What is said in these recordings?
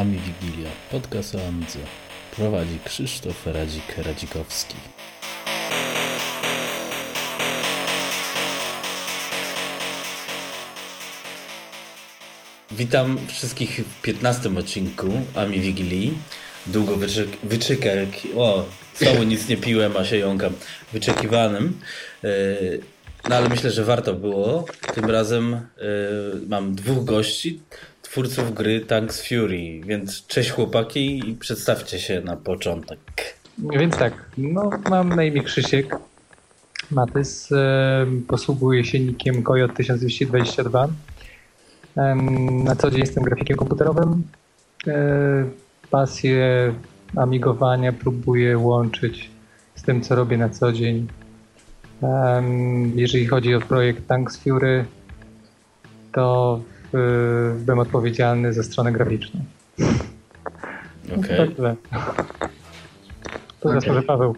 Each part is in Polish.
Ami Wigilia, podcast o Amidze. Prowadzi Krzysztof Radzik-Radzikowski. Witam wszystkich w 15 odcinku Ami Wigilii. Długo wyczek wyczekaj, o, znowu nic nie piłem, a się jąkam, wyczekiwanym. Yy, no ale myślę, że warto było. Tym razem yy, mam dwóch gości twórców gry Tanks Fury, więc cześć chłopaki i przedstawcie się na początek. Więc tak, no mam na imię Krzysiek Matys, e, posługuję się nickiem Coyot 1222. E, na co dzień jestem grafikiem komputerowym. E, pasję amigowania próbuję łączyć z tym, co robię na co dzień. Jeżeli chodzi o projekt Tanks Fury, to byłem odpowiedzialny za stronę graficzną. Okej. Okay. Tak, to okay. może Paweł.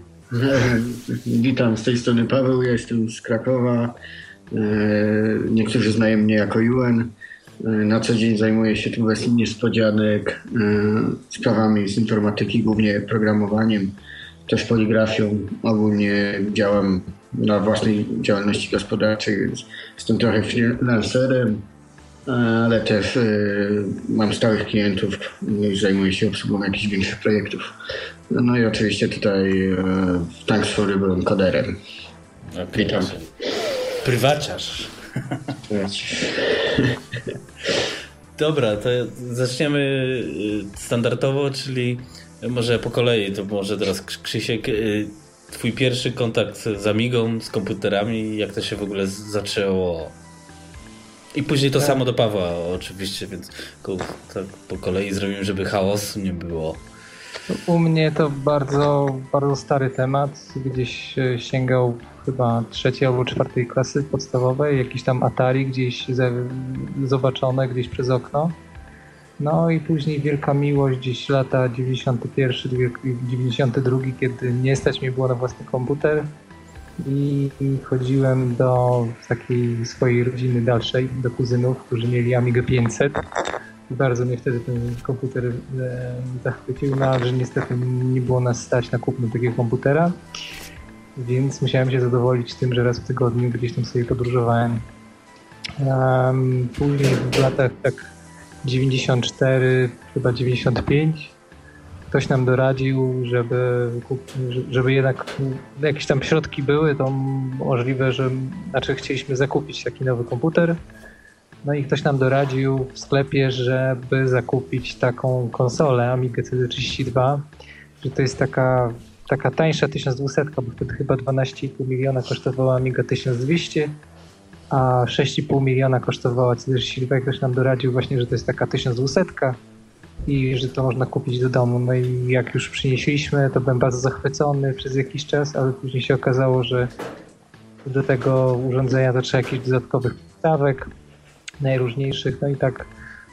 Witam, z tej strony Paweł, ja jestem z Krakowa. Y, niektórzy znają mnie jako UN. Y, na co dzień zajmuję się tu bez niespodzianek sprawami z informatyki, głównie programowaniem, też poligrafią. Ogólnie działam na własnej działalności gospodarczej, więc jestem trochę freelancerem ale też y, mam stałych klientów i zajmuję się obsługą jakichś większych projektów. No i oczywiście tutaj y, Thanks byłem koderem. Okay, Witam. Prywaciarz. Dobra, to zaczniemy y, standardowo, czyli może po kolei, to może teraz Krzysiek, twój pierwszy kontakt z Amigą, z komputerami, jak to się w ogóle zaczęło? I później to tak. samo do Pawła oczywiście, więc tak po kolei zrobimy, żeby chaosu nie było. U mnie to bardzo, bardzo stary temat. Gdzieś sięgał chyba trzeciej albo czwartej klasy podstawowej, jakiś tam Atari gdzieś zobaczone gdzieś przez okno. No i później wielka miłość, gdzieś lata 91, 92, kiedy nie stać mi było na własny komputer i chodziłem do takiej swojej rodziny dalszej, do kuzynów, którzy mieli Amiga 500. I bardzo mnie wtedy ten komputer e, zachwycił, no ale że niestety nie było nas stać na kupno takiego komputera, więc musiałem się zadowolić tym, że raz w tygodniu gdzieś tam sobie podróżowałem. Um, później w latach tak 94, chyba 95 ktoś nam doradził, żeby, żeby jednak jakieś tam środki były, to możliwe, że znaczy chcieliśmy zakupić taki nowy komputer. No i ktoś nam doradził w sklepie, żeby zakupić taką konsolę Amiga CD32, że to jest taka, taka tańsza 1200, bo wtedy chyba 12,5 miliona kosztowała Amiga 1200, a 6,5 miliona kosztowała CD32. Ktoś nam doradził właśnie, że to jest taka 1200 i że to można kupić do domu. No i jak już przynieśliśmy, to byłem bardzo zachwycony przez jakiś czas, ale później się okazało, że do tego urządzenia to trzeba jakichś dodatkowych stawek najróżniejszych. No i tak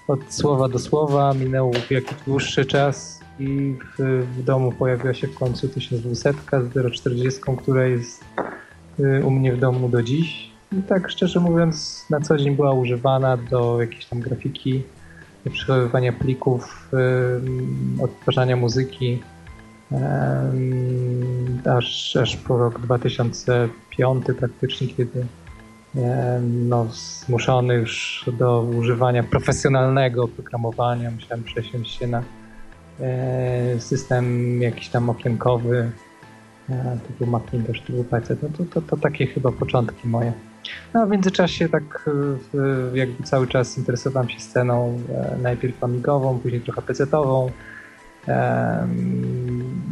od słowa do słowa minął jakiś dłuższy czas i w, w domu pojawiła się w końcu 1200 z 040, która jest y, u mnie w domu do dziś. I tak szczerze mówiąc na co dzień była używana do jakiejś tam grafiki przechowywania plików, odtwarzania muzyki, aż, aż po rok 2005 praktycznie, kiedy no, zmuszony już do używania profesjonalnego oprogramowania, musiałem przesiąść się na e, system jakiś tam okienkowy, e, typu Macintosh, typu PC. No to, to, to takie chyba początki moje. No, w międzyczasie tak jakby cały czas interesowałem się sceną e, najpierw amigową, później trochę pecetową.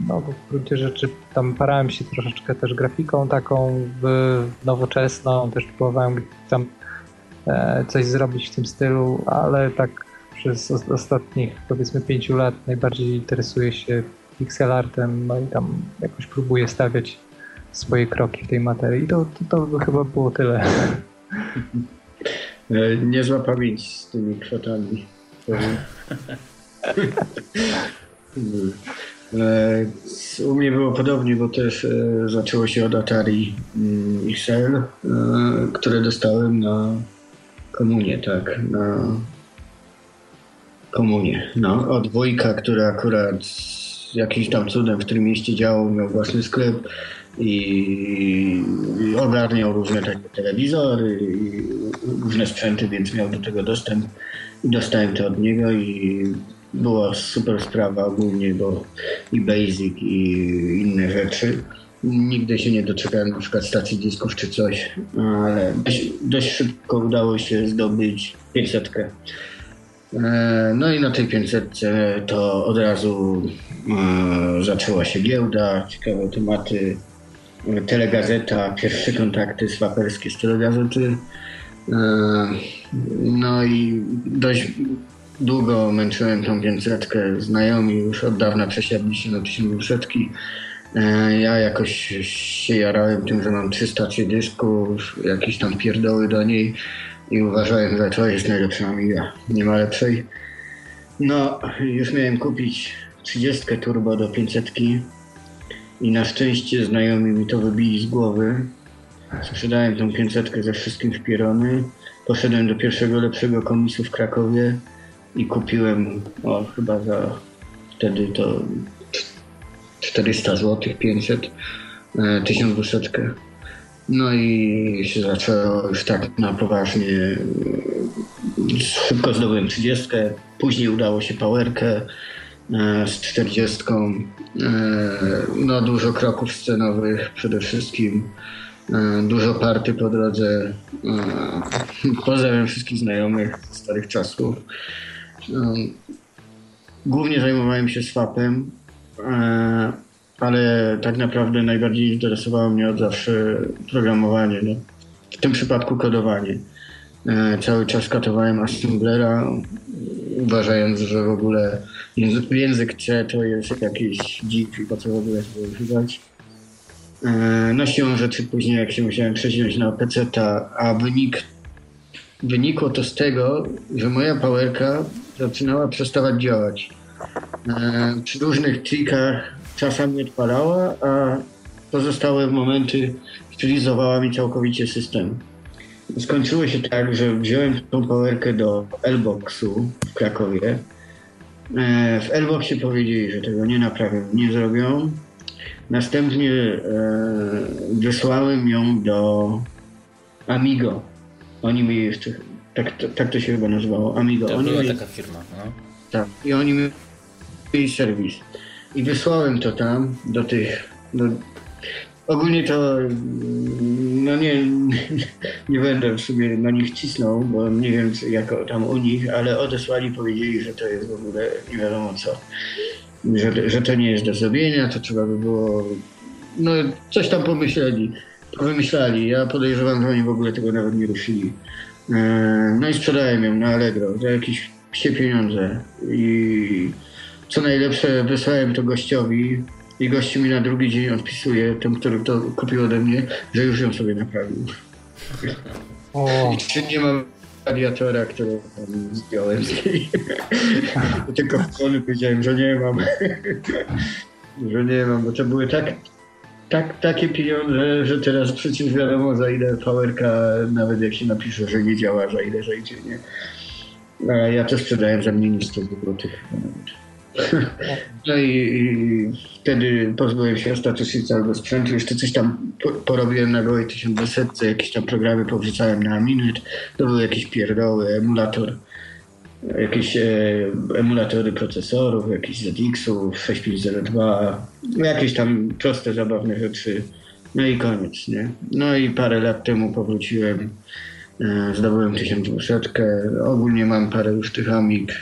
No, w gruncie rzeczy tam parałem się troszeczkę też grafiką taką nowoczesną, też próbowałem tam e, coś zrobić w tym stylu, ale tak przez ostatnich powiedzmy pięciu lat najbardziej interesuję się pixel artem, no i tam jakoś próbuję stawiać swoje kroki w tej materii. To, to, to chyba było tyle. E, niezła pamięć z tymi kwotami. E, u mnie było podobnie, bo też e, zaczęło się od Atari mm, XL, które dostałem na komunię, tak, na Komunie. No, od wujka, który akurat jakimś tam cudem w tym mieście działał, miał własny sklep i, ogarniał różne takie telewizory i różne sprzęty, więc miał do tego dostęp. I dostałem to od niego i była super sprawa ogólnie, bo i Basic i inne rzeczy. Nigdy się nie doczekałem na przykład stacji dysków czy coś, ale dość, dość szybko udało się zdobyć 500. E, No i na tej 500 to od razu e, zaczęła się giełda, ciekawe tematy, telegazeta, pierwsze kontakty swaperskie z telegazety. E, No i dość długo męczyłem tą 500. Znajomi już od dawna przesiadli się na 1200. E, Ja jakoś się jarałem tym, że mam 300 dysków, jakieś tam pierdoły do niej i uważałem, że to jest najlepsza Amiga. Nie ma lepszej. No, już miałem kupić 30 turbo do 500 i na szczęście znajomi mi to wybili z głowy. Sprzedałem tą 500 ze wszystkim w pierony. Poszedłem do pierwszego lepszego komisu w Krakowie i kupiłem, o chyba za wtedy to 400 zł, 500, e, 1200. No i się zaczęło już tak na poważnie. e, Szybko zdobyłem 30, później udało się powerkę e, z 40. E, No dużo kroków scenowych przede wszystkim. E, Dużo party po drodze. E, Pozdrawiam wszystkich znajomych z starych czasów. E, Głównie zajmowałem się swapem, e, ale tak naprawdę najbardziej interesowało mnie od zawsze programowanie. No. W tym przypadku kodowanie. E, Cały czas katowałem assemblera, uważając, że w ogóle język, język C to jest jakiś dzik i po co w ogóle tego używać. E, No siłą rzeczy później jak się musiałem przesiąść na PC, a wynik, wynikło to z tego, że moja powerka zaczynała przestawać działać. E, Przy różnych trikach czasami odpalała, a pozostałe momenty stylizowała mi całkowicie system. Skończyło się tak, że wziąłem tą powerkę do Lboxu w Krakowie. E, W Lboxie powiedzieli, że tego nie naprawią, nie zrobią. Następnie e, wysłałem ją do Amigo. Oni mi jeszcze, tak, tak to się chyba nazywało, Amigo. To Oni była taka firma. No. tak. I oni mieli serwis. I wysłałem to tam do tych. Do... Ogólnie to no nie, nie będę sobie na nich cisnął, bo nie wiem jak tam u nich, ale odesłali, powiedzieli, że to jest w ogóle nie wiadomo co. Że, że to nie jest do zrobienia, to trzeba by było. No coś tam pomyśleli, wymyślali. Ja podejrzewam, że oni w ogóle tego nawet nie ruszyli. E, No i sprzedałem ją na Allegro za jakieś psie pieniądze. I co najlepsze, wysłałem to gościowi i gościu mi na drugi dzień odpisuje, ten, który to kupił ode mnie, że już ją sobie naprawił. O, I czy nie ma radiatora, który zdjąłem z niej. Tylko w strony powiedziałem, że nie mam. że nie mam, bo to były tak, tak, takie pieniądze, że teraz przecież wiadomo za ile powerka, nawet jak się napisze, że nie działa, za ile zejdzie, nie? A ja to sprzedałem za mniej niż 100 zł. No i, i wtedy pozbyłem się ostatecznie całego sprzętu. Jeszcze coś tam po, porobiłem na gołej 1200, jakieś tam programy powrzucałem na Aminet. To były jakieś pierdoły, emulator, jakieś e, emulatory procesorów, jakichś ZX-ów, 6502, jakieś tam proste, zabawne rzeczy. No i koniec, nie? No i parę lat temu powróciłem Zdobyłem 1200. Ogólnie mam parę już tych Amig. E,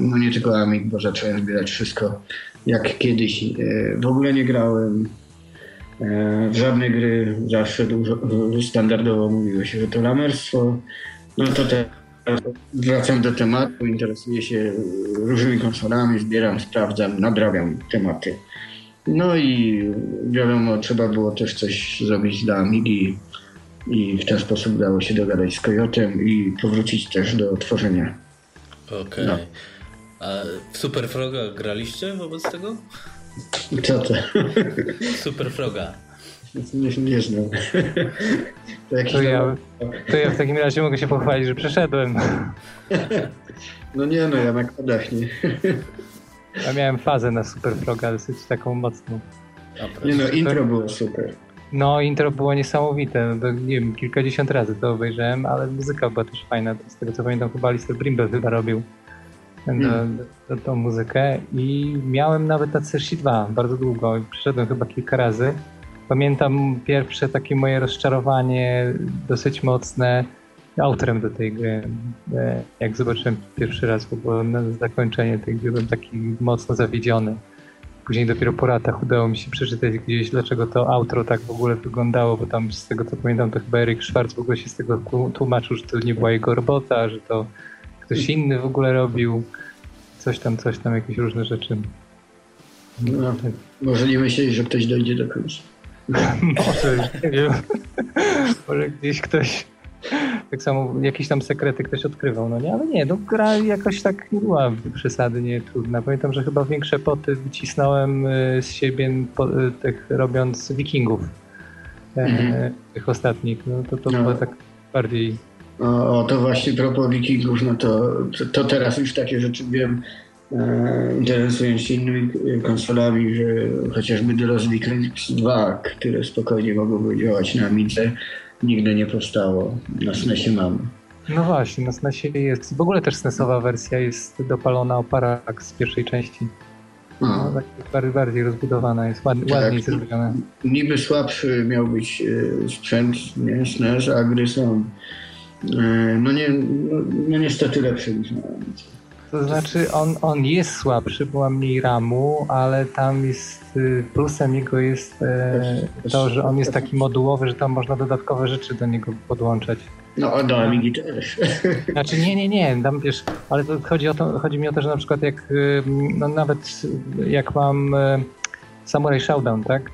No nie tylko Amig, bo zacząłem zbierać wszystko jak kiedyś. E, W ogóle nie grałem e, w żadne gry. Zawsze dużo, standardowo mówiło się, że to lamerstwo. No to teraz wracam do tematu, interesuję się różnymi konsolami, zbieram, sprawdzam, nadrabiam tematy. No i wiadomo, trzeba było też coś zrobić dla Amigi i w ten sposób udało się dogadać z Coyotem i powrócić też do tworzenia. Okej. No. A w Super Froga graliście wobec tego? Co to? Super Froga. Nie, nie znam. To, jakiś To ja, to ja w takim razie mogę się pochwalić, że przeszedłem. No nie no, ja na kodach nie. Ja miałem fazę na Super Froga, dosyć taką mocną. Nie no, intro było super. No, intro było niesamowite. To, nie wiem, kilkadziesiąt razy to obejrzałem, ale muzyka była też fajna. Z tego co pamiętam, chyba Alistair Brimble chyba robił tę Hmm. do, tą muzykę. I miałem nawet na CSI 2 bardzo długo. Przeszedłem chyba kilka razy. Pamiętam pierwsze takie moje rozczarowanie dosyć mocne autorem do tej gry. E, Jak zobaczyłem pierwszy raz ogóle na zakończenie tej gry, byłem taki mocno zawiedziony. Później dopiero po latach udało mi się przeczytać gdzieś, dlaczego to outro tak w ogóle wyglądało, bo tam z tego co pamiętam, to chyba Erik Schwartz w ogóle się z tego tłu- tłumaczył, że to nie była jego robota, że to ktoś inny w ogóle robił. Coś tam, coś tam, jakieś różne rzeczy. No, może nie myśleli, że ktoś dojdzie do końca. Może, nie wiem, może gdzieś ktoś, tak samo jakieś tam sekrety ktoś odkrywał, no nie? Ale nie, no gra jakoś tak nie była przesadnie trudna. Pamiętam, że chyba większe poty wycisnąłem y, z siebie po, y, tych robiąc wikingów. e, Mhm. Tych ostatnich, no to to No. było tak bardziej... O, o to właśnie propos wikingów, no to, to, to teraz już takie rzeczy wiem, e, interesując się innymi konsolami, że chociażby The Lost Vikings 2, które spokojnie mogłyby działać na Amidze, nigdy nie powstało. Na SNESie mamy. No właśnie, na SNESie jest... W ogóle też SNESowa wersja jest dopalona o parak z pierwszej części. No, tak bardziej, bardziej rozbudowana jest, ładnie, Tak. ładniej zrobiona. niby słabszy miał być e, sprzęt, nie, SNES, a gry są e, no, nie, no, no niestety lepsze niż na. To znaczy on, on jest słabszy, bo ma mniej ramu, ale tam jest y, plusem jego jest e, to, że on jest taki modułowy, że tam można dodatkowe rzeczy do niego podłączać. No, a do Amigi też. Znaczy nie, nie, nie, tam wiesz, ale to chodzi, o to, chodzi mi o to, że na przykład jak no nawet jak mam y, Samurai Showdown, tak?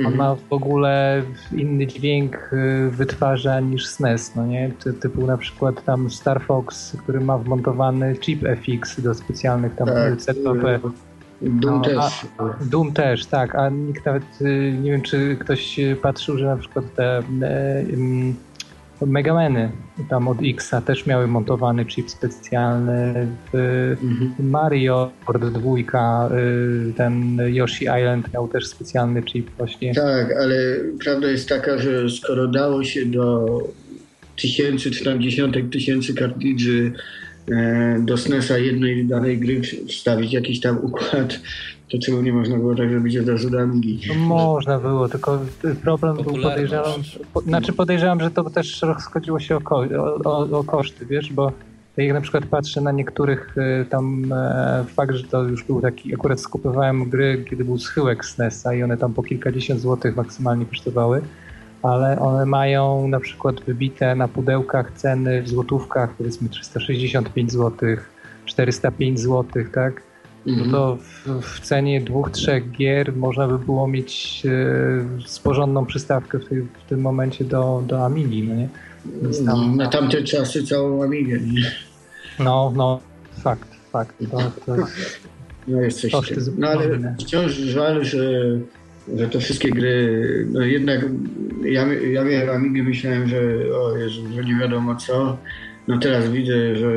On Mhm. ma w ogóle inny dźwięk y, wytwarza niż SNES, no nie? Ty, typu na przykład tam Star Fox, który ma wmontowany chip FX do specjalnych tam Tak. Doom No, też. Doom też, tak, a nikt nawet, y, nie wiem czy ktoś y, patrzył, że na przykład te e, ym, Megameny tam od Xa też miały montowany chip specjalny w Mhm. Mario World 2, y, ten Yoshi Island miał też specjalny chip właśnie. Tak, ale prawda jest taka, że skoro dało się do tysięcy czy tam dziesiątek tysięcy kartridży e, do SNESa jednej danej gry wstawić jakiś tam układ, to czemu nie można było tak zrobić od razu do Amigi? No, można było, tylko problem był podejrzewam, po, znaczy podejrzewam, że to też rozchodziło się o, ko, o, o, koszty, wiesz, bo jak na przykład patrzę na niektórych y, tam e, fakt, że to już był taki, akurat skupowałem gry, kiedy był schyłek SNESa i one tam po kilkadziesiąt złotych maksymalnie kosztowały, ale one mają na przykład wybite na pudełkach ceny w złotówkach, powiedzmy 365 złotych, 405 złotych, tak? No Mhm. to w, w cenie dwóch, trzech gier można by było mieć e, sporządną przystawkę w, tej, w tym momencie do, do Amigi, no nie? Więc No, tam, na tamte czasy całą Amigę. Nie? no, no, fakt, fakt. To, to, No jest coś w Koszty tym. No ale wciąż żal, że, że te wszystkie gry, no jednak ja, ja miałem Amigę, myślałem, że o Jezu, że nie wiadomo co. No teraz widzę, że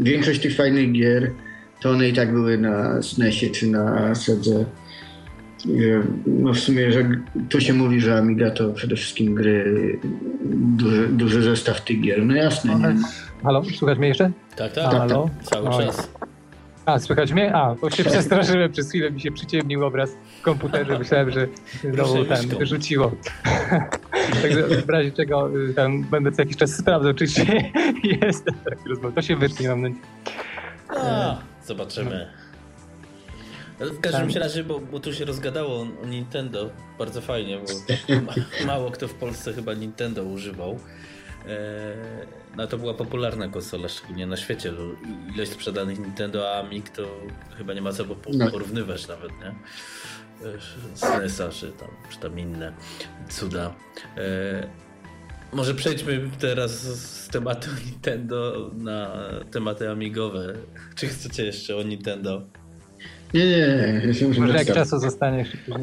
większość tych fajnych gier, to one i tak były na SNESie czy na Sedze. I że, No w sumie, że tu się mówi, że Amiga to przede wszystkim gry, duży, duży zestaw tych gier. No jasne, nie? Halo, słychać mnie jeszcze? Tak, tak, Halo? cały Oj. czas. A, słychać mnie? A, bo się przestraszyłem, przez chwilę mi się przyciemnił obraz w komputerze, myślałem, że znowu ten myszką. wyrzuciło. Także w razie czego y, tam będę co jakiś czas sprawdzał, czy się jest taki rozmowa. To się wytnie, mam nadzieję. Zobaczymy. Ale W każdym razie, bo, bo tu się rozgadało o- Nintendo bardzo fajnie, bo ma, mało kto w Polsce chyba Nintendo używał. E, no to była popularna konsola, szczególnie na świecie. Ilość sprzedanych Nintendo a Amig to chyba nie ma co No. porównywać nawet, nie? E, SNESa czy tam, czy tam inne cuda. Może przejdźmy teraz z tematu Nintendo na tematy amigowe. Czy chcecie jeszcze o Nintendo? Nie, nie, nie. Może jak czasu zostanie.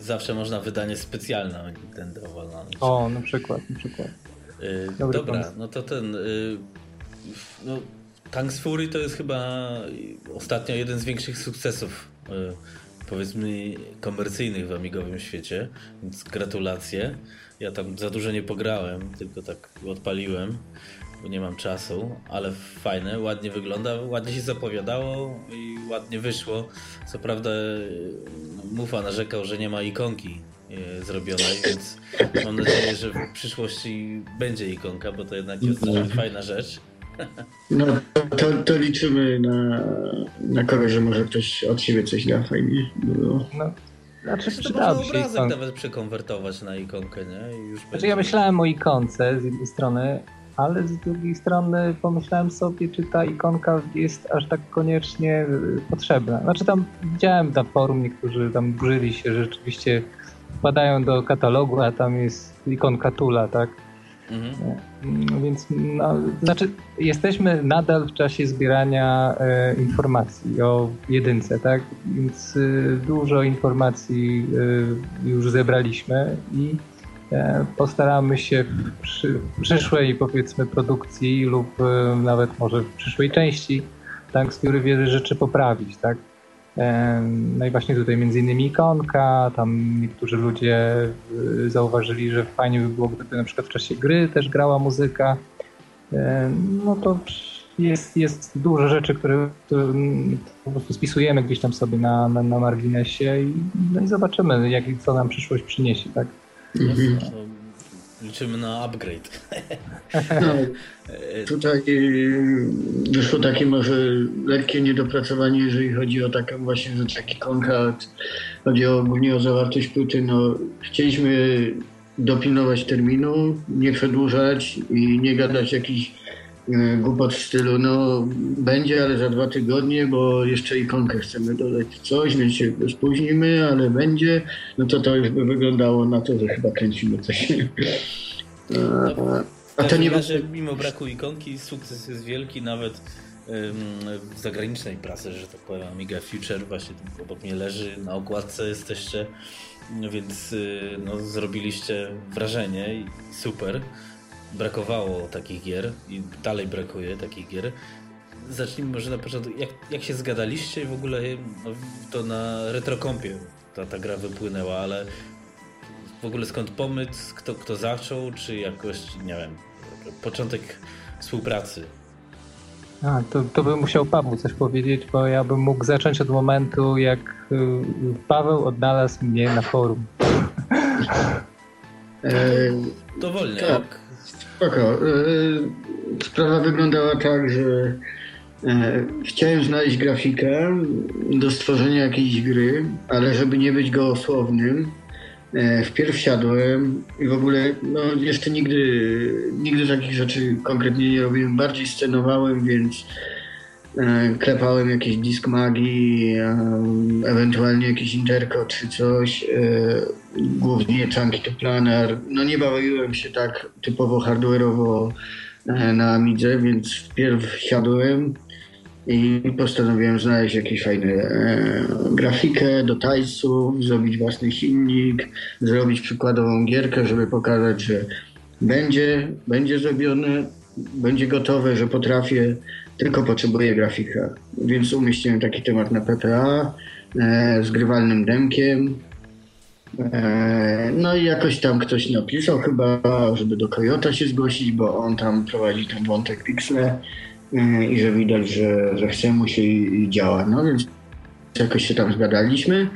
Zawsze można wydanie specjalne Nintendo walnąć. O, na przykład, na przykład. Y, Dobry dobra, pomysł. no to ten. y, no, Tanks Fury to jest chyba ostatnio jeden z większych sukcesów, y, powiedzmy, komercyjnych w amigowym świecie, więc gratulacje. Ja tam za dużo nie pograłem, tylko tak odpaliłem, bo nie mam czasu, ale fajne, ładnie wygląda, ładnie się zapowiadało i ładnie wyszło. Co prawda, y, Mufa narzekał, że nie ma ikonki y, zrobionej, więc mam nadzieję, że w przyszłości będzie ikonka, bo to jednak jest Mhm. fajna rzecz. No to, to liczymy na, na kogoś, że może ktoś od siebie coś da fajnie. Było. No, znaczy To można obrazek ikonka. nawet przekonwertować na ikonkę, nie? I już Znaczy będzie. ja myślałem o ikonce z jednej strony, ale z drugiej strony pomyślałem sobie, czy ta ikonka jest aż tak koniecznie y, potrzebna. Znaczy tam widziałem na forum, niektórzy tam burzyli się, że rzeczywiście wpadają do katalogu, a tam jest ikonka Tula, tak? Mhm. Mm, Więc no, znaczy jesteśmy nadal w czasie zbierania e, informacji o jedynce, tak? Więc e, dużo informacji e, już zebraliśmy i postaramy się w przy, w przyszłej powiedzmy produkcji lub nawet może w przyszłej części z których wiele rzeczy poprawić, tak? No i właśnie tutaj między innymi ikonka, tam niektórzy ludzie y, zauważyli, że fajnie by było, gdyby na przykład w czasie gry też grała muzyka. No to jest, jest dużo rzeczy, które które, mm, po prostu spisujemy gdzieś tam sobie na, na, na marginesie i, no i zobaczymy, jak, co nam przyszłość przyniesie, tak? Mhm. Liczymy na upgrade. No, tutaj wyszło takie może lekkie niedopracowanie, jeżeli chodzi o taką właśnie rzecz jak ikonka. Chodzi o, ogólnie o zawartość płyty. No, chcieliśmy dopilnować terminu, nie przedłużać i nie gadać jakichś głupot w stylu no będzie, ale za dwa tygodnie, bo jeszcze ikonkę chcemy dodać coś, więc się spóźnimy, ale będzie. No to to już by wyglądało na to, że chyba kręcimy coś. A W to nie razie, mimo braku ikonki, sukces jest wielki nawet w zagranicznej prasy, że tak powiem. Amiga Future właśnie obok mnie leży, na okładce jesteście, no więc y, no, zrobiliście wrażenie i super. Brakowało takich gier i dalej brakuje takich gier. Zacznijmy może na początku, jak, jak się zgadaliście i w ogóle no, to na retrokompie ta, ta gra wypłynęła, ale w ogóle skąd pomysł, kto, kto zaczął, czy jakoś, nie wiem, początek współpracy. A, to, to bym musiał Paweł coś powiedzieć, bo ja bym mógł zacząć od momentu, jak y, Paweł odnalazł mnie na forum. E, Dowolnie, Tak. Spoko. E, Sprawa wyglądała tak, że e, chciałem znaleźć grafikę do stworzenia jakiejś gry, ale żeby nie być gołosłownym, e, wpierw siadłem i w ogóle no, jeszcze nigdy, nigdy takich rzeczy konkretnie nie robiłem. Bardziej scenowałem, więc klepałem jakiś disk magii, e, ewentualnie jakiś interko czy coś, e, głównie chunky to planar. No nie bawiłem się tak typowo hardware'owo e, na Amidze, więc wpierw siadłem i postanowiłem znaleźć jakąś fajną e, grafikę do tajsów, zrobić własny silnik, zrobić przykładową gierkę, żeby pokazać, że będzie, będzie zrobione, będzie gotowe, że potrafię, tylko potrzebuję grafika. Więc umieściłem taki temat na PPA e, z grywalnym demkiem. E, no i jakoś tam ktoś napisał chyba, żeby do Kojota się zgłosić, bo on tam prowadzi ten wątek Pixle e, i że widać, że, że chce mu się i, i działa. No więc jakoś się tam zgadaliśmy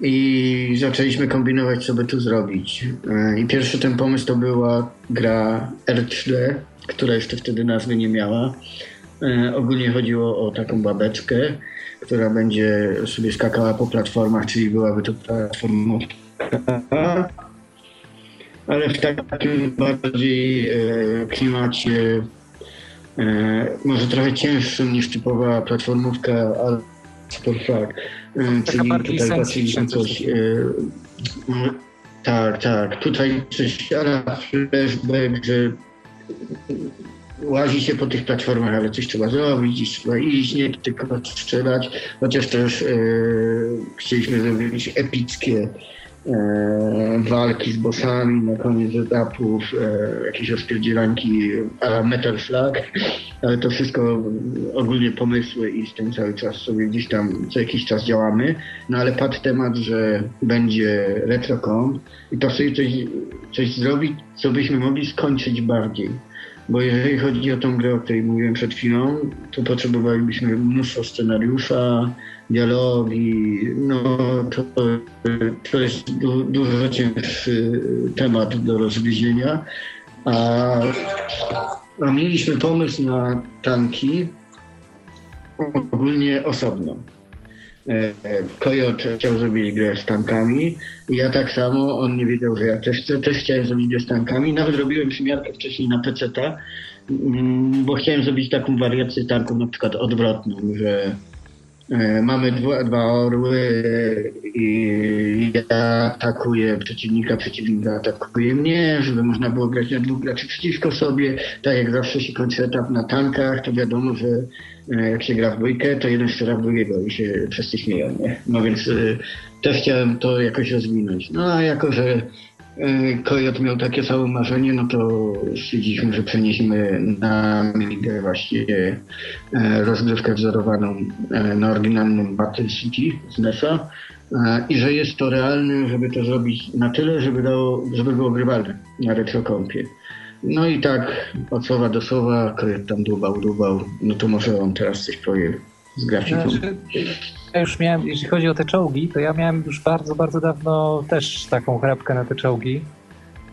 i zaczęliśmy kombinować, co by tu zrobić. E, I pierwszy ten pomysł to była gra R3D, która jeszcze wtedy nazwy nie miała. E, Ogólnie chodziło o taką babeczkę, która będzie sobie skakała po platformach, czyli byłaby to platforma, ale w takim bardziej e, klimacie e, może trochę cięższym niż typowa platformówka, ale super czyli tutaj patrzyliśmy coś tak, tak. Tutaj coś ale flashback, że łazi się po tych platformach, ale coś trzeba zrobić, trzeba iść, nie tylko strzelać, chociaż też e, chcieliśmy zrobić epickie e, walki z bossami na koniec etapów, e, jakieś rozpierdzielanki a Metal Slug, ale to wszystko ogólnie pomysły i z tym cały czas sobie gdzieś tam co jakiś czas działamy, no ale padł temat, że będzie RetroCon i to sobie coś, coś zrobić, co byśmy mogli skończyć bardziej. Bo jeżeli chodzi o tą grę, o której mówiłem przed chwilą, to potrzebowalibyśmy mnóstwo scenariusza, dialogi, no to, to jest du, dużo cięższy temat do rozgryzienia. A, a mieliśmy pomysł na tanki ogólnie osobno. E, Kojot chciał zrobić grę z tankami. Ja tak samo, on nie wiedział, że ja też chcę. Też chciałem zrobić grę z tankami. Nawet robiłem przymiarkę wcześniej na PC, mm, bo chciałem zrobić taką wariację tanków na przykład odwrotną, że e, mamy dwa, dwa orły i ja atakuję przeciwnika, przeciwnik atakuje mnie, żeby można było grać na dwóch graczy przeciwko sobie. Tak jak zawsze się kończy etap na tankach, to wiadomo, że e, jak się gra w dwójkę, to jeden strzela w drugiego i się wszyscy śmieją, nie? No więc y, też chciałem to jakoś rozwinąć. No a jako, że Kojot miał takie samo marzenie, no to stwierdziliśmy, że przenieśmy na Amigę właściwie y, rozgrywkę wzorowaną na oryginalnym Battle City z NES-a i że jest to realne, żeby to zrobić na tyle, żeby, dało, żeby było grywalne na retrokompie. No i tak od słowa do słowa, Kojot tam dłubał, dłubał, no to może on teraz coś powie z grafiką. Znaczy, ja już miałem, jeśli chodzi o te czołgi, to ja miałem już bardzo, bardzo dawno też taką chrapkę na te czołgi.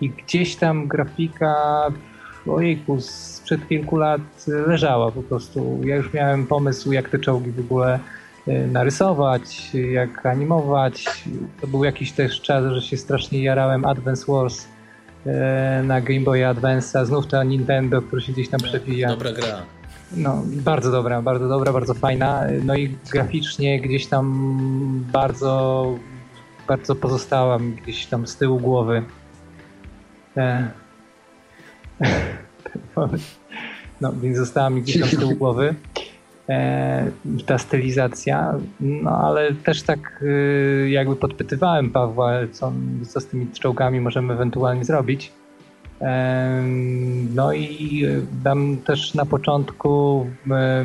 I gdzieś tam grafika, ojejku, sprzed kilku lat leżała po prostu. Ja już miałem pomysł, jak te czołgi w ogóle e, narysować, jak animować. To był jakiś też czas, że się strasznie jarałem Advance Wars na Game Boy Advance, znów to Nintendo, który się gdzieś tam przewija. Dobra gra. No, bardzo dobra, bardzo dobra, bardzo fajna. No i graficznie gdzieś tam bardzo, bardzo pozostałam gdzieś tam z tyłu głowy. E... No, więc została mi gdzieś tam z tyłu głowy e, ta stylizacja, no ale też tak e, jakby podpytywałem Pawła, co, co z tymi czołgami możemy ewentualnie zrobić. No i tam też na początku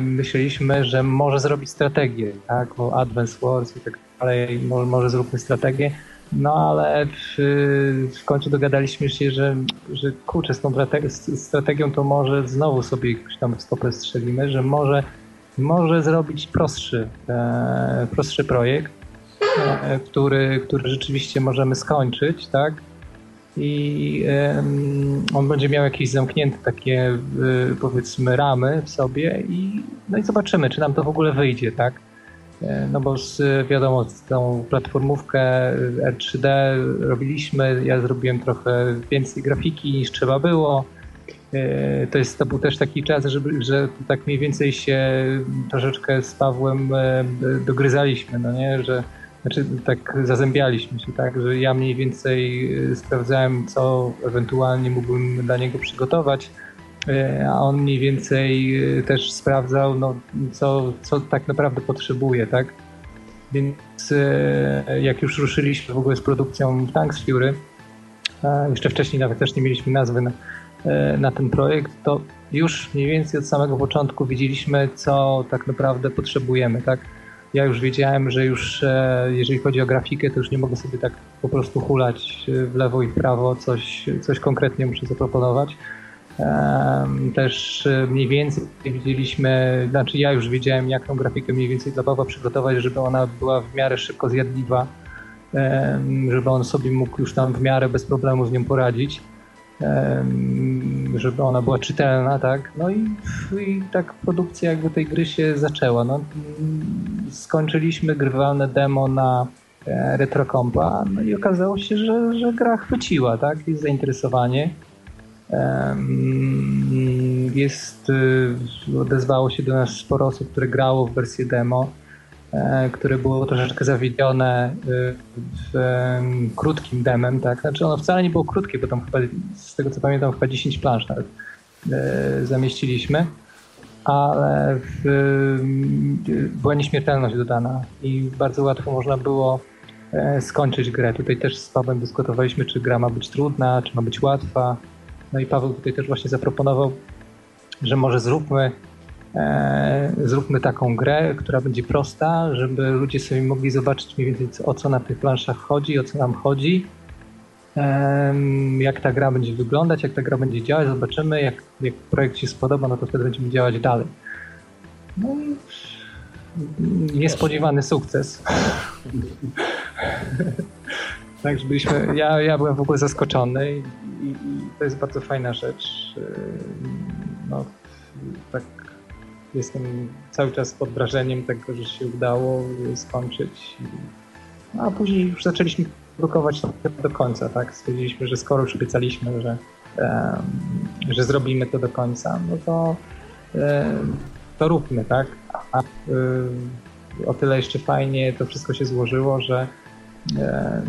myśleliśmy, że może zrobić strategię, tak? Bo Advance Wars i tak dalej, może, może zróbmy strategię. No ale w, w końcu dogadaliśmy się, że, że kurczę, z tą strategią to może znowu sobie jakoś tam stopę strzelimy, że może, może zrobić prostszy, e, prostszy projekt, e, który, który rzeczywiście możemy skończyć, tak? i on będzie miał jakieś zamknięte takie powiedzmy ramy w sobie i no i zobaczymy, czy nam to w ogóle wyjdzie, tak? E, no bo z, wiadomo, tą platformówkę R3D robiliśmy, ja zrobiłem trochę więcej grafiki niż trzeba było. E, to, jest, to był też taki czas, żeby, że tak mniej więcej się troszeczkę z Pawłem e, dogryzaliśmy, no nie, że znaczy tak zazębialiśmy się, tak, że ja mniej więcej y, sprawdzałem, co ewentualnie mógłbym dla niego przygotować, a on mniej więcej też sprawdzał, no, co, co tak naprawdę potrzebuje, tak. Więc jak już ruszyliśmy w ogóle z produkcją Tanks Fury, jeszcze wcześniej nawet też nie mieliśmy nazwy na, na ten projekt, to już mniej więcej od samego początku widzieliśmy, co tak naprawdę potrzebujemy, tak? Ja już wiedziałem, że już e, jeżeli chodzi o grafikę, to już nie mogę sobie tak po prostu hulać e, w lewo i w prawo, coś, coś konkretnie muszę zaproponować. Też e, mniej więcej widzieliśmy, znaczy ja już wiedziałem, jak tą grafikę mniej więcej dla Pawła przygotować, żeby ona była w miarę szybko zjadliwa, żeby on sobie mógł już tam w miarę bez problemu z nią poradzić żeby ona była czytelna, tak? No i, i tak produkcja jakby tej gry się zaczęła. No, skończyliśmy grywalne demo na e, retrocompa, no i okazało się, że, że gra chwyciła, tak? Jest zainteresowanie. Jest, y, odezwało się do nas sporo osób, które grało w wersję demo. E, które było troszeczkę zawiedzione e, krótkim demem, tak? Znaczy ono wcale nie było krótkie, bo tam chyba, z tego co pamiętam, chyba 10 plansz nawet. zamieściliśmy, ale w, była nieśmiertelność dodana i bardzo łatwo można było skończyć grę. Tutaj też z Pawłem dyskutowaliśmy, czy gra ma być trudna, czy ma być łatwa. No i Paweł tutaj też właśnie zaproponował, że może zróbmy E, zróbmy taką grę, która będzie prosta, żeby ludzie sobie mogli zobaczyć mniej więcej o co na tych planszach chodzi, o co nam chodzi, jak ta gra będzie wyglądać, jak ta gra będzie działać, zobaczymy, jak, jak projekt się spodoba, no to wtedy będziemy działać dalej. No i niespodziewany sukces. Także byliśmy, ja, ja byłem w ogóle zaskoczony i, i, i to jest bardzo fajna rzecz. No, tak jestem cały czas pod wrażeniem tego, że się udało skończyć. No, a później już zaczęliśmy produkować to do końca, tak? Stwierdziliśmy, że skoro już obiecaliśmy, że, że zrobimy to do końca, no to, to róbmy, tak? A o tyle jeszcze fajnie to wszystko się złożyło, że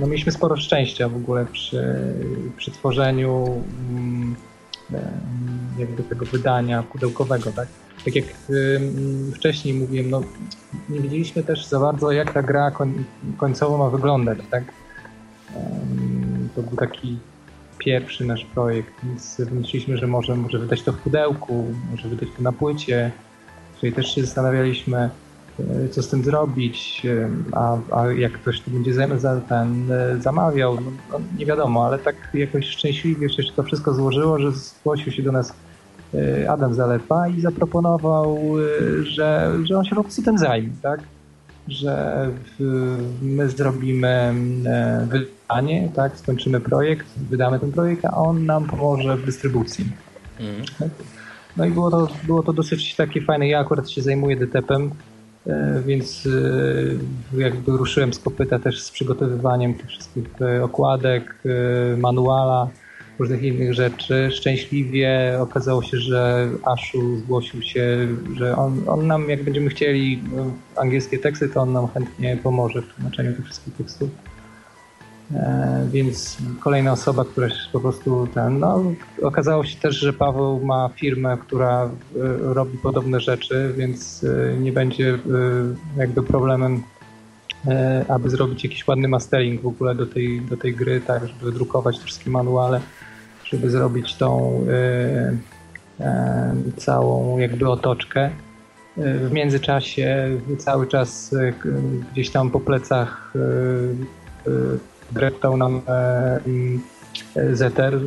no mieliśmy sporo szczęścia w ogóle przy, przy tworzeniu mm, jakby tego wydania pudełkowego, tak? Tak jak wcześniej mówiłem, no nie wiedzieliśmy też za bardzo jak ta gra końcowo ma wyglądać, tak? To był taki pierwszy nasz projekt, więc wymyśliliśmy, że może, może wydać to w pudełku, może wydać to na płycie, czyli też się zastanawialiśmy, e, co z tym zrobić, a, a jak ktoś to będzie za, ten, e, zamawiał, no, no, nie wiadomo, ale tak jakoś szczęśliwie się to wszystko złożyło, że zgłosił się do nas e, Adam Zalepa i zaproponował, że, że on się po prostu tym zajmie, tak? Że my zrobimy wydanie, tak? Skończymy projekt, wydamy ten projekt, a on nam pomoże w dystrybucji. Mm. No i było to, było to dosyć takie fajne. Ja akurat się zajmuję DTP-em, E, więc e, jakby ruszyłem z kopyta też z przygotowywaniem tych wszystkich e, okładek, manuala, różnych innych rzeczy. Szczęśliwie okazało się, że Aszu zgłosił się, że on, on nam, jak będziemy chcieli angielskie teksty, to on nam chętnie pomoże w tłumaczeniu tych wszystkich tekstów. E, więc kolejna osoba, która się po prostu ten, no, okazało się też, że Paweł ma firmę, która e, robi podobne rzeczy, więc e, nie będzie jakby problemem, aby zrobić jakiś ładny mastering w ogóle do tej, do tej gry, tak, żeby drukować wszystkie manuale, żeby zrobić tą całą jakby otoczkę. W międzyczasie cały czas gdzieś tam po plecach dreptał nam e, e, Zeter, e,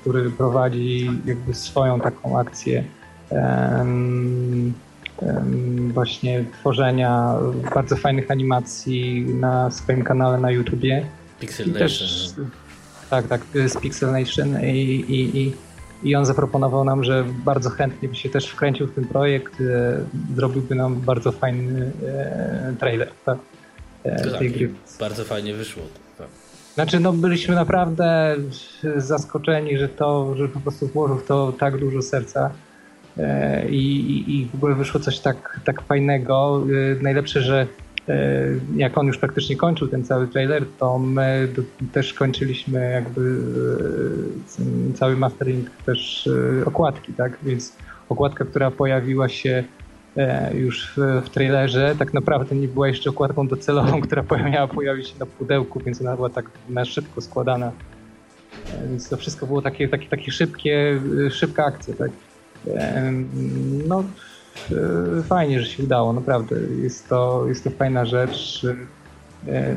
który prowadzi jakby swoją taką akcję właśnie tworzenia bardzo fajnych animacji na swoim kanale na YouTubie. Pixel Nation. Też, tak, tak, z Pixel Nation i, i, i, i on zaproponował nam, że bardzo chętnie by się też wkręcił w ten projekt, zrobiłby nam bardzo fajny trailer tak, tej gry. Bardzo fajnie wyszło. Znaczy, no byliśmy naprawdę zaskoczeni, że to, że po prostu włożył to tak dużo serca e, i, i w ogóle wyszło coś tak, tak fajnego. E, najlepsze, że e, jak on już praktycznie kończył ten cały trailer, to my też kończyliśmy jakby cały mastering też okładki, tak? Więc okładka, która pojawiła się już w, w trailerze tak naprawdę nie była jeszcze okładką docelową, która miała pojawić się na pudełku, więc ona była tak na szybko składana. E, więc to wszystko było takie, takie, takie szybkie, szybka akcja. Tak? E, no, fajnie, że się udało, naprawdę. Jest to, jest to fajna rzecz.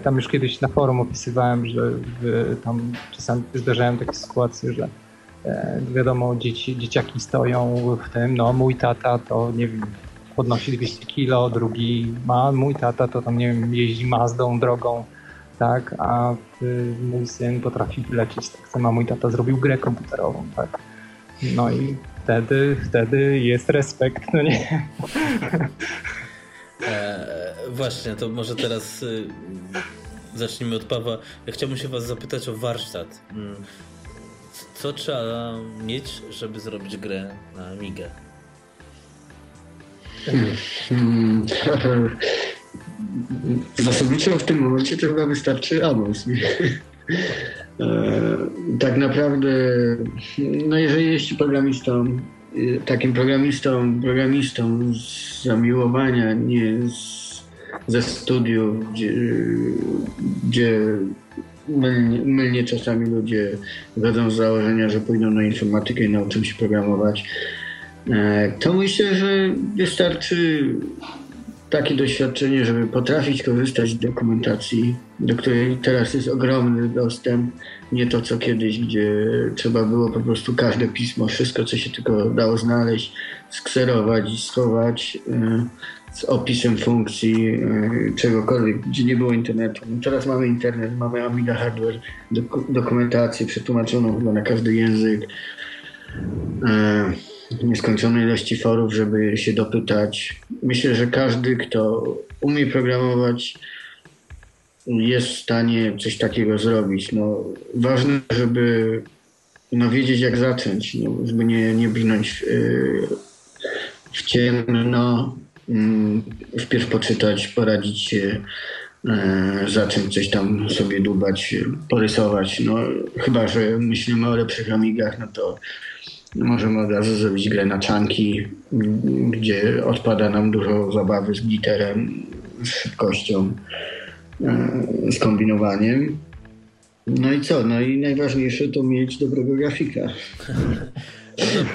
Tam już kiedyś na forum opisywałem, że w, tam czasami zdarzają takie sytuacje, że wiadomo, dzieci, dzieciaki stoją w tym, no mój tata to nie wiem, podnosi 200 kilo, drugi ma, mój tata to tam, nie wiem, jeździ Mazdą drogą, tak, a y, mój syn potrafi wylecieć tak samo, mój tata zrobił grę komputerową, tak. No i wtedy, wtedy jest respekt, no nie? E, właśnie, to może teraz y, zacznijmy od Pawła. Ja chciałbym się was zapytać o warsztat. Mm, co trzeba mieć, żeby zrobić grę na Migę? Hmm. Zasadniczo w tym momencie to chyba wystarczy Amos. E, tak naprawdę, no jeżeli jest programistą, y, takim programistą, programistą z zamiłowania, nie z, ze studiów, gdzie, gdzie mylnie, mylnie czasami ludzie wychodzą z założenia, że pójdą na informatykę i nauczą się programować. E, to myślę, że wystarczy takie doświadczenie, żeby potrafić korzystać z dokumentacji, do której teraz jest ogromny dostęp. Nie to co kiedyś, gdzie trzeba było po prostu każde pismo, wszystko co się tylko dało znaleźć, skserować schować e, z opisem funkcji e, czegokolwiek, gdzie nie było internetu. No teraz mamy internet, mamy Amiga Hardware, dokumentację przetłumaczoną chyba na każdy język nieskończonej ilości forów, żeby się dopytać. Myślę, że każdy, kto umie programować, jest w stanie coś takiego zrobić. No, ważne, żeby no, wiedzieć, jak zacząć, no, żeby nie, nie brnąć w, yy, w ciemno, yy, wpierw poczytać, poradzić się, yy, zacząć coś tam sobie dubać, porysować. No, chyba, że myślimy o lepszych amigach, no to Możemy od razu zrobić grę na czanki, gdzie odpada nam dużo zabawy z glitterem, z szybkością, e, z kombinowaniem. No i co? No i najważniejsze to mieć dobrego grafika.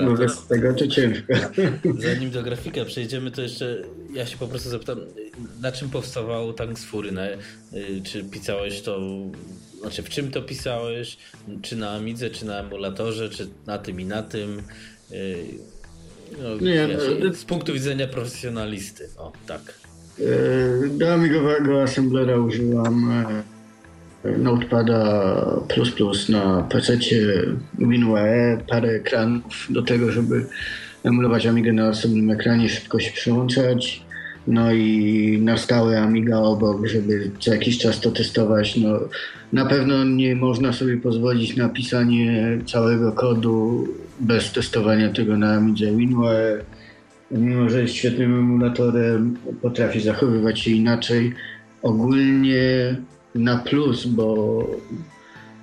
No Bo bez tego to ciężko. Zanim do grafika przejdziemy, to jeszcze ja się po prostu zapytam, na czym powstawał Tank z Fury? Na, y, czy pisałeś to znaczy, w czym to pisałeś? Czy na Amidze, czy na emulatorze, czy na tym i na tym? Yy, no, nie, wiesz, no, z punktu widzenia profesjonalisty, o tak. Yy, do amigowego assemblera użyłam yy, Notepada plus plus na PC, WinUAE, parę ekranów do tego, żeby emulować Amigę na osobnym ekranie, szybko się przełączać. No i na stałe Amiga obok, żeby co jakiś czas to testować. No, na pewno nie można sobie pozwolić na pisanie całego kodu bez testowania tego na Amidze WinUAE. Mimo, że jest świetnym emulatorem, potrafi zachowywać się inaczej. Ogólnie na plus, bo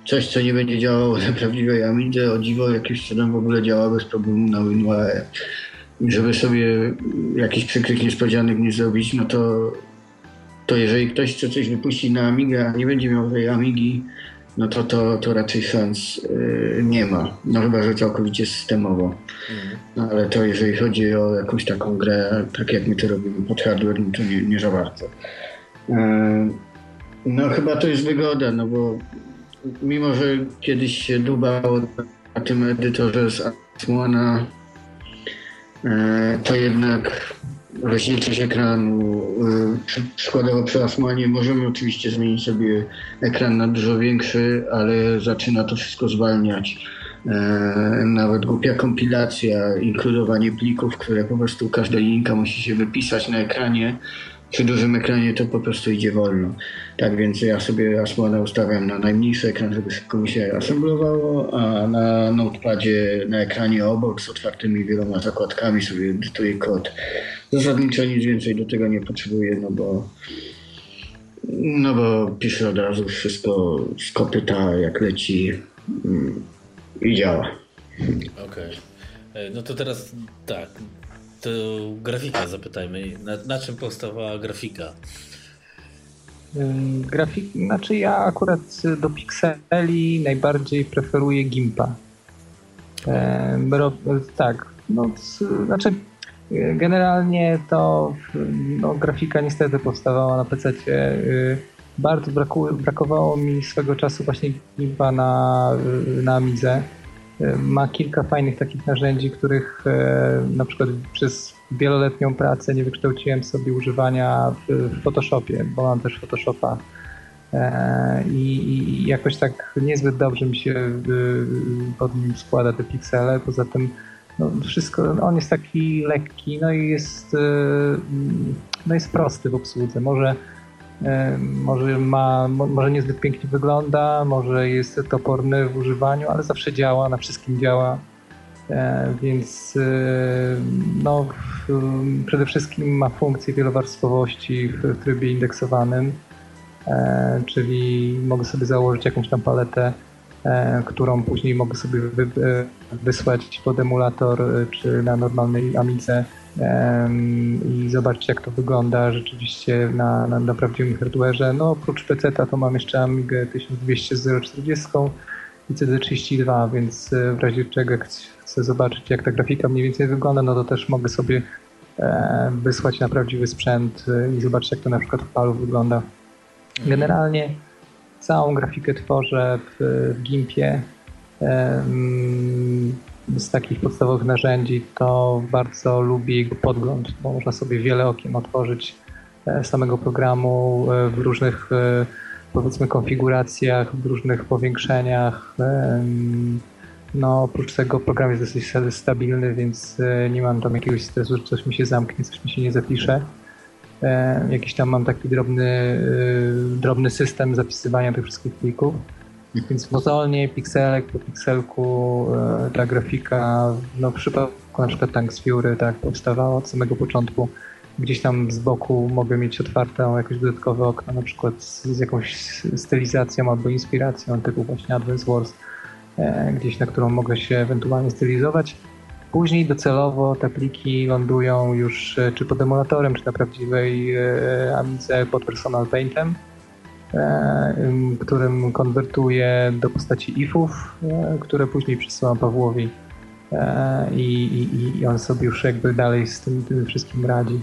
coś, co nie będzie działało na prawdziwej Amidze, o dziwo jakimś cudem w ogóle działa bez problemu na WinUAE żeby sobie jakiś przykrych niespodzianek nie zrobić, no to, to jeżeli ktoś chce coś wypuścić na Amigę, a nie będzie miał tej Amigi, no to, to, to raczej szans yy, nie ma. No chyba, że całkowicie systemowo. Mhm. No, ale to jeżeli chodzi o jakąś taką grę, tak jak my to robimy pod hardware, no to nie, nie za bardzo. Yy, no chyba to jest wygoda, no bo mimo, że kiedyś się dubało na tym edytorze z Asmona E, to jednak rozdzielczość ekranu przykładowo przy Asmanie możemy oczywiście zmienić sobie ekran na dużo większy, ale zaczyna to wszystko zwalniać. E, nawet głupia kompilacja, inkludowanie plików, które po prostu każda linka musi się wypisać na ekranie, przy dużym ekranie to po prostu idzie wolno. Tak więc ja sobie Asmona ustawiam na najmniejszy ekran, żeby szybko mi się assemblowało, a na notepadzie na ekranie obok z otwartymi wieloma zakładkami sobie edytuję kod. Zasadniczo nic więcej do tego nie potrzebuję, no bo no bo piszę od razu wszystko z kopyta, jak leci mm, i działa. Okej. Okay. No to teraz tak, to grafika zapytajmy. Na, na czym powstawała grafika? Grafik, znaczy ja akurat do pikseli najbardziej preferuję Gimpa. E, tak, no, znaczy generalnie to no, grafika niestety powstawała na PC. Y, bardzo braku, brakowało mi swego czasu właśnie Gimpa na, na Amidze ma kilka fajnych takich narzędzi, których e, na przykład przez wieloletnią pracę nie wykształciłem sobie używania w Photoshopie, bo mam też Photoshopa e, i jakoś tak niezbyt dobrze mi się pod nim składa te piksele. Poza tym no wszystko, on jest taki lekki, no i jest, e, no jest prosty w obsłudze. Może może, ma, może niezbyt pięknie wygląda, może jest toporny w używaniu, ale zawsze działa, na wszystkim działa. E, więc no, przede wszystkim ma funkcję wielowarstwowości w trybie indeksowanym, e, czyli mogę sobie założyć jakąś tam paletę e, którą później mogę sobie wy, wysłać pod emulator czy na normalnej Amidze i zobaczyć jak to wygląda rzeczywiście na, na, na prawdziwym hardware'ze. No oprócz PC to mam jeszcze Amigę 1200 z 040 i CD32, więc w razie czego chcę zobaczyć jak ta grafika mniej więcej wygląda, no to też mogę sobie wysłać na prawdziwy sprzęt i zobaczyć jak to na przykład w palu wygląda. Mhm. Generalnie całą grafikę tworzę w, w Gimpie. Z takich podstawowych narzędzi to bardzo lubię jego podgląd, bo można sobie wiele okien otworzyć e, samego programu e, w różnych e, powiedzmy konfiguracjach, w różnych powiększeniach. No, oprócz tego program jest dosyć stabilny, więc nie mam tam jakiegoś stresu, że coś mi się zamknie, coś mi się nie zapisze. Jakiś tam mam taki drobny, drobny system zapisywania tych wszystkich plików. Więc mozolnie, pikselek po pikselku e, ta grafika, no w przypadku na przykład Tanks Fury tak powstawała od samego początku. Gdzieś tam z boku mogę mieć otwarte jakieś dodatkowe okno, na przykład z, z jakąś stylizacją albo inspiracją typu właśnie Advance Wars, gdzieś na którą mogę się ewentualnie stylizować. Później docelowo te pliki lądują już e, czy pod emulatorem, czy na prawdziwej e, Amidze pod Personal Paintem, e, którym konwertuję do postaci ifów, które później przesyłam Pawłowi i, i, i on sobie już jakby dalej z tym, tym wszystkim radzi.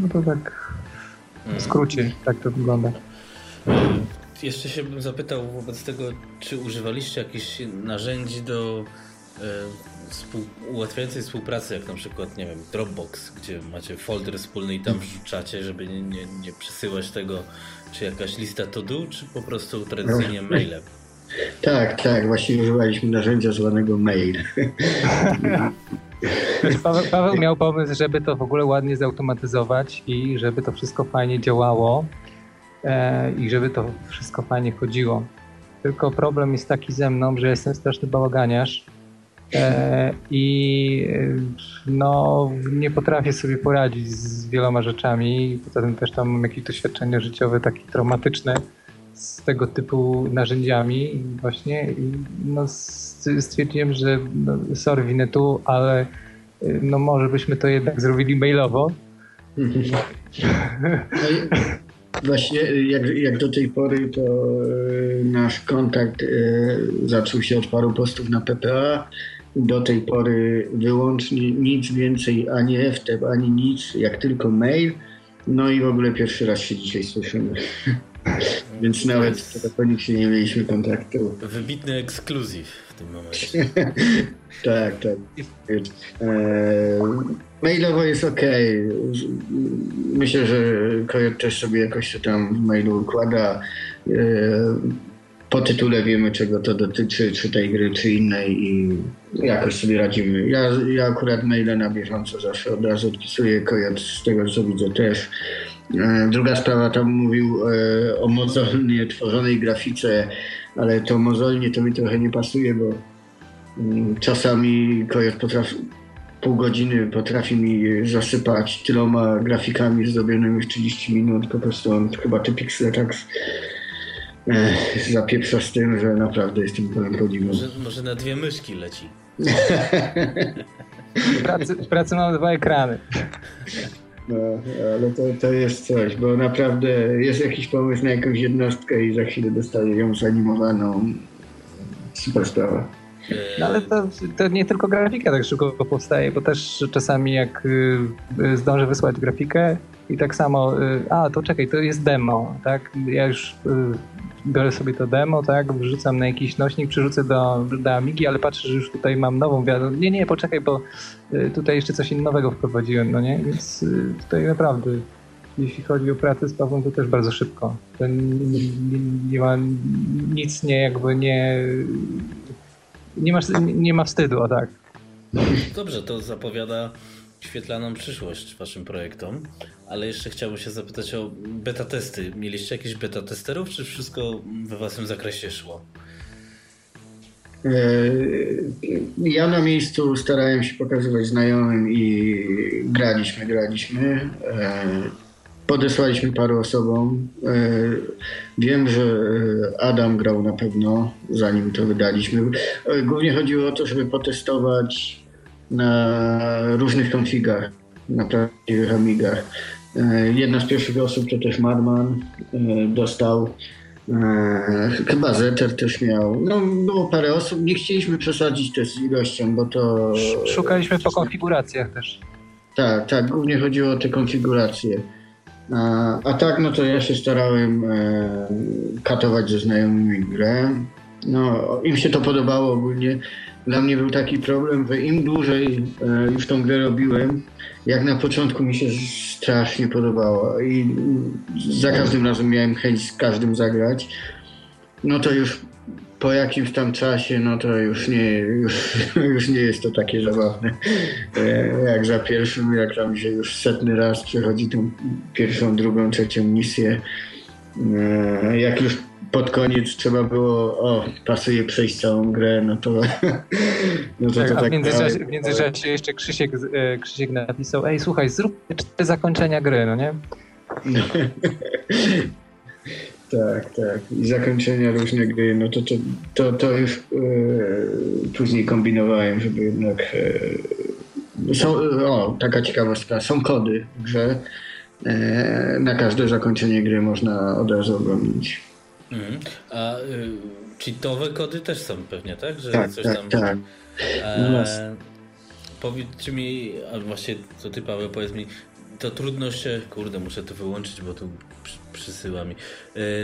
No to tak w skrócie tak to wygląda. Jeszcze się bym zapytał wobec tego, czy używaliście jakichś narzędzi do współ, ułatwiającej współpracy, jak na przykład, nie wiem, Dropbox, gdzie macie folder wspólny i tam wrzucacie, żeby nie, nie, nie przesyłać tego, czy jakaś lista to do, czy po prostu tradycyjnie no. mailem? Tak, tak, właśnie używaliśmy narzędzia zwanego mail. Paweł, Paweł miał pomysł, żeby to w ogóle ładnie zautomatyzować i żeby to wszystko fajnie działało e, i żeby to wszystko fajnie chodziło. Tylko problem jest taki ze mną, że jestem straszny bałaganiarz I no, nie potrafię sobie poradzić z wieloma rzeczami. Poza tym też tam mam jakieś doświadczenie życiowe takie traumatyczne z tego typu narzędziami właśnie. I no, stwierdziłem, że no, sorry, winę tu, ale no, może byśmy to jednak zrobili mailowo. No właśnie jak, jak do tej pory to e, nasz kontakt e, zaczął się od paru postów na PPA do tej pory wyłącznie nic więcej, ani FTP, ani nic, jak tylko mail. No i w ogóle pierwszy raz się dzisiaj słyszymy. Więc nawet telefonicznie nie mieliśmy kontaktu. Wybitny ekskluzyw w tym momencie. tak, tak. E, mailowo jest ok. Myślę, że Koyot też sobie jakoś to tam w mailu układa. E, po tytule wiemy, czego to dotyczy, czy tej gry, czy innej i jakoś sobie radzimy. Ja, ja akurat maile na bieżąco zawsze od razu odpisuję, kojot z tego, co widzę też. E, druga sprawa, tam mówił e, o mozolnie tworzonej grafice, ale to mozolnie to mi trochę nie pasuje, bo mm, czasami kojot potrafi, pół godziny potrafi mi zasypać tyloma grafikami zrobionymi w 30 minut, po prostu on chyba te piksele tak zapieprza z tym, że naprawdę jestem pełen podziwu. Może, może na dwie myszki leci. w, pracy, w pracy mamy dwa ekrany. No, ale to, to jest coś, bo naprawdę jest jakiś pomysł na jakąś jednostkę i za chwilę dostaję ją zanimowaną. Super sprawa. No ale to, to, nie tylko grafika tak szybko powstaje, bo też czasami jak y, zdążę wysłać grafikę i tak samo, y, a to czekaj, to jest demo, tak? Ja już y, biorę sobie to demo, tak, wrzucam na jakiś nośnik, przerzucę do, do Amigi, ale patrzę, że już tutaj mam nową wiadomość. Nie, nie, poczekaj, bo y, tutaj jeszcze coś innego wprowadziłem, no nie? Więc tutaj naprawdę, jeśli chodzi o pracę z Pawłem, to też bardzo szybko. To nie, nie, nie ma nic nie jakby nie nie, masz, nie ma wstydu, o tak. Dobrze, to zapowiada świetlaną przyszłość waszym projektom, ale jeszcze chciałbym się zapytać o beta testy. Mieliście jakieś beta testerów, czy wszystko we waszym zakresie szło? E, ja na miejscu starałem się pokazywać znajomym i graliśmy, graliśmy. E, podesłaliśmy paru osobom. E, wiem, że Adam grał na pewno, zanim to wydaliśmy. Głównie chodziło o to, żeby potestować na różnych konfigach, na prawdziwych Amigach. Jedna z pierwszych osób to też Madman dostał. Chyba Zeter też miał. No, było parę osób. Nie chcieliśmy przesadzić też z ilością, bo to. Szukaliśmy po konfiguracjach też. Tak, tak, głównie chodziło o te konfiguracje. A, a tak, no to ja się starałem e, katować ze znajomymi grę. No, im się to podobało ogólnie. Dla mnie był taki problem, że im dłużej e, już tą grę robiłem, jak na początku mi się strasznie podobało i za każdym razem miałem chęć z każdym zagrać. No to już po jakimś tam czasie, no to już nie, już, już nie jest to takie zabawne e, jak za pierwszym, jak tam się już setny raz przechodzi tą pierwszą, drugą, trzecią misję. E, jak już pod koniec trzeba było, o, pasuje przejść całą grę, no to... No to, tak, to tak w, międzyczasie, w międzyczasie jeszcze Krzysiek, e, Krzysiek napisał, ej słuchaj, zrób cztery zakończenia gry, no nie? Tak, tak. I zakończenia różne gry, no to, to, to, to już e, później kombinowałem, żeby jednak... E, są, o, taka ciekawostka, są kody w grze. Na każde zakończenie gry można od razu oglądać. Mhm. A y, cheatowe kody też są pewnie, tak? Że tak, coś tak, tam... tak. E, powiedz mi, a właśnie co ty Paweł, powiedz mi, to trudno się, kurde, muszę to wyłączyć, bo tu przysyła mi.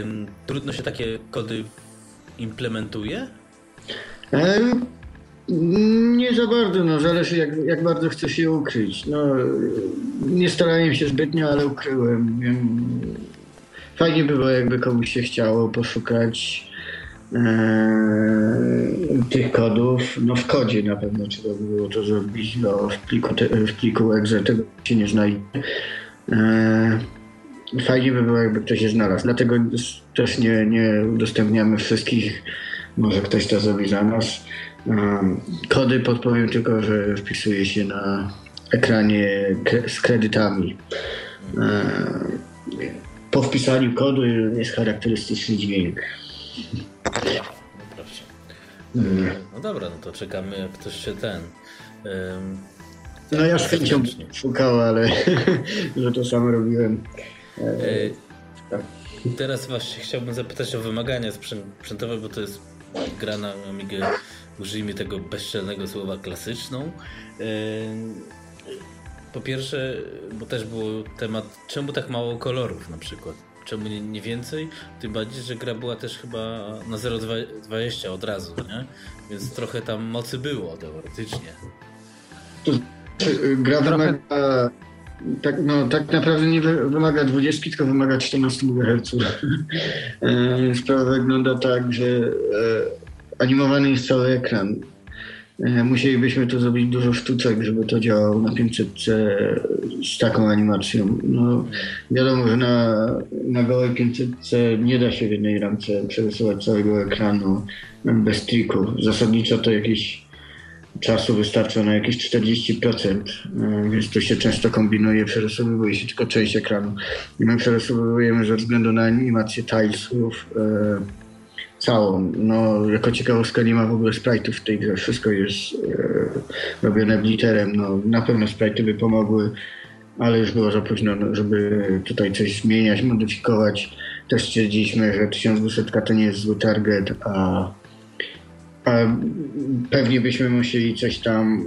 Ym, trudno się takie kody implementuje? nie za bardzo, no zależy jak, jak bardzo chcesz je ukryć. No, nie starałem się zbytnio, ale ukryłem. Fajnie było, jakby komuś się chciało poszukać e, tych kodów. No w kodzie na pewno trzeba było to zrobić, no w pliku, w pliku exe tego się nie znajdzie. E, fajnie by było, jakby ktoś je znalazł. Dlatego też nie, nie udostępniamy wszystkich. Może ktoś to zrobi za nas. Kody podpowiem tylko, że wpisuje się na ekranie z kredytami. Po wpisaniu kodu jest charakterystyczny dźwięk. No proszę. Mm. No dobra, no to czekamy jak ktoś się ten... no ja z chęcią szukał, ale że to samo robiłem. E, tak. Teraz właśnie chciałbym zapytać o wymagania sprzętowe, bo to jest gra na Amigę, użyjmy tego bezczelnego słowa klasyczną. E, po pierwsze, bo też był temat, czemu tak mało kolorów na przykład? Czemu nie, nie więcej? Tym bardziej, że gra była też chyba na 0,20 od razu, nie? Więc trochę tam mocy było teoretycznie. Gra wymaga tak, no, tak naprawdę nie wymaga 20, tylko wymaga 14 MHz. E, sprawa wygląda tak, że e, animowany jest cały ekran. E, musielibyśmy to zrobić dużo sztuczek, żeby to działało na 500 z taką animacją. No, wiadomo, że na, na gołej 500 nie da się w jednej ramce przerysować całego ekranu bez trików. Zasadniczo to jakieś czasu wystarcza na jakieś 40%, e, więc to się często kombinuje, przerysowuje się tylko część ekranu. I my przerysowujemy ze względu na animację tilesów całą. No, jako ciekawostka nie ma w ogóle sprite'ów w tej grze, wszystko jest e, robione bliterem. No, na pewno sprite'y by pomogły, ale już było za późno, no, żeby tutaj coś zmieniać, modyfikować. Też stwierdziliśmy, że 1200 to nie jest zły target, a pewnie byśmy musieli coś tam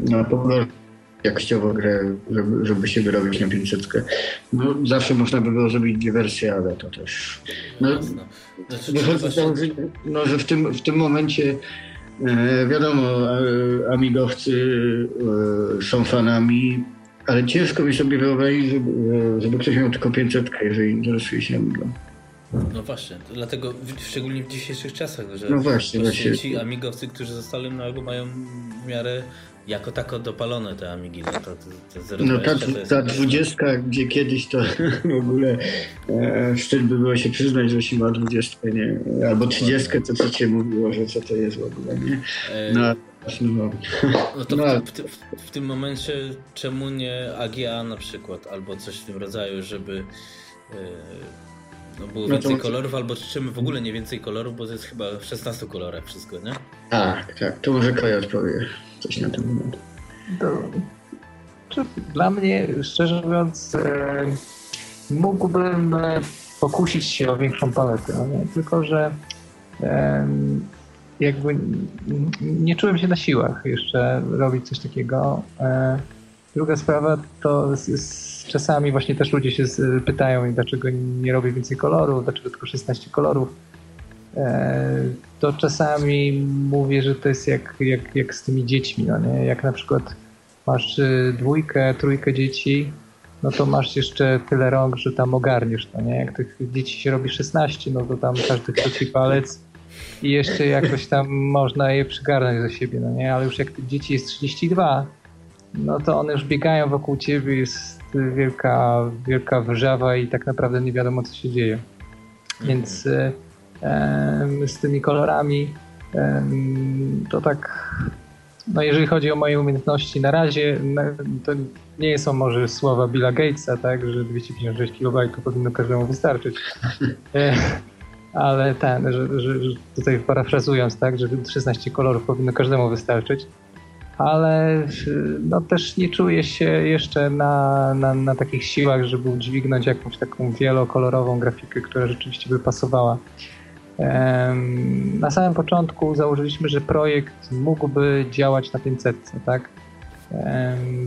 no, pogorszyć jakościowo grę, żeby, żeby się wyrobić na 500. No, zawsze można by było zrobić dwie wersje, ale to też... No, znaczy, no, że w tym, w tym momencie e, wiadomo, amigowcy e, są fanami, ale ciężko mi sobie wyobrazić, żeby, żeby ktoś miał tylko 500, jeżeli interesuje się Amigą. No właśnie, dlatego szczególnie w dzisiejszych czasach, że no właśnie, właśnie. ci amigowcy, którzy zostali na mają w miarę jako tako dopalone te amigi. No, to, to, to no ta, ta dwudziestka, gdzie kiedyś to w ogóle e, wstyd by było się przyznać, że się ma dwudziestkę, nie? Albo trzydziestkę, to co cię mówiło, że co to jest w ogóle, nie? E, no. No, no to no. W, w, w, tym momencie czemu nie AGA na przykład, albo coś w tym rodzaju, żeby yy, no było no więcej to... kolorów, albo czym w ogóle nie więcej kolorów, bo to jest chyba w 16 kolorach wszystko, nie? Tak, tak. To może Kaja odpowie coś na ten moment. Dla mnie, szczerze mówiąc, e, mógłbym e, pokusić się o większą paletę, tylko że jakby nie czułem się na siłach jeszcze robić coś takiego. E, druga sprawa to z, z, czasami właśnie też ludzie się z, pytają, dlaczego nie robię więcej kolorów, dlaczego tylko 16 kolorów. E, to czasami mówię, że to jest jak, jak, jak z tymi dziećmi, no nie? Jak na przykład masz y, dwójkę, trójkę dzieci, no to masz jeszcze tyle rąk, że tam ogarniesz, no nie? Jak tych dzieci się robi 16, no to tam każdy chwyci palec i jeszcze jakoś tam można je przygarnąć za siebie, no nie? Ale już jak dzieci jest 32, no to one już biegają wokół ciebie, jest wielka, wielka wrzawa i tak naprawdę nie wiadomo, co się dzieje. Więc e, z tymi kolorami to tak no jeżeli chodzi o moje umiejętności, na razie to nie są może słowa Billa Gatesa, tak, że 256 KB powinno każdemu wystarczyć. E, ale ten, że, że, że tutaj parafrazując, tak, że 16 kolorów powinno każdemu wystarczyć. Ale no, też nie czuję się jeszcze na, na, na takich siłach, żeby udźwignąć jakąś taką wielokolorową grafikę, która rzeczywiście by pasowała. Na samym początku założyliśmy, że projekt mógłby działać na 500, tak?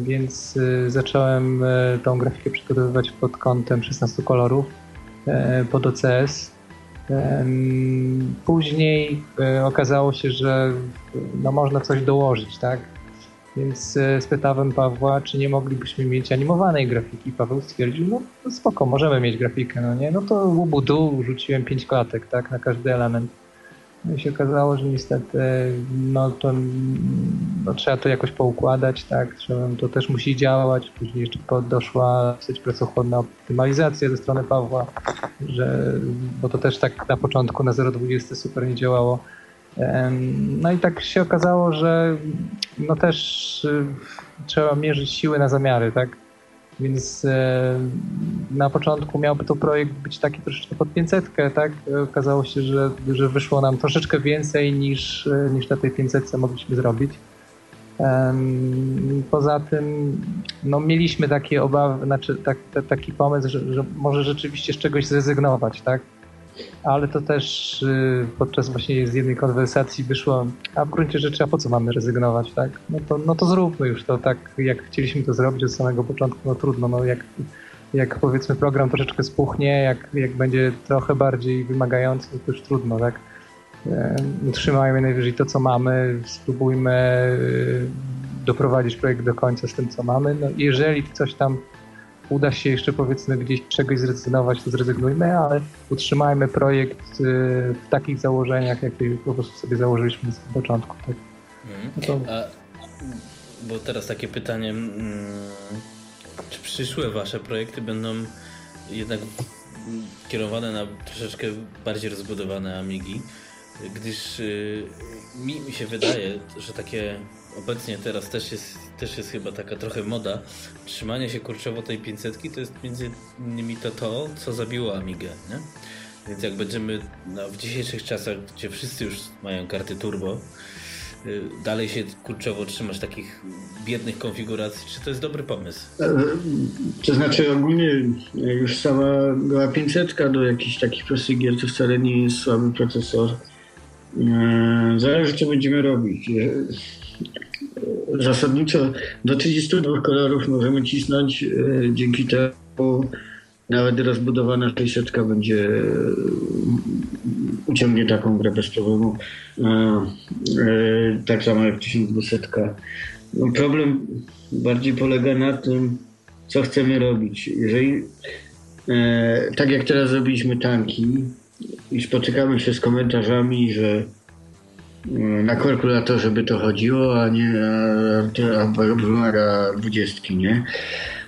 Więc y, zacząłem y, tą grafikę przygotowywać pod kątem 16 kolorów e, pod OCS. Później e, okazało się, że no, można coś dołożyć, tak? Więc e, spytałem Pawła, czy nie moglibyśmy mieć animowanej grafiki. Paweł stwierdził, no, no spoko, możemy mieć grafikę, no nie? No to łubu rzuciłem pięć klatek, tak, na każdy element. No i się okazało, że niestety, no to no, trzeba to jakoś poukładać, tak, trzeba, to też musi działać. Później jeszcze doszła dosyć pracochłonna optymalizacja ze strony Pawła, że, bo to też tak na początku na 0.20 super nie działało. No i tak się okazało, że no też y, trzeba mierzyć siły na zamiary, tak? Więc e, na początku miałby to projekt być taki troszeczkę pod 500, tak? Okazało się, że, że wyszło nam troszeczkę więcej niż, e, niż na tej 500 mogliśmy zrobić. Poza tym no, mieliśmy takie obawy, znaczy tak, taki pomysł, że, że może rzeczywiście z czegoś zrezygnować, tak? Ale to też y, podczas właśnie z jednej konwersacji wyszło, a w gruncie rzeczy, a po co mamy rezygnować, tak? No to, no to zróbmy już to tak, jak chcieliśmy to zrobić od samego początku, no trudno, no jak, jak powiedzmy program troszeczkę spuchnie, jak, jak będzie trochę bardziej wymagający, to już trudno, tak? Utrzymajmy najwyżej to, co mamy, spróbujmy y, doprowadzić projekt do końca z tym, co mamy. No, jeżeli coś tam uda się jeszcze powiedzmy gdzieś czegoś zrezygnować, to zrezygnujmy, ale utrzymajmy projekt y, w takich założeniach, jakie po prostu sobie założyliśmy z początku. Tak? Mhm. No to... A, bo teraz takie pytanie, mm, czy przyszłe wasze projekty będą jednak kierowane na troszeczkę bardziej rozbudowane Amigi? Gdyż y, mi, mi się wydaje, że takie obecnie teraz też jest, też jest chyba taka trochę moda. Trzymanie się kurczowo tej 500 to jest między innymi to to, co zabiło Amigę, nie? Więc jak będziemy no, w dzisiejszych czasach, gdzie wszyscy już mają karty turbo, y, dalej się kurczowo trzymać takich biednych konfiguracji, czy to jest dobry pomysł? E, to znaczy ogólnie już sama była 500 do jakichś takich prostych gier to wcale nie jest słaby procesor. E, zależy co będziemy robić zasadniczo do 32 kolorów możemy cisnąć. E, dzięki temu nawet rozbudowana 600 będzie e, uciągnie taką grę bez problemu. E, tak samo jak 1200. No problem bardziej polega na tym, co chcemy robić. Jeżeli tak jak teraz zrobiliśmy tanki i spotykamy się z komentarzami, że na kalkulatorze by to chodziło, a nie a wymaga dwudziestki, nie?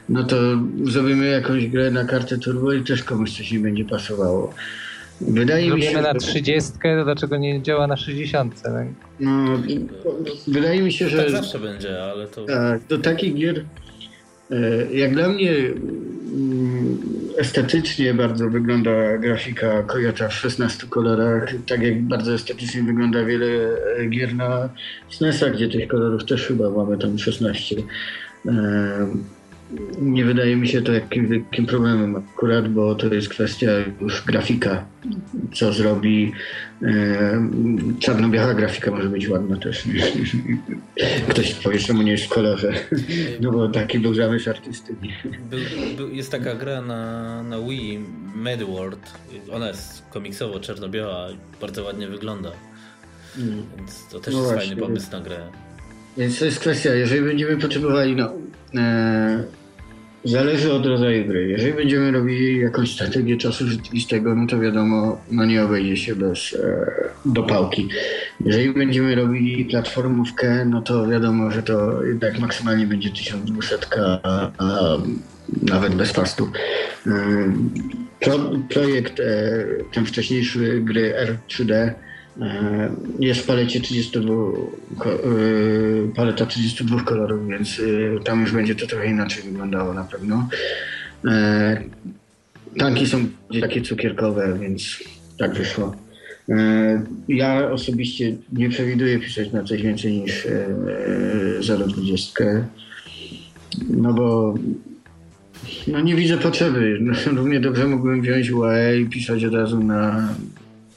No to zrobimy jakąś grę na kartę turbo i też komuś coś nie będzie pasowało. Wydaje mi się, Zrobimy na że- 30, to dlaczego nie działa na 60? no, wydaje mi się, że Tak zawsze będzie, ale to... Tak, do takich gier, e, jak dla mnie mm, estetycznie bardzo wygląda grafika Kojota w 16 kolorach, tak jak bardzo estetycznie wygląda wiele e, gier na SNES-a, gdzie tych kolorów też chyba mamy tam 16. E, Nie wydaje mi się to jakimś wielkim problemem akurat, bo to jest kwestia już grafika, co zrobi. E, Czarno-biała grafika może być ładna też. Ktoś powie, czemu nie jest w kolorze. No bo taki był zamysł artysty. Jest taka gra na, na Wii, Mad World. Ona jest komiksowo czarno-biała i bardzo ładnie wygląda. Więc to też No jest właśnie. fajny pomysł na grę. Więc to jest kwestia, jeżeli będziemy potrzebowali, no, e, zależy od rodzaju gry. Jeżeli będziemy robili jakąś strategię czasu rzeczywistego, no to wiadomo, no nie obejdzie się bez e, dopałki. Jeżeli będziemy robili platformówkę, no to wiadomo, że to jednak maksymalnie będzie 1200, a, a nawet bez fastu. E, pro, projekt, e, ten wcześniejszy gry R3D, E, Jest w palecie 32, ko- e, paleta 32 kolorów, więc e, tam już będzie to trochę inaczej wyglądało na pewno. E, Tanki są takie cukierkowe, więc tak wyszło. E, Ja osobiście nie przewiduję pisać na coś więcej niż e, 0,20. No bo no nie widzę potrzeby. Równie dobrze mógłbym wziąć UAE i pisać od razu na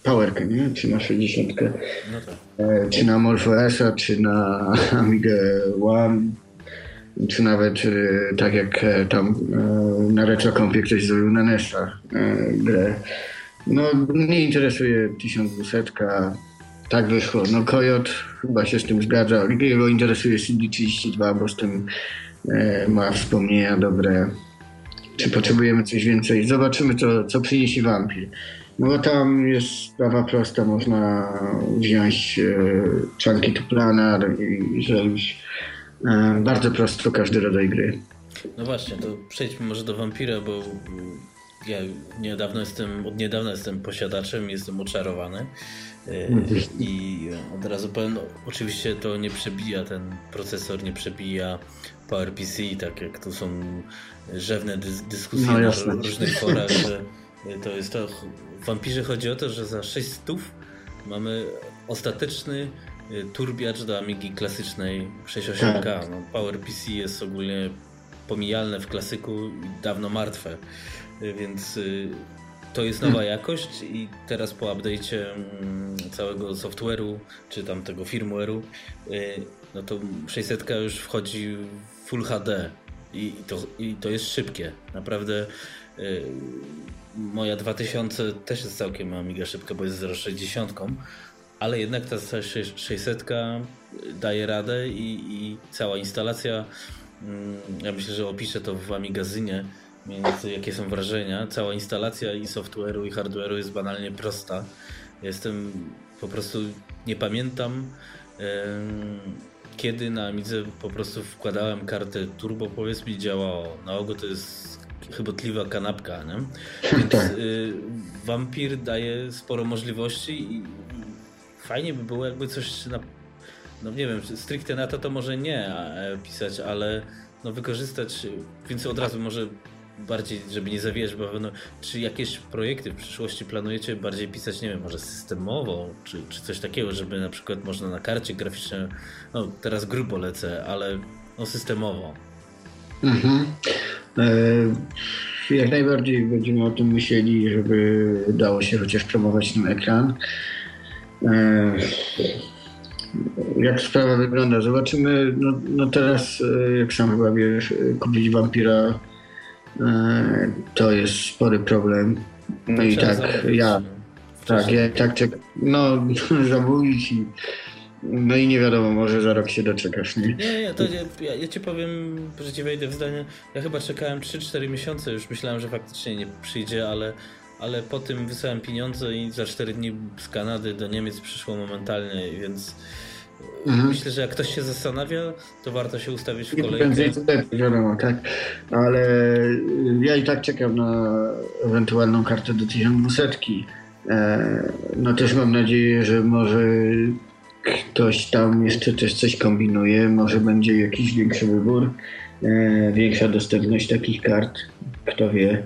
Powerkę, nie? Czy na 60, No tak. e, czy na MorphOS-a, czy na Amigę One, czy nawet e, tak jak e, tam na RetroCompie ktoś zrobił na NES-a e, grę. No mnie interesuje 1200, tak wyszło. No Kojot chyba się z tym zgadza. Jego interesuje CD32, bo z tym e, ma wspomnienia dobre. Czy potrzebujemy coś więcej? Zobaczymy, co, co przyniesie wampir. No bo tam jest sprawa prosta, można wziąć e, Chunky to Planar i zrobić e, bardzo prosto każdy rodzaj gry. No właśnie, to przejdźmy może do Vampira, bo ja niedawno jestem, od niedawna jestem posiadaczem, jestem oczarowany. E, I od razu powiem, no, oczywiście to nie przebija, ten procesor nie przebija PowerPC, tak jak tu są rzewne dys dyskusje No na różnych forach, że to jest to, w Vampirze chodzi o to, że za 600 mamy ostateczny y, turbiacz do Amigi klasycznej 68K. No, PowerPC jest ogólnie pomijalne w klasyku i dawno martwe, Y, więc y, to jest nowa jakość i teraz po update'cie mm, całego software'u, czy tam tego firmware'u, no to 600 już wchodzi w Full HD i to, i to jest szybkie. Naprawdę moja 2000 też jest całkiem Amiga szybka, bo jest 0,60, ale jednak ta 600 daje radę i, i cała instalacja, mm, ja myślę, że opiszę to w Amigazynie, więc jakie są wrażenia. Cała instalacja i software'u i hardware'u jest banalnie prosta. Jestem po prostu nie pamiętam kiedy na Amidze po prostu wkładałem kartę turbo, powiedzmy działało. Na ogół to jest chybotliwa kanapka, nie? Więc y, Vampir daje sporo możliwości i fajnie by było jakby coś na, no nie wiem, stricte na to to może nie e, pisać, ale no wykorzystać, więc od razu może bardziej, żeby nie zawijać bawełną, czy jakieś projekty w przyszłości planujecie bardziej pisać, nie wiem, może systemowo, czy, czy coś takiego, żeby na przykład można na karcie graficznej, no teraz grubo lecę, ale no systemowo. Mhm. E, jak najbardziej będziemy o tym myśleli, żeby dało się chociaż promować ten ekran. E, jak sprawa wygląda? Zobaczymy. No, no teraz, e, jak sam chyba wiesz, kupić wampira to jest spory problem. No i tak, ja, tak, ja tak czekam. No, zamówić i no i nie wiadomo, może za rok się doczekasz, nie? Nie, nie, to ja, ja, ci powiem, że ci wejdę w zdanie. Ja chyba czekałem 3-4 miesiące, już myślałem, że faktycznie nie przyjdzie, ale, ale po tym wysłałem pieniądze i za 4 dni z Kanady do Niemiec przyszło momentalnie, więc Mhm. myślę, że jak ktoś się zastanawia, to warto się ustawić w Im kolejkę. prędzej, tym lepiej, wiadomo, tak. Ale ja i tak czekam na ewentualną kartę do 1200. E, no też mam nadzieję, że może ktoś tam jeszcze też coś kombinuje, może będzie jakiś większy wybór, e, większa dostępność takich kart, kto wie.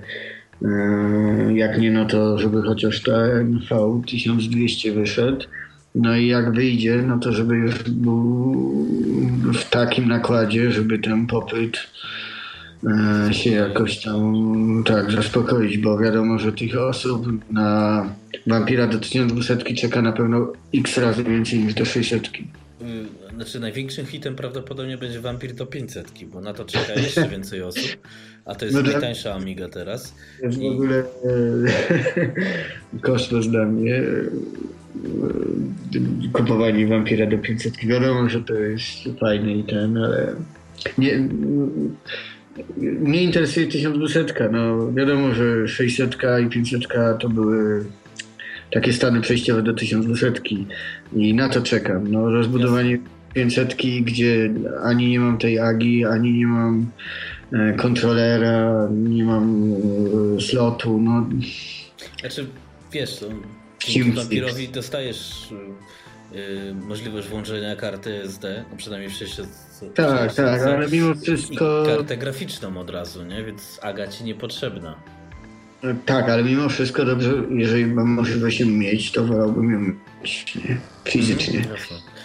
E, jak nie, no to żeby chociaż ten V1200 wyszedł. No i jak wyjdzie, no to żeby już był w takim nakładzie, żeby ten popyt się jakoś tam tak zaspokoić, bo wiadomo, że tych osób na Vampira do 1200 czeka na pewno x razy więcej niż do 600. Y, znaczy największym hitem prawdopodobnie będzie Vampir do 500, bo na to czeka jeszcze więcej osób, a to jest no najtańsza Amiga teraz. Jest I... w ogóle e, kosmos dla mnie e, kupowanie Vampira do 500. Wiadomo, że to jest fajny i ten, ale nie, mnie interesuje 1200. No, wiadomo, że 600 i 500 to były takie stany przejściowe do 1200 i na to czekam. No, rozbudowanie 500, gdzie ani nie mam tej agi, ani nie mam e, kontrolera, nie mam e, slotu. No. Znaczy, wiesz, dzięki Vampirowi dostajesz możliwość włączenia karty SD, no przynajmniej w 600. Tak, tak, ale mimo wszystko. Kartę graficzną od razu, nie? Więc aga ci niepotrzebna. Tak, ale mimo wszystko dobrze, jeżeli mam możliwość ją mieć, to wolałbym ją mieć nie? fizycznie. Mhm,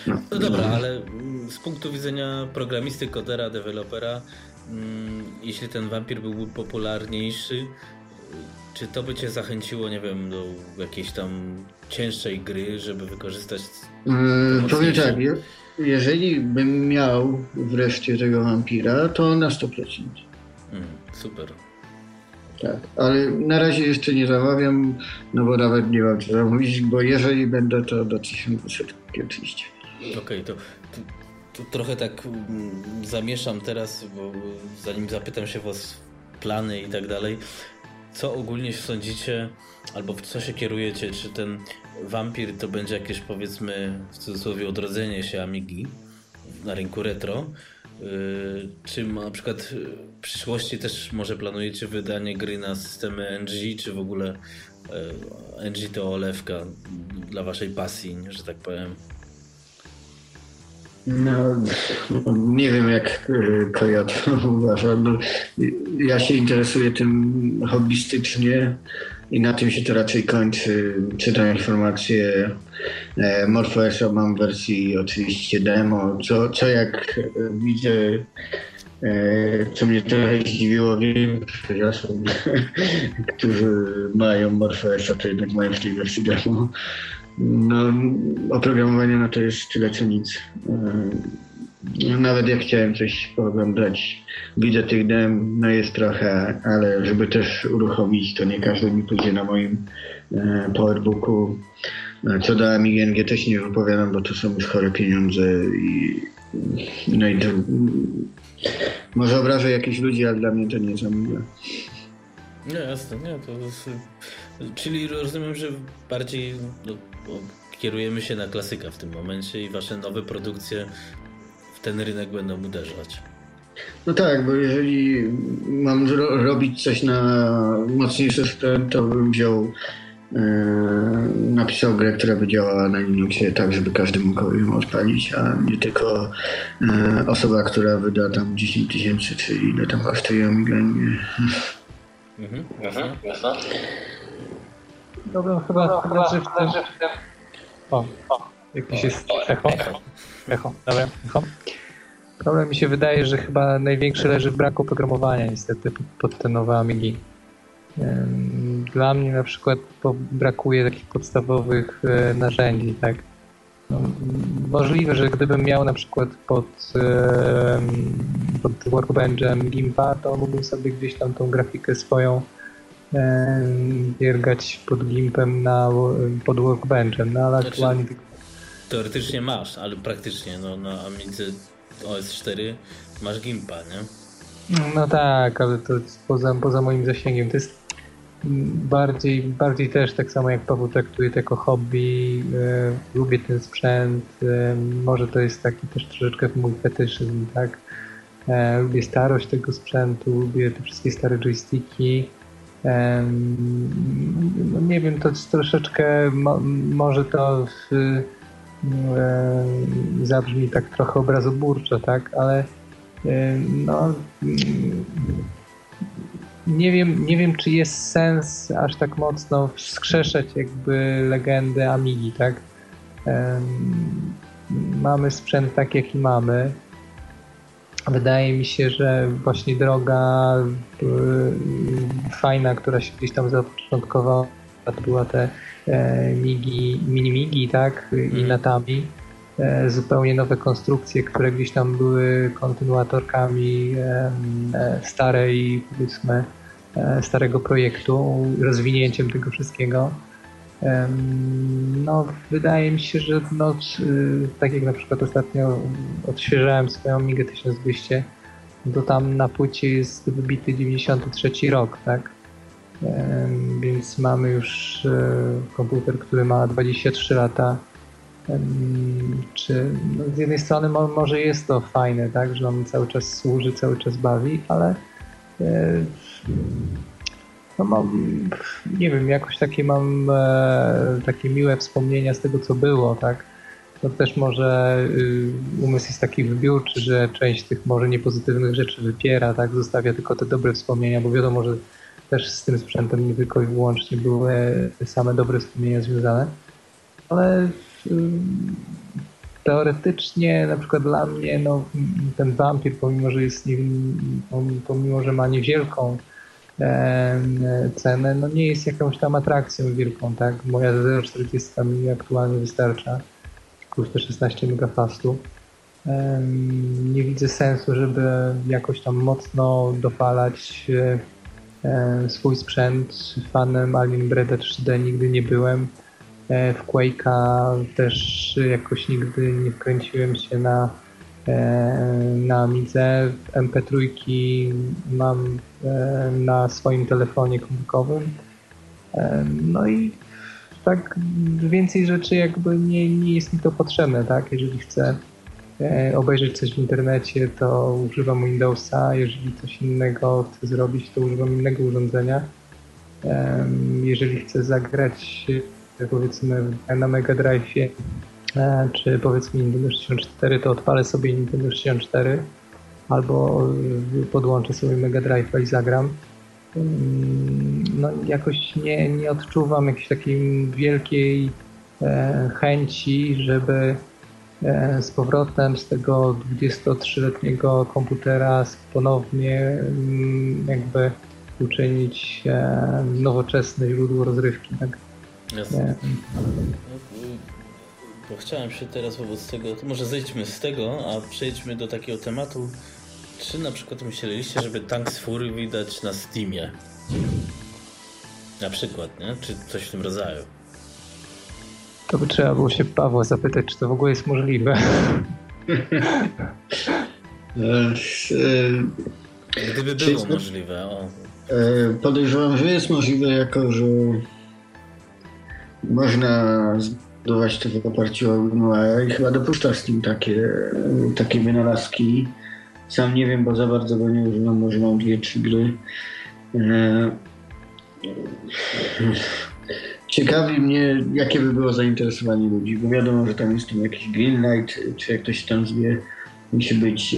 no, no dobra, ale z punktu widzenia programisty, kodera, dewelopera, mm, jeśli ten wampir byłby popularniejszy, czy to by cię zachęciło, nie wiem, do jakiejś tam cięższej gry, żeby wykorzystać. Hmm, powiem tak, jeżeli bym miał wreszcie tego wampira, to na 100%. Mm, super. Tak, ale na razie jeszcze nie zamawiam, no bo nawet nie mam co zamówić, bo jeżeli będę, to do 1200 oczywiście. Okej, okay, to, to, to, trochę tak mm, zamieszam teraz, bo zanim zapytam się was plany i tak dalej, co ogólnie sądzicie, albo w co się kierujecie, czy ten wampir to będzie jakieś powiedzmy w cudzysłowie odrodzenie się Amigi na rynku retro, Yy, czy na przykład w przyszłości też może planujecie wydanie gry na systemy NG, czy w ogóle yy, NG to olewka dla waszej pasji, że tak powiem? No, nie wiem jak Kojot uważa. No, ja się interesuję tym hobbystycznie i na tym się to raczej kończy. Czytam informacje. E, MorphOS mam w wersji oczywiście demo. Co, co jak widzę, e, co mnie trochę zdziwiło, większość osób, którzy mają MorphOS, to jednak mają w tej wersji demo. No, oprogramowanie no to jest tyle co nic. E, nawet jak chciałem coś pooglądać, widzę tych dem, no jest trochę, ale żeby też uruchomić, to nie każdy mi pójdzie na moim e, powerbooku. E, co do AMIG też nie wypowiadam, bo to są już chore pieniądze i no i to, może obrażę jakichś ludzi, ale dla mnie to nie jest Amiga. Nie, jasne, nie, to jest... Czyli rozumiem, że bardziej no, kierujemy się na klasyka w tym momencie i wasze nowe produkcje w ten rynek będą uderzać. No tak, bo jeżeli mam ro robić coś na mocniejszy sprzęt, to bym wziął e, napisał grę, która by działała na Linuxie tak, żeby każdy mógł ją odpalić, a nie tylko e, osoba, która wyda tam 10 tysięcy, czy ile tam kosztuje Amiga. Nie. Mhm, jasne, jasne. Problem chyba leży w tym... O, o, jakiś jest echo. Echo, dobra, echo. Problem mi się wydaje, że chyba największy leży w braku programowania niestety pod, pod te nowe Amigi. Dla mnie na przykład brakuje takich podstawowych e, narzędzi, tak? No, możliwe, że gdybym miał na przykład pod, pod Workbenchem Gimpa, to mógłbym sobie gdzieś tam tą grafikę swoją biergać pod Gimpem na, pod Workbenchem, no ale znaczy, aktualnie... Teoretycznie masz, ale praktycznie no, na Amidze OS4 masz Gimpa, nie? No tak, ale to poza, poza moim zasięgiem. To jest bardziej, bardziej też tak samo jak Paweł traktuje to jako hobby. E, lubię ten sprzęt. E, może to jest taki też troszeczkę mój fetyszyzm, tak? E, lubię starość tego sprzętu, lubię te wszystkie stare joysticki. No nie wiem, to troszeczkę, może to w, zabrzmi tak trochę obrazoburczo, tak, ale no nie wiem, nie wiem, czy jest sens aż tak mocno wskrzeszać jakby legendę Amigi, tak? mamy sprzęt tak, jaki mamy. Wydaje mi się, że właśnie droga y, fajna, która się gdzieś tam zapoczątkowała, to była te e, migi, mini migi, tak? I mhm. natami. E, zupełnie nowe konstrukcje, które gdzieś tam były kontynuatorkami e, starej, powiedzmy, starego projektu, rozwinięciem tego wszystkiego. No, wydaje mi się, że no, tak jak na przykład ostatnio odświeżałem swoją Migę 1200, to tam na płycie jest wybity 93 rok, tak? Więc mamy już e, komputer, który ma 23 lata. Czy no, z jednej strony może jest to fajne, tak, że on cały czas służy, cały czas bawi, ale e, no mam, nie wiem, jakoś takie mam e, takie miłe wspomnienia z tego, co było, tak? No też może y, umysł jest taki wybiórczy, że część tych może niepozytywnych rzeczy wypiera, tak? Zostawia tylko te dobre wspomnienia, bo wiadomo, że też z tym sprzętem nie tylko i wyłącznie były same dobre wspomnienia związane, ale y, teoretycznie na przykład dla mnie no, ten wampir, pomimo że jest pomimo, że ma niewielką cenę, no nie jest jakąś tam atrakcją wielką, tak? Moja 0,40 mi aktualnie wystarcza, plus te 16 megafastu. Nie widzę sensu, żeby jakoś tam mocno dopalać swój sprzęt. Fanem Alien Breda 3D nigdy nie byłem. E, w Quake'a też jakoś nigdy nie wkręciłem się na na Amidze. MP3 mam e, na swoim telefonie komórkowym. E, no i tak więcej rzeczy jakby nie, nie jest mi to potrzebne, tak? Jeżeli chcę obejrzeć coś w internecie, to używam Windowsa, jeżeli coś innego chcę zrobić, to używam innego urządzenia. Jeżeli chcę zagrać powiedzmy na Mega Drive E, czy powiedzmy Nintendo 64, to odpalę sobie Nintendo 64 albo e, podłączę sobie Mega Drive i zagram. No jakoś nie, nie odczuwam jakiejś takiej wielkiej e, chęci, żeby z powrotem z tego 23-letniego komputera ponownie mm, jakby uczynić nowoczesne źródło rozrywki. Tak? Jasne bo chciałem się teraz wobec tego, to może zejdźmy z tego, a przejdźmy do takiego tematu. Czy na przykład myśleliście, żeby Tanks Fury widać na Steamie? Na przykład, nie? Czy coś w tym rodzaju? To by trzeba było się Pawła zapytać, czy to w ogóle jest możliwe. Gdyby było możliwe, o. E, podejrzewam, że jest możliwe, jako że można budować to w oparciu o i chyba dopuszczasz z tym takie, takie wynalazki. Sam nie wiem, bo za bardzo go nie używam, może mam dwie, trzy gry. E, ciekawi mnie, jakie by było zainteresowanie ludzi, bo wiadomo, że tam jest tam jakiś Greenlight, czy jak to się tam zwie, musi być e,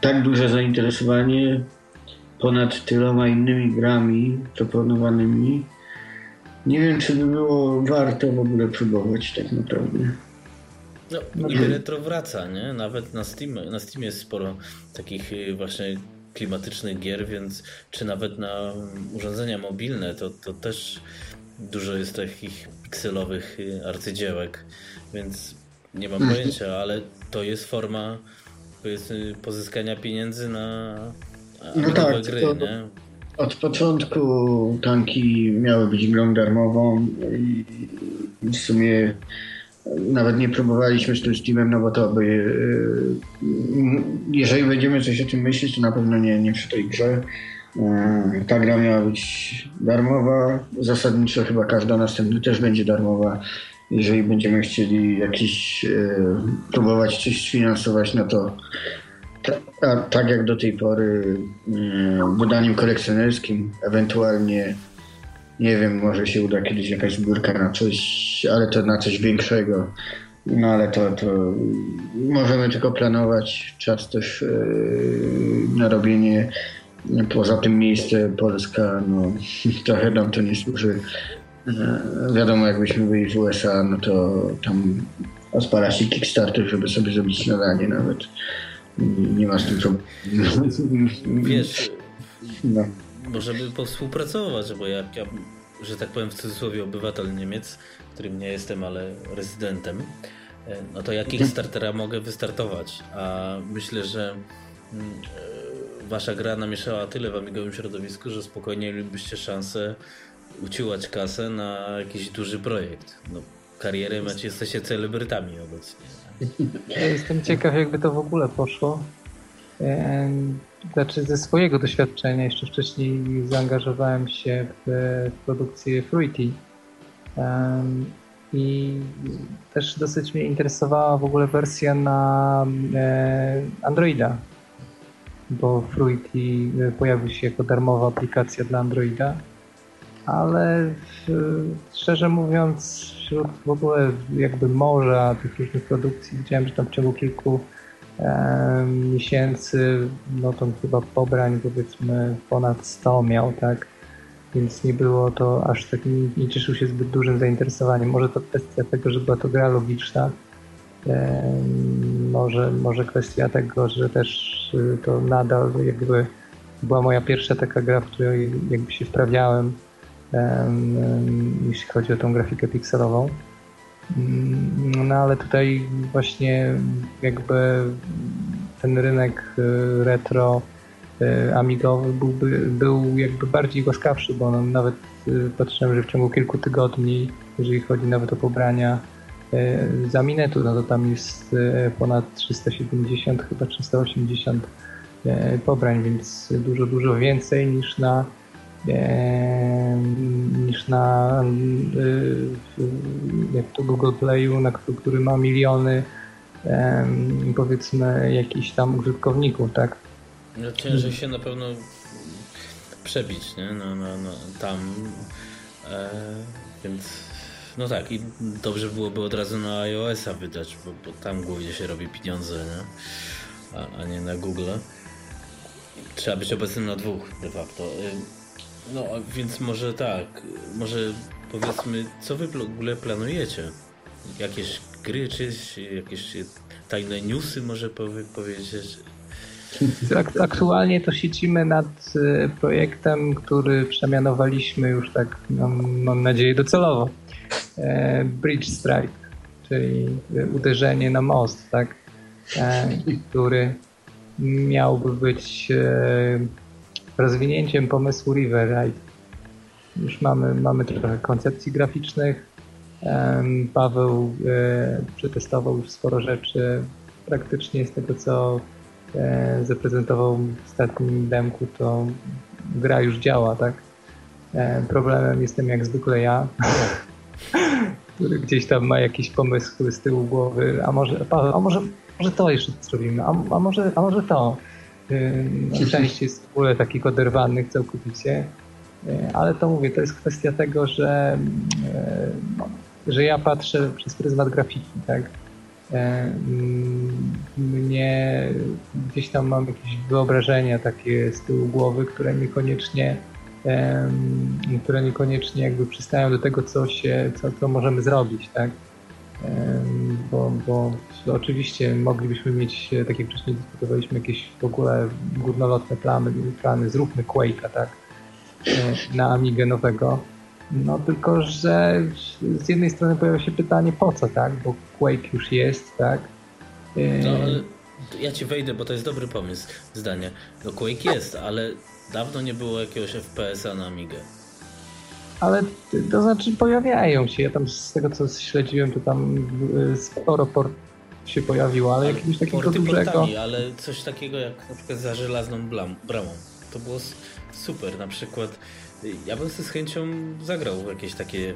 tak duże zainteresowanie ponad tyloma innymi grami proponowanymi, nie wiem, czy by było warto w ogóle próbować tak naprawdę. No, no i retro wraca, nie? Nawet na Steam, na Steam jest sporo takich y, właśnie klimatycznych gier, więc czy nawet na urządzenia mobilne, to, to też dużo jest takich pikselowych y, arcydziełek, więc nie mam mhm. pojęcia, ale to jest forma powiedzmy pozyskania pieniędzy na no tak, gry, to, nie? Od początku tanki miały być grą darmową i w sumie nawet nie próbowaliśmy z tym Steamem, no bo to by e, jeżeli będziemy coś o tym myśleć, to na pewno nie, nie przy tej grze. E, ta gra miała być darmowa, zasadniczo chyba każda następna też będzie darmowa. Jeżeli będziemy chcieli jakiś e, próbować coś sfinansować, no to Ta, tak jak do tej pory mm, wydaniem kolekcjonerskim, ewentualnie nie wiem, może się uda kiedyś jakaś zbiórka na coś, ale to na coś większego. No ale to, to możemy tylko planować. Czas też yy, na robienie. Poza tym miejsce Polska, no trochę nam to nie służy. Yy, wiadomo, jakbyśmy byli w USA, no to tam odpala się Kickstarter, żeby sobie zrobić śniadanie nawet. Nie ma z tym problemu. Wiesz, no. możemy powspółpracować, bo jak ja, że tak powiem w cudzysłowie, obywatel Niemiec, którym nie jestem, ale rezydentem, e, no to ja Kickstartera mogę wystartować, a myślę, że mm, e, wasza gra namieszała tyle w amigowym środowisku, że spokojnie mielibyście szansę uciłać kasę na jakiś duży projekt. No, karierę macie, jesteście celebrytami obecnie. Jestem ciekaw, jakby to w ogóle poszło. Znaczy ze swojego doświadczenia jeszcze wcześniej zaangażowałem się w produkcję Fruity i też dosyć mnie interesowała w ogóle wersja na e, Androida, bo Fruity pojawił się jako darmowa aplikacja dla Androida, ale szczerze mówiąc wśród w ogóle jakby morza tych różnych produkcji widziałem, że tam w ciągu kilku miesięcy, no to chyba pobrań powiedzmy ponad 100 miał, tak? Więc nie było to aż tak, nie, nie cieszył się zbyt dużym zainteresowaniem. Może to kwestia tego, że była to gra logiczna, może, może kwestia tego, że też y, to nadal jakby była moja pierwsza taka gra, w której jakby się wprawiałem, jeśli chodzi o tą grafikę pikselową. Mm, no ale tutaj właśnie jakby ten rynek y, retro y, amigowy byłby, był jakby bardziej łaskawszy, bo nawet y, patrzyłem, że w ciągu kilku tygodni, jeżeli chodzi nawet o pobrania z Aminetu, no to tam jest ponad 370, chyba 380 pobrań, więc dużo, dużo więcej niż na niż na jak to Google Playu, na który ma miliony powiedzmy jakichś tam użytkowników, tak? No ciężej się na pewno przebić, nie? No, no, no, tam e, więc no tak i dobrze byłoby od razu na iOS-a wydać, bo, bo, tam głównie się robi pieniądze, nie? A, a nie na Google. Trzeba być obecnym na dwóch de facto. No, więc może tak, może powiedzmy, co wy w ogóle planujecie? Jakieś gry, czy jakieś tajne newsy może powiedzieć? Aktualnie to siedzimy nad e, projektem, który przemianowaliśmy już tak, mam, mam nadzieję, docelowo. E, Bridge Strike, czyli uderzenie na most, tak? E, który miałby być rozwinięciem pomysłu Riverride. Już mamy, mamy trochę koncepcji graficznych. Paweł e, przetestował już sporo rzeczy. Praktycznie z tego, co e, zaprezentował w ostatnim demku, to gra już działa, tak? E, problemem jestem jak zwykle ja, który gdzieś tam ma jakieś pomysły z tyłu głowy, a może, Paweł, a może, może to jeszcze zrobimy, a, a, może, a może to. Część jest w ogóle takich oderwanych całkowicie, y, ale to mówię, to jest kwestia tego, że, y, że ja patrzę przez pryzmat grafiki, tak? Mnie gdzieś tam mam jakieś wyobrażenia takie z tyłu głowy, które niekoniecznie które niekoniecznie jakby przystają do tego, co się, co, co możemy zrobić, tak? Bo, bo oczywiście moglibyśmy mieć, tak jak wcześniej dyskutowaliśmy, jakieś w ogóle górnolotne plany, plany zróbmy Quake'a, tak, e, na Amigę nowego. No tylko, że z jednej strony pojawia się pytanie po co, tak, bo Quake już jest, tak. E, no, ja ci wejdę, bo to jest dobry pomysł, zdanie. No Quake jest, ale dawno nie było jakiegoś FPS-a na Amigę ale to znaczy pojawiają się. Ja tam z tego co śledziłem, to tam y, sporo port się pojawiło, ale, ale jakiegoś takiego porty dużego. Portami, ale coś takiego jak na przykład za żelazną bramą. To było super. Na przykład Ja bym sobie z chęcią zagrał w jakieś takie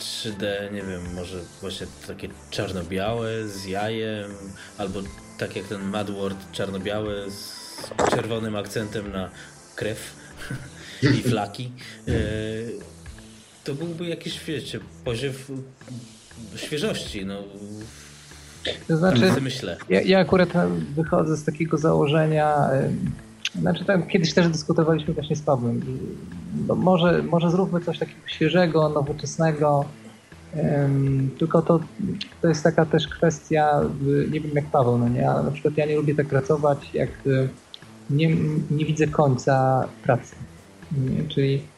3D, nie wiem, może właśnie takie czarno-białe z jajem, albo tak jak ten Mad World czarno-białe z czerwonym akcentem na krew i flaki. E, to byłby jakiś, wiecie, poziew świeżości, no. To znaczy, tak myślę. Ja, ja akurat wychodzę z takiego założenia, znaczy tam kiedyś też dyskutowaliśmy właśnie z Pawłem. No może, może zróbmy coś takiego świeżego, nowoczesnego. Um, tylko to, to jest taka też kwestia, nie wiem jak Paweł, no nie, ale na przykład ja nie lubię tak pracować, jak nie, nie widzę końca pracy. Nie? Czyli e,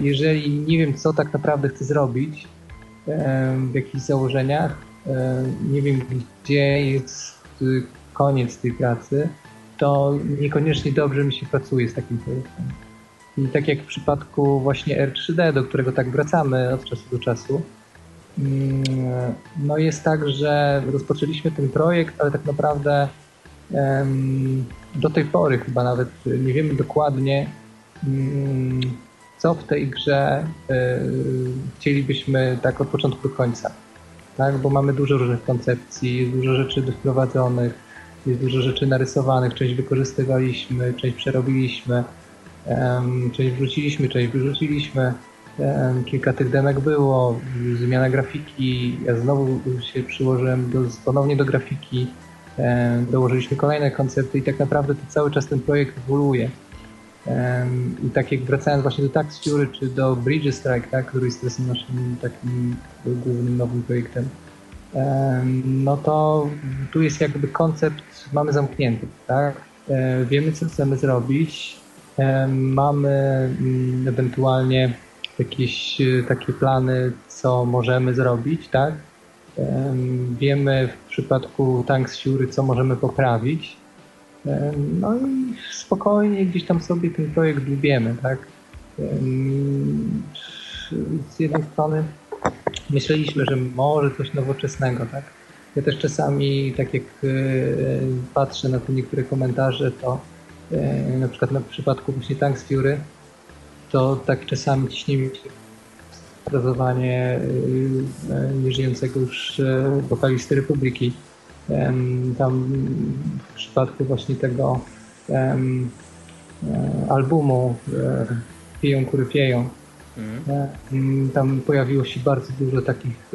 jeżeli nie wiem, co tak naprawdę chcę zrobić e, w jakichś założeniach, e, nie wiem, gdzie jest koniec tej pracy, to niekoniecznie dobrze mi się pracuje z takim projektem. I tak jak w przypadku właśnie R3D, do którego tak wracamy od czasu do czasu, mm, no jest tak, że rozpoczęliśmy ten projekt, ale tak naprawdę do tej pory chyba nawet nie wiemy dokładnie, mm, co w tej grze e, chcielibyśmy tak od początku do końca. Tak? Bo mamy dużo różnych koncepcji, dużo rzeczy wprowadzonych, jest dużo rzeczy narysowanych, część wykorzystywaliśmy, część przerobiliśmy, część wrzuciliśmy, część wyrzuciliśmy. Kilka tych demek było, zmiana grafiki, ja znowu się przyłożyłem do, ponownie do grafiki, dołożyliśmy kolejne koncepty i tak naprawdę to cały czas ten projekt ewoluuje. I tak jak wracając właśnie do Tax Fury czy do Bridge Strike, tak, który jest teraz naszym takim głównym nowym projektem, no to tu jest jakby koncept, mamy zamknięty, tak? E, wiemy, co chcemy zrobić, mamy mm, ewentualnie jakieś e, takie plany, co możemy zrobić, tak? Wiemy w przypadku Tanks Fury, co możemy poprawić. No i spokojnie gdzieś tam sobie ten projekt lubiemy, tak? Z jednej strony myśleliśmy, że może coś nowoczesnego, tak? Ja też czasami, tak jak e, patrzę na te niektóre komentarze, to e, na przykład na przypadku właśnie Tanks Fury, to tak czasami ciśnie mi się obrazowanie e, nieżyjącego już wokalisty Republiki. Tam w przypadku właśnie tego albumu Piją, kury pieją, Mhm. Tam pojawiło się bardzo dużo takich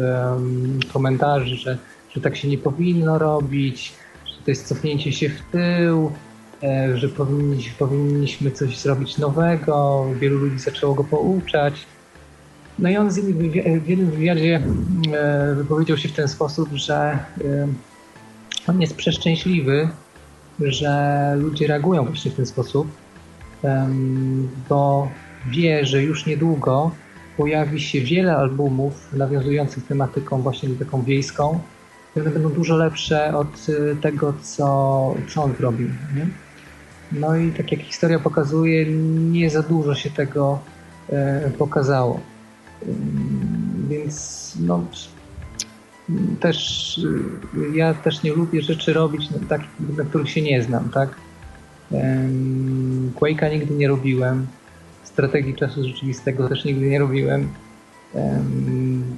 komentarzy, że, że tak się nie powinno robić, że to jest cofnięcie się w tył, e, że powinniśmy, powinniśmy coś zrobić nowego, wielu ludzi zaczęło go pouczać. No i on w jednym wywiadzie e, wypowiedział się w ten sposób, że e, on jest przeszczęśliwy, że ludzie reagują właśnie w ten sposób, bo wie, że już niedługo pojawi się wiele albumów nawiązujących tematyką właśnie taką wiejską one będą dużo lepsze od y, tego, co, co on zrobił. Nie? No i tak jak historia pokazuje, nie za dużo się tego e, pokazało. Więc no, też ja też nie lubię rzeczy robić na, tak, na których się nie znam, tak? Quake'a nigdy nie robiłem strategii czasu rzeczywistego też nigdy nie robiłem.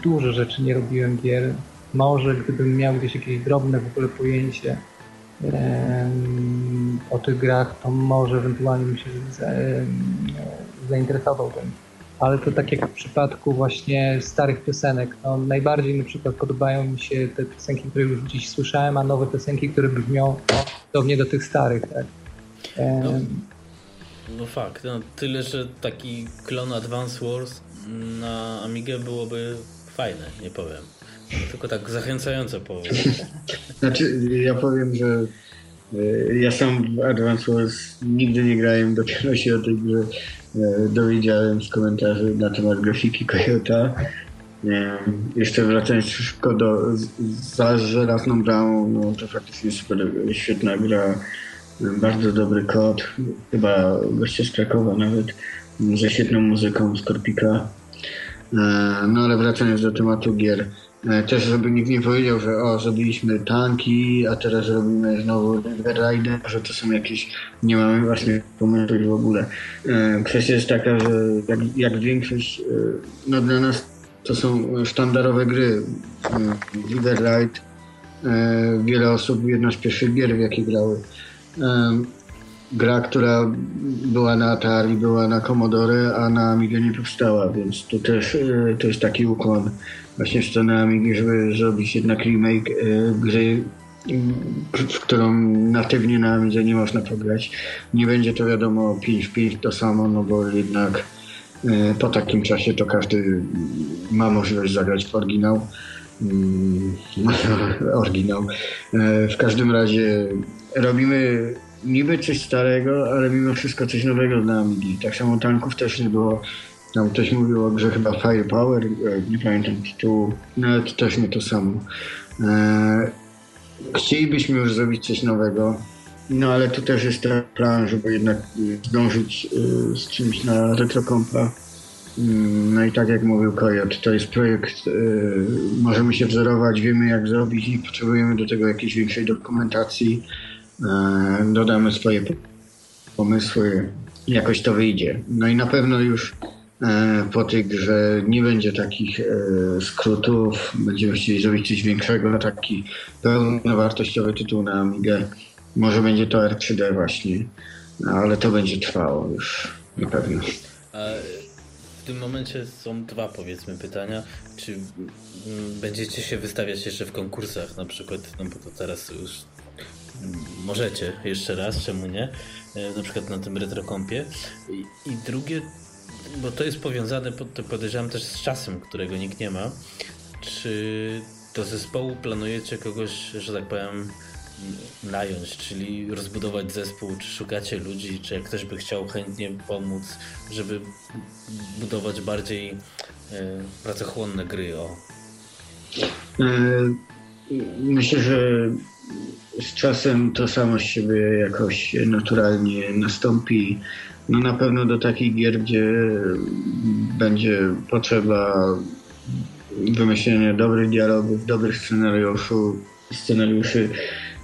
Dużo rzeczy nie robiłem gier. Może gdybym miał gdzieś jakieś drobne w ogóle pojęcie o tych grach, to może ewentualnie bym się zainteresował tym. Ale to tak jak w przypadku właśnie starych piosenek. No, najbardziej na przykład podobają mi się te piosenki, które już dziś słyszałem, a nowe piosenki, które brzmią podobnie do tych starych. Tak? No, no fakt, no, tyle, że taki klon Advance Wars na Amigę byłoby fajne, nie powiem. Tylko tak zachęcająco powiem. Znaczy, ja powiem, że e, ja sam w Advance Wars nigdy nie grałem, dopiero się o tej grze dowiedziałem z komentarzy na temat grafiki Coyota. Jeszcze wracając szybko do za żelazną bramą, no to faktycznie super świetna gra bardzo dobry kod, chyba goście z Krakowa nawet, ze świetną muzyką z. E, no ale wracając do tematu gier, E, też żeby nikt nie powiedział, że o, zrobiliśmy tanki, a teraz robimy znowu River Rider, że to są jakieś, nie mamy własnych pomysłów w ogóle. E, kwestia jest taka, że jak, jak większość, e, no dla nas to są sztandarowe gry. River Ride, wiele osób, jedna z pierwszych gier, w jakie grały. Gra, która była na Atari, była na Commodore, a na Amiga nie powstała, więc to też to jest taki ukłon właśnie Amigi, żeby zrobić jednak remake e, gry, w którą natywnie na Amidze nie można pograć. Nie będzie to wiadomo 5 w 5 to samo, no bo jednak e, po takim czasie to każdy ma możliwość zagrać w oryginał. Mm, oryginał. E, w każdym razie robimy niby coś starego, ale mimo wszystko coś nowego dla Amigi. Tak samo tanków też nie było tam ktoś mówił o grze chyba Firepower, e, nie pamiętam tytułu, nawet też nie to samo. E, chcielibyśmy już zrobić coś nowego, no ale tu też jest plan, żeby jednak zdążyć e, z czymś na retrokompa. Mm, no i tak jak mówił Kojot, to jest projekt, możemy się wzorować, wiemy jak zrobić, nie potrzebujemy do tego jakiejś większej dokumentacji. Dodamy swoje pomysły, jakoś to wyjdzie. No i na pewno już po tej grze nie będzie takich e, skrótów, będziemy chcieli zrobić coś większego, taki pełnowartościowy tytuł na Amigę. Może będzie to R3D właśnie, ale to będzie trwało już na pewno. w tym momencie są dwa powiedzmy pytania. Czy mm, będziecie się wystawiać jeszcze w konkursach na przykład, no bo to teraz już możecie jeszcze raz, czemu nie? E, na przykład na tym retrokompie. I, i drugie, bo to jest powiązane, podejrzewam też z czasem, którego nikt nie ma. Czy do zespołu planujecie kogoś, że tak powiem, nająć, czyli rozbudować zespół, czy szukacie ludzi, czy jak ktoś by chciał chętnie pomóc, żeby budować bardziej e, pracochłonne gry? O. E, myślę, że z czasem to samo z siebie jakoś naturalnie nastąpi. No na pewno do takich gier, gdzie będzie potrzeba wymyślenia dobrych dialogów, dobrych scenariuszy, scenariuszy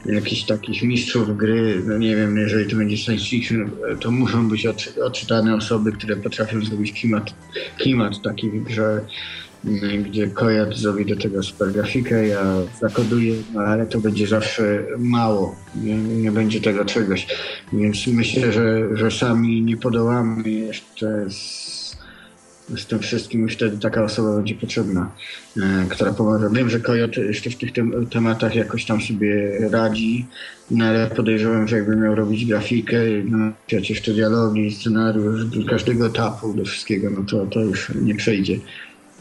jakichś takich mistrzów gry, no nie wiem, jeżeli to będzie science fiction, to muszą być odczytane osoby, które potrafią zrobić klimat, klimat taki w grze, gdzie Kojat zrobi do tego super grafikę, ja zakoduję, no ale to będzie zawsze mało, nie, nie będzie tego czegoś. Więc myślę, że, że sami nie podołamy jeszcze z, z tym wszystkim i wtedy taka osoba będzie potrzebna, e, która pomoże. Wiem, że Kojot jeszcze w tych tem tematach jakoś tam sobie radzi, no ale podejrzewam, że jakby miał robić grafikę, no, jeszcze dialogi, scenariusz, do każdego etapu, do wszystkiego, no to, to już nie przejdzie.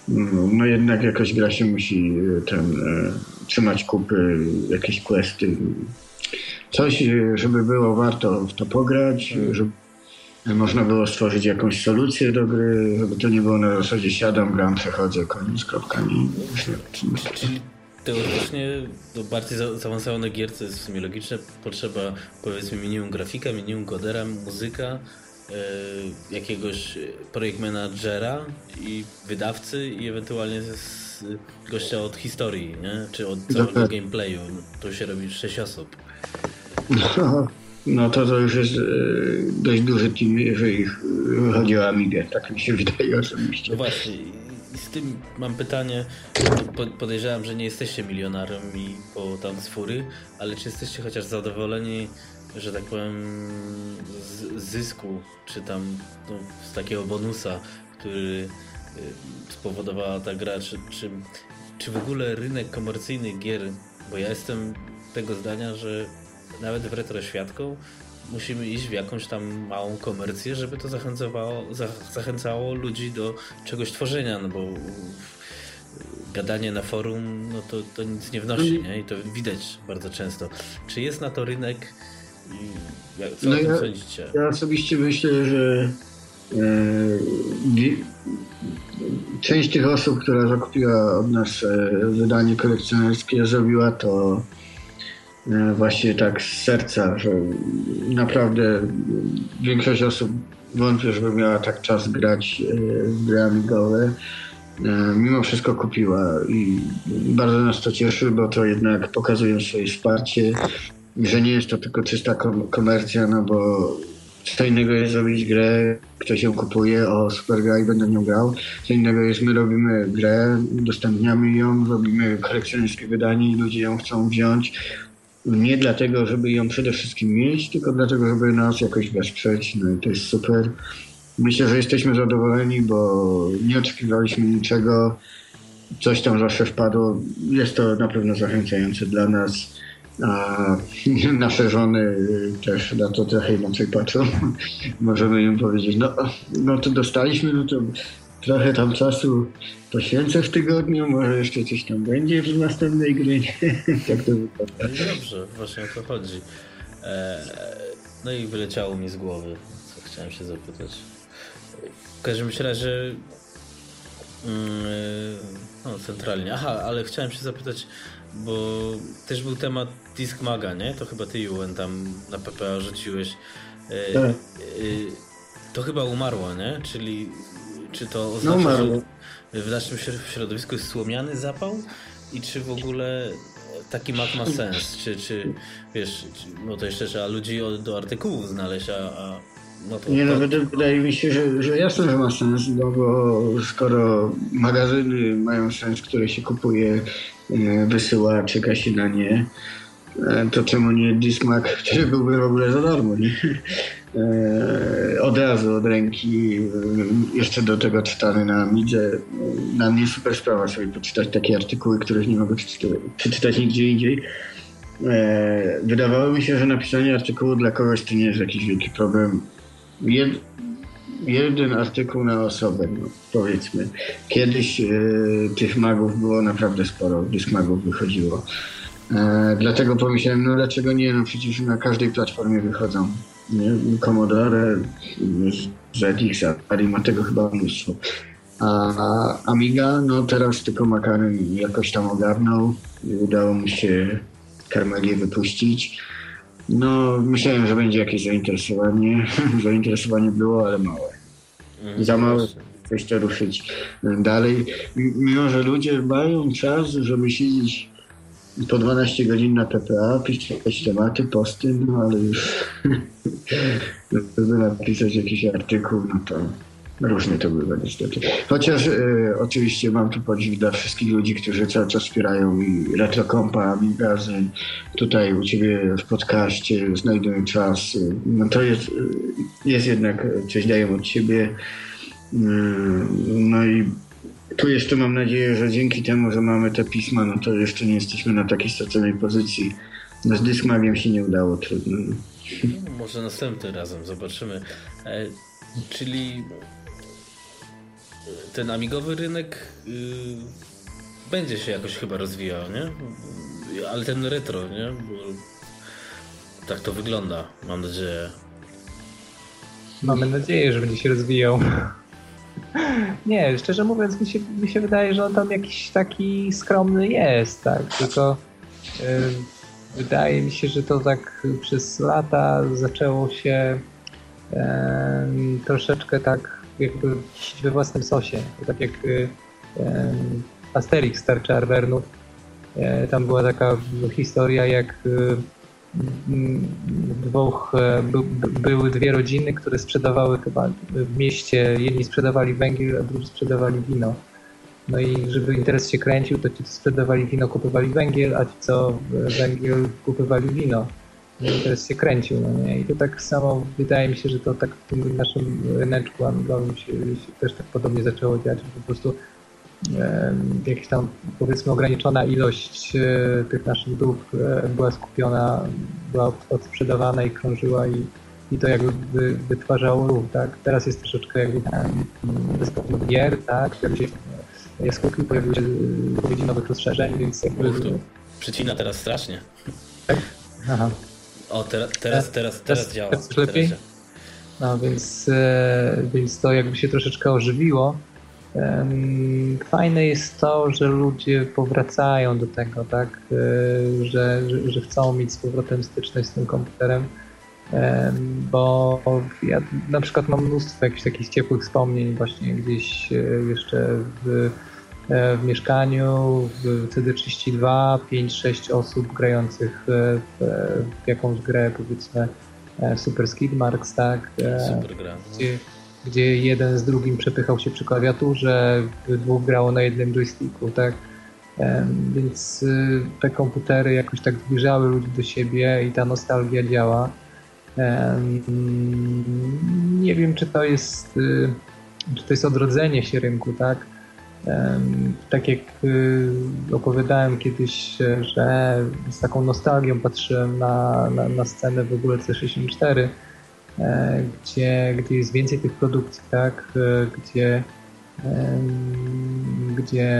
No, no jednak jakaś gra się musi e, ten, e, trzymać kupy, jakieś questy. Coś, e, żeby było warto w to pograć, żeby można było stworzyć jakąś solucję do gry, żeby to nie było na zasadzie siadam, gram, przechodzę, koniec, kropkami. Czyli teoretycznie do bardziej zaawansowanej gierce jest w sumie logiczne. Potrzeba powiedzmy minimum grafika, minimum kodera, muzyka, jakiegoś projekt managera i wydawcy i ewentualnie z gościa od historii, nie? czy od całego gameplayu. To się robi 6 osób. No, no to to już jest e, dość duży team, jeżeli chodzi o Amigę, tak mi się wydaje osobiście. No właśnie, i z tym mam pytanie, podejrzewam, że nie jesteście milionarami po tam z fury, ale czy jesteście chociaż zadowoleni że tak powiem, z zysku, czy tam no, z takiego bonusa, który y, spowodowała ta gra, czy, czy, czy w ogóle rynek komercyjnych gier, bo ja jestem tego zdania, że nawet w retro świadką musimy iść w jakąś tam małą komercję, żeby to zachęcało, zachęcało ludzi do czegoś tworzenia, no bo gadanie na forum, no to, to nic nie wnosi, nie? I to widać bardzo często. Czy jest na to rynek co no ja, sądzicie? Ja osobiście myślę, że e, część tych osób, która zakupiła od nas e, wydanie kolekcjonerskie, zrobiła to e, właśnie tak z serca, że naprawdę większość osób wątpię, żeby miała tak czas grać w gry amigowe. mimo wszystko kupiła i bardzo nas to cieszy, bo to jednak pokazuje swoje wsparcie, że nie jest to tylko czysta komercja, no bo co innego jest zrobić grę, ktoś ją kupuje, o super gra i będę nią grał. Co innego jest, my robimy grę, udostępniamy ją, robimy kolekcjonerskie wydanie i ludzie ją chcą wziąć. Nie dlatego, żeby ją przede wszystkim mieć, tylko dlatego, żeby nas jakoś wesprzeć. No i to jest super. Myślę, że jesteśmy zadowoleni, bo nie oczekiwaliśmy niczego. Coś tam zawsze wpadło. Jest to na pewno zachęcające dla nas. A nasze żony też na to trochę inaczej patrzą. Możemy im powiedzieć, no, no to dostaliśmy, no to trochę tam czasu poświęcę w tygodniu, może jeszcze coś tam będzie w następnej gry. tak to wygląda. No dobrze, właśnie o to chodzi. E, no i wyleciało mi z głowy, co chciałem się zapytać. W każdym razie mm, no, centralnie. Aha, ale chciałem się zapytać, bo też był temat Discmaga, nie? To chyba ty, Julen, tam na PPA rzuciłeś. E, tak. E, to chyba umarło, nie? Czyli czy to oznacza, no, że w naszym środowisku jest słomiany zapał? I czy w ogóle taki mak ma sens? Czy, czy wiesz, no to jeszcze trzeba ludzi do artykułów znaleźć, a, a no to, nie, no wydaje mi się, że, że jasne, że ma sens, no bo skoro magazyny mają sens, które się kupuje, e, wysyła, czeka się na nie, to czemu nie Discmac, który byłby w ogóle za darmo, nie? E, od razu, od ręki, jeszcze do tego czytany na Midze. Na mnie super sprawa sobie poczytać takie artykuły, których nie mogę przeczytać nigdzie indziej. Wydawało mi się, że napisanie artykułu dla kogoś to nie jest jakiś wielki problem jed, jeden artykuł na osobę, no, powiedzmy. Kiedyś e, tych magów było naprawdę sporo, gdyż magów wychodziło. E, dlatego pomyślałem, no dlaczego nie, no przecież na każdej platformie wychodzą. Nie? Commodore, ZX, Atari ma tego chyba mnóstwo. A Amiga, no teraz tylko Makarin jakoś tam ogarnął i udało mu się Carmelię wypuścić. No, myślałem, że będzie jakieś zainteresowanie. zainteresowanie było, ale małe. Mm, Za małe, coś to ruszyć dalej. Mimo, że ludzie mają czas, żeby siedzieć po 12 godzin na PPA, pisać tematy, posty, no ale już żeby napisać jakiś artykuł, no to Różnie to bywa niestety. Chociaż e, oczywiście mam tu podziw dla wszystkich ludzi, którzy cały czas wspierają i Retrokompa, Amigazyn, tutaj u Ciebie w podcaście znajdują czas. No to jest, jest jednak coś dają od siebie. E, no i tu jeszcze mam nadzieję, że dzięki temu, że mamy te pisma, no to jeszcze nie jesteśmy na takiej straconej pozycji. No z Dysmagiem się nie udało, trudno. No, może następnym razem zobaczymy. E, czyli ten amigowy rynek yy, będzie się jakoś chyba rozwijał, nie? Ale ten retro, nie? Bo tak to wygląda, mam nadzieję. Mamy nadzieję, że będzie się rozwijał. Nie, szczerze mówiąc, mi się, mi się wydaje, że on tam jakiś taki skromny jest, tak? Tylko yy, wydaje mi się, że to tak przez lata zaczęło się yy, troszeczkę tak jakby we własnym sosie. Tak jak Asterix Tarcza Arwernów. E, tam była taka historia, jak dwóch, e, były dwie rodziny, które sprzedawały chyba w mieście, jedni sprzedawali węgiel, a drudzy sprzedawali wino. No i żeby interes się kręcił, to ci, co sprzedawali wino, kupowali węgiel, a ci, co węgiel, kupowali wino interes się kręcił, no nie? I to tak samo wydaje mi się, że to tak w tym naszym ryneczku anglowym się, się też tak podobnie zaczęło dziać, po prostu jakaś tam powiedzmy ograniczona ilość e, tych naszych dóbr e, była skupiona, była odsprzedawana i krążyła i, i to jakby wy, wytwarzało ruch, tak? Teraz jest troszeczkę jakby tam gier, tak? Pojawiły się jaskółki, pojawiły się zapowiedzi nowych rozszerzeń, więc jakby... Uch, teraz strasznie. Tak? Aha. O, teraz, teraz, teraz, teraz działa. Teraz lepiej? Teraz no więc, e, więc to jakby się troszeczkę ożywiło. Fajne jest to, że ludzie powracają do tego, tak, e, że, że, że chcą mieć z powrotem styczność z tym komputerem, bo ja na przykład mam mnóstwo jakichś takich ciepłych wspomnień właśnie gdzieś e, jeszcze w e, w mieszkaniu, w CD32, 5-6 osób grających w, w jakąś grę, powiedzmy Super Skid Marks, tak? Super gra. No. Gdzie, gdzie jeden z drugim przepychał się przy klawiaturze, dwóch grało na jednym joysticku, tak? Więc te komputery jakoś tak zbliżały ludzi do siebie i ta nostalgia działa. Nie wiem, czy to jest, y, czy to jest odrodzenie się rynku, tak? Tak jak y, opowiadałem kiedyś, że z taką nostalgią patrzyłem na, na, na scenę w ogóle C64, e, gdzie, gdzie jest więcej tych produkcji, tak? E, gdzie, gdzie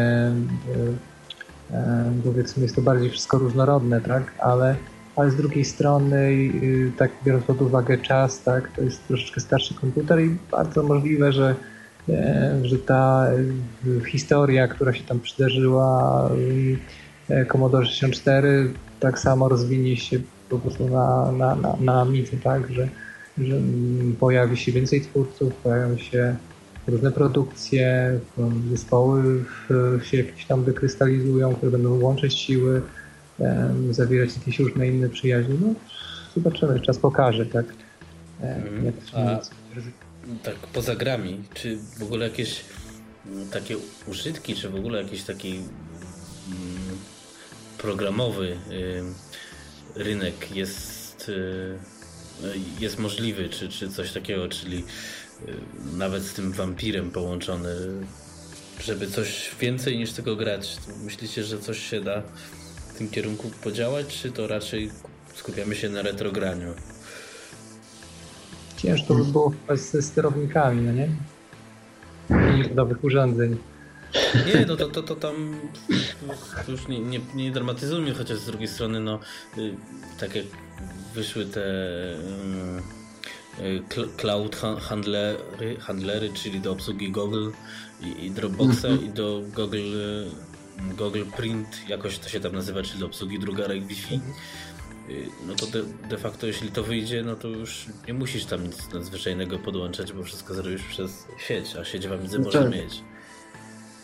e, powiedzmy jest to bardziej wszystko różnorodne, tak? Ale ale z drugiej strony, y, tak biorąc pod uwagę czas, tak, to jest troszeczkę starszy komputer i bardzo możliwe, że, e, że ta y, historia, która się tam przydarzyła y, Commodore 64 tak samo rozwinie się po prostu na, na, na, na Amidze, tak, że pojawi się więcej twórców, pojawią się różne produkcje, zespoły się jakieś tam wykrystalizują, które będą łączyć siły, zawierać jakieś różne inne przyjaźnie. No, zobaczymy, czas pokaże, tak? Mm. Jak to A, tak, poza grami, czy w ogóle jakieś mm, takie użytki, czy w ogóle jakiś taki mm, programowy rynek jest, y, jest możliwy, czy, czy coś takiego, czyli y, nawet z tym wampirem połączony, żeby coś więcej niż tylko grać. Myślicie, że coś się da w tym kierunku podziałać, czy to raczej skupiamy się na retrograniu? Ciężko by było ze sterownikami, no nie? I nowych urządzeń. Nie, no to, to, to tam już nie, nie, nie dramatyzujmy, chociaż z drugiej strony, no y, tak jak wyszły te y, y, cloud handlery, handlery, czyli do obsługi Google i, i Dropboxa mm -hmm. i do Google Google Print, jakoś to się tam nazywa, czyli do obsługi drugarek Wi-Fi, y, no to de, de, facto jeśli to wyjdzie, no to już nie musisz tam nic nadzwyczajnego podłączać, bo wszystko zrobisz przez sieć, a sieć w Amidze no może tak. mieć.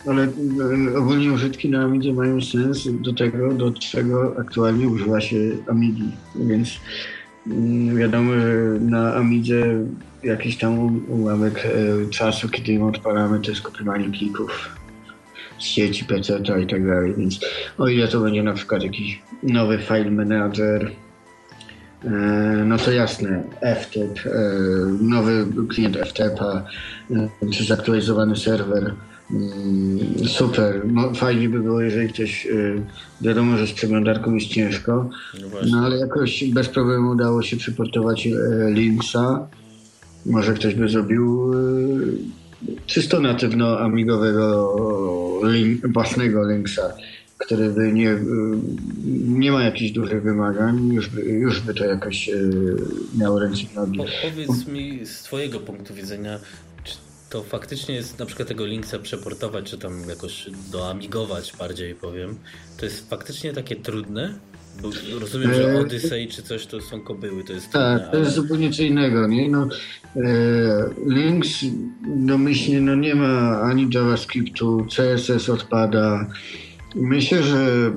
Ale e, ogólnie użytki na Amidze mają sens do tego, do czego aktualnie używa się Amigi, więc mm, wiadomo, że na Amidze jakiś tam ułamek e, czasu, kiedy im odpalamy, to jest kopiowanie plików sieci PC i tak dalej, więc o ile to będzie na przykład jakiś nowy file manager, e, no to jasne, FTP, nowy klient FTP-a, e, czy zaktualizowany serwer, super. No, fajnie by było, jeżeli ktoś, wiadomo, że z przeglądarką jest ciężko, no, no, ale jakoś bez problemu udało się przyportować Linksa. Może ktoś by zrobił czysto natywno amigowego link, własnego Linksa, który by nie, nie ma jakichś dużych wymagań, już by, już by to jakoś e, miało ręce nogi. powiedz mi z twojego punktu widzenia, to faktycznie jest na przykład tego Linksa przeportować, czy tam jakoś doamigować bardziej powiem, to jest faktycznie takie trudne? Bo rozumiem, że e, Odyssey czy coś to są kobyły, to jest Tak, trudne, to jest zupełnie co innego, nie? No, e, Links domyślnie no nie ma ani JavaScriptu, CSS odpada. Myślę, że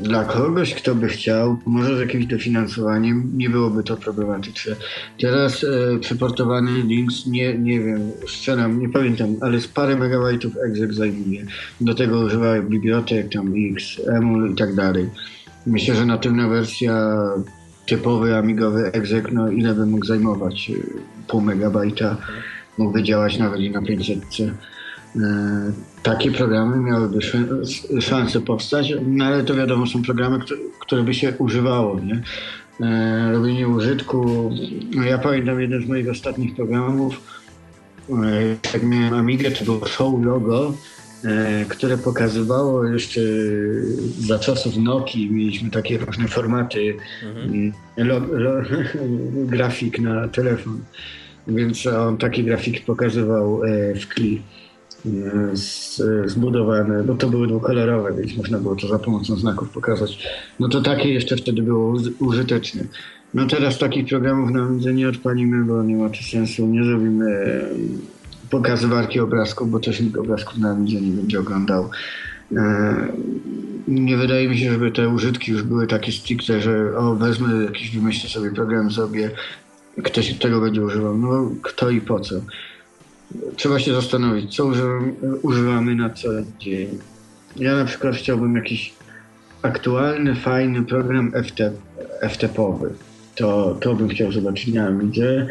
dla kogoś, kto by chciał, może z jakimś dofinansowaniem, nie byłoby to problematyczne. Teraz e, przeportowany Links, nie, nie wiem, strzelam, nie pamiętam, ale z parę megabajtów exec zajmuje. Do tego używa bibliotek, tam X, Emul i tak dalej. Myślę, że natywna wersja typowy amigowy exec, no ile by mógł zajmować? Pół megabajta. Mógłby działać nawet i na 500. E, takie programy miałyby szansę powstać, no ale to wiadomo są programy, które by się używało, nie? E, robienie użytku. No ja pamiętam jeden z moich ostatnich programów, e, jak miałem Amigę, to było show logo, E, które pokazywało jeszcze za czasów Nokii, mieliśmy takie różne formaty mhm. lo, lo, grafik na telefon, więc on taki grafik pokazywał w kli zbudowane, no to były dwukolorowe, więc można było to za pomocą znaków pokazać. No to takie jeszcze wtedy było użyteczne. No teraz takich programów na widzę nie odpalimy, bo nie ma to sensu, nie zrobimy pokazywarki obrazków, bo też nikt obrazków na Amidzie nie będzie oglądał. E, nie wydaje mi się, żeby te użytki już były takie stricte, że o, wezmę jakiś, wymyślę sobie program, sobie, ktoś tego będzie używał. No kto i po co? Trzeba się zastanowić, co używamy na co dzień. Ja na przykład chciałbym jakiś aktualny, fajny program FT, FTP-owy. To, to bym chciał zobaczyć na Amidze.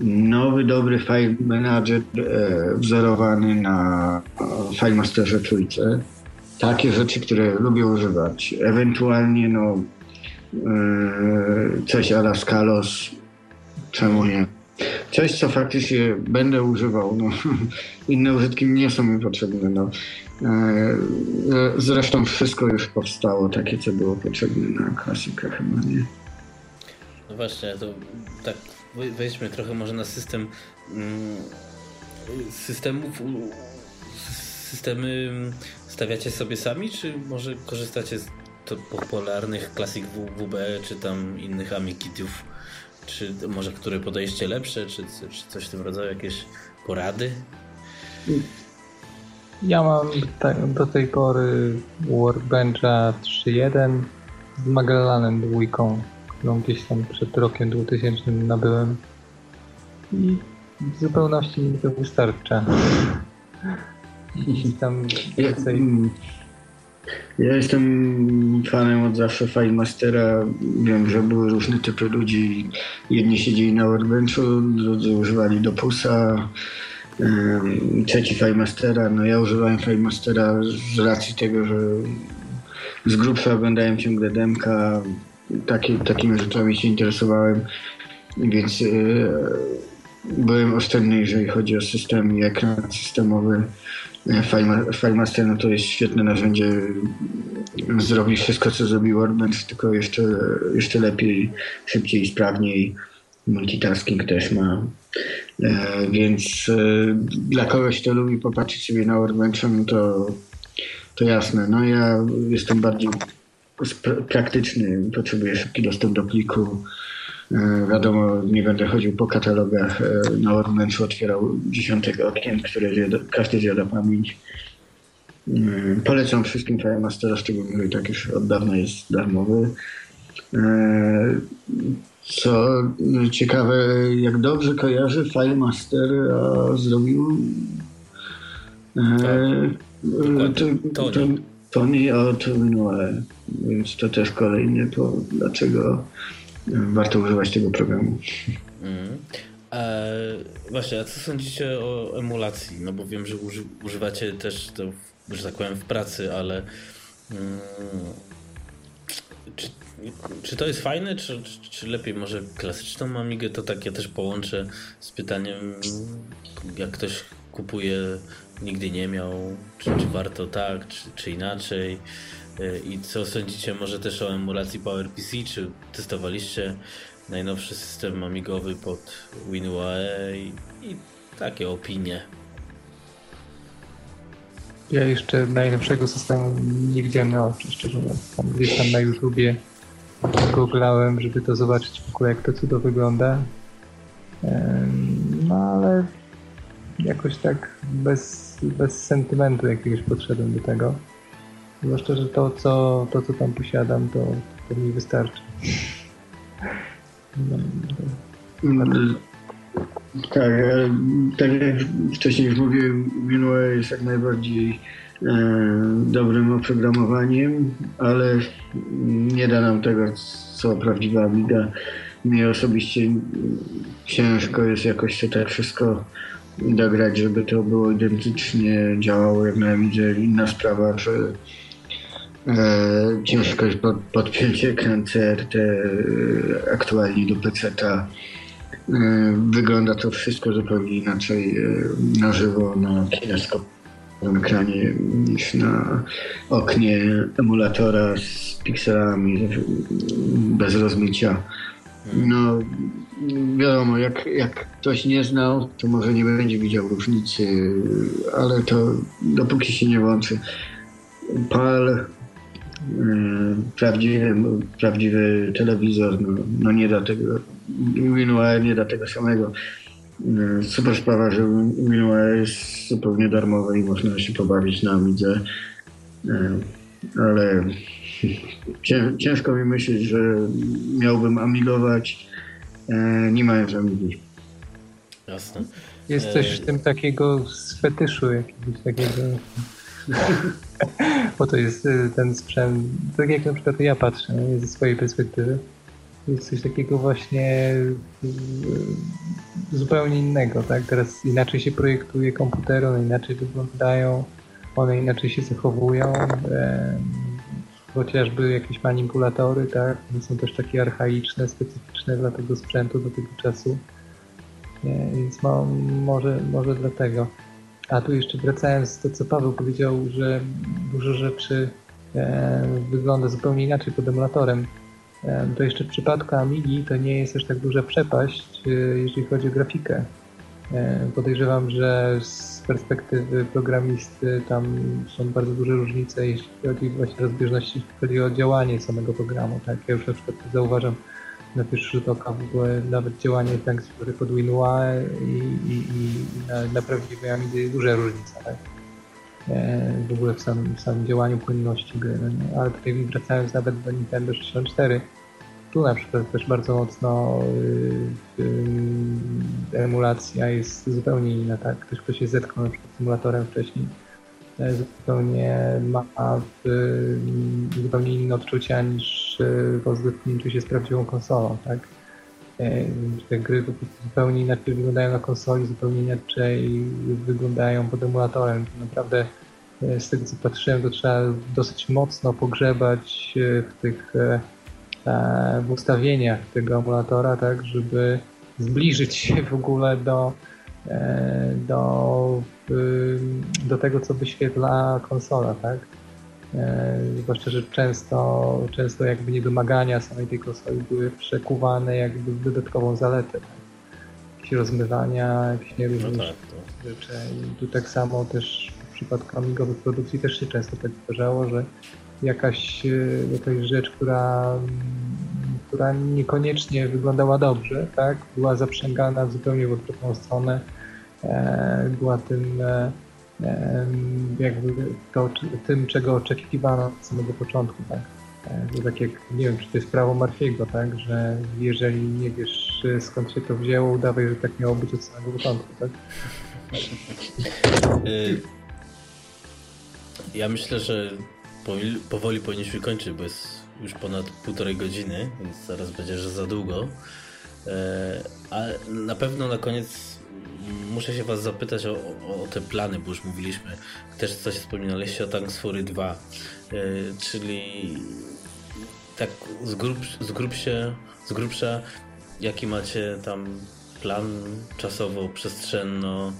Nowy, dobry file manager e, wzorowany na FileMasterze trójce. Takie rzeczy, które lubię używać. Ewentualnie no e, coś ala Scalos, czemu nie? Coś, co faktycznie będę używał. No, inne użytki nie są mi potrzebne. No. E, e, zresztą wszystko już powstało takie, co było potrzebne na klasykę chyba, nie? No właśnie, to tak wejdźmy trochę może na system mm, systemów systemy stawiacie sobie sami, czy może korzystacie z popularnych klasik WB, czy tam innych Amikitów? Czy może które podejście lepsze, czy, czy coś w tym rodzaju, jakieś porady? Ja mam do tej pory Workbencha 3.1 z Magellanem dwójką, którą gdzieś tam przed rokiem 2000 nabyłem. I w zupełności mi to wystarcza. I tam więcej... Ja jestem fanem od zawsze FileMastera. Wiem, że były różne typy ludzi. Jedni siedzieli na Workbenchu, drudzy używali Dopusa, trzeci FileMastera. No ja używałem FileMastera z racji tego, że z grubsza oglądałem ciągle demka. Taki, takimi rzeczami się interesowałem, więc yy, byłem oszczędny, jeżeli chodzi o system i ekran systemowy. FileMaster no to jest świetne narzędzie. Zrobi wszystko, co zrobi Workbench, tylko jeszcze, jeszcze lepiej, szybciej, sprawniej. Multitasking też ma. E, więc e, dla kogoś, kto lubi popatrzeć sobie na Workbench, no to, to jasne. No ja jestem bardziej praktyczny, potrzebuję szybki dostęp do pliku wiadomo, nie będę chodził po katalogach e, na Workbenchu, otwierał dziesiątek okien, które zjada, każdy zjada pamięć. E, polecam wszystkim FileMastera, szczególnie, że tak już od dawna jest darmowy. Co ciekawe, jak dobrze kojarzę, FileMaster zrobił Tony. Tony od Noe, więc to też kolejny to dlaczego warto używać tego programu. Mm. Właśnie, a co sądzicie o emulacji? No bo wiem, że uży, używacie też to, że tak powiem, w pracy, ale mm, czy, czy, to jest fajne, czy, czy, czy, lepiej może klasyczną Amigę? To tak ja też połączę z pytaniem, jak ktoś kupuje, nigdy nie miał, czy, warto tak, czy inaczej. I co sądzicie może też o emulacji PowerPC? Czy testowaliście najnowszy system amigowy pod WinUAE i, i takie opinie? Ja jeszcze najlepszego systemu nie widziałem na oczy, szczerze mówiąc. Tam gdzieś tam na YouTubie googlałem, żeby to zobaczyć w ogóle jak to cudo wygląda. No ale jakoś tak bez, bez sentymentu jakiegoś podszedłem do tego. Zwłaszcza, że to, co, to, co tam posiadam, to, to mi wystarczy. No, tak, tak jak wcześniej już mówiłem, Winua jest jak najbardziej e, dobrym oprogramowaniem, ale nie da nam tego, co prawdziwa Amiga. Mnie osobiście ciężko jest jakoś to tak wszystko dograć, żeby to było identycznie działało jak na Amidze. Inna sprawa, że E, ciężko jest pod, podpiąć ekran CRT e, aktualnie do PC-a. E, wygląda to wszystko zupełnie inaczej na żywo na kineskopowym ekranie niż na oknie emulatora z pikselami bez rozmycia. No, wiadomo, jak, jak ktoś nie znał, to może nie będzie widział różnicy, ale to dopóki się nie włączy. PAL prawdziwy, prawdziwy telewizor no, no nie da tego, Minuar nie da tego samego. Super sprawa, że Minua jest zupełnie darmowe i można się pobawić na. E, ale ciężko mi myśleć, że miałbym amigować nie mając Amigi. Jasne. Jest coś w tym takiego z fetyszu jakiegoś takiego. Bo to jest ten sprzęt, tak jak na przykład ja patrzę ze swojej perspektywy jest coś takiego właśnie zupełnie innego, tak? Teraz inaczej się projektuje komputery, one inaczej wyglądają, one inaczej się zachowują. chociażby jakieś manipulatory, tak? One są też takie archaiczne, specyficzne dla tego sprzętu do tego czasu. Więc no, może, może dlatego. A tu jeszcze wracając do to, co Paweł powiedział, że dużo rzeczy e, wygląda zupełnie inaczej pod emulatorem to jeszcze w przypadku Amigi to nie jest aż tak duża przepaść, e, jeżeli chodzi o grafikę. Podejrzewam, że z perspektywy programisty tam są bardzo duże różnice, jeśli chodzi właśnie o rozbieżności, jeśli chodzi o działanie samego programu. Tak? Ja już na przykład zauważam na pierwszy rzut oka w ogóle nawet działanie Thanksgiving pod Winua i, i, i na, na prawdziwej Amidze jest duża różnica. Tak? E, w ogóle w samym, w samym działaniu płynności gry. Ale tutaj wracając nawet do Nintendo 64, tu na przykład też bardzo mocno y, y, emulacja jest zupełnie inna, tak? Ktoś, kto się zetknął na przykład z symulatorem wcześniej, zupełnie ma y, zupełnie inne odczucia niż po zetknięciu się z prawdziwą konsolą, tak? E, te gry po prostu zupełnie inaczej wyglądają na konsoli, zupełnie inaczej wyglądają pod emulatorem. Naprawdę e, z tego co patrzyłem, to trzeba dosyć mocno pogrzebać w tych E, w ustawieniach tego emulatora, tak, żeby zbliżyć się w ogóle do, e, do, do tego, co wyświetla konsola, tak? E, zwłaszcza, że często, często jakby niedomagania samej tej konsoli były przekuwane jakby w dodatkową zaletę. Tak? Jakieś rozmywania, jakieś nieróżne no tak, rzeczy. I tu tak samo też w przypadku amigowych produkcji też się często tak zdarzało, że jakaś, e, jakaś rzecz, która, która niekoniecznie wyglądała dobrze, tak? była zaprzęgana zupełnie w odwrotną stronę, e, była tym e, jakby to, tym, czego oczekiwano od samego początku, tak? To tak jak, nie wiem, czy to jest prawo Marfiego, tak? Że jeżeli nie wiesz skąd się to wzięło, udawaj, że tak miało być od samego początku, tak? Ja myślę, że powoli powinniśmy kończyć, bo jest już ponad półtorej godziny, więc zaraz będzie, że za długo. E, a na pewno na koniec muszę się Was zapytać o, o, o, te plany, bo już mówiliśmy, też coś wspominaliście o Tanks Fury 2, e, czyli tak z, grub, z, z grubsza, jaki macie tam plan czasowo-przestrzenno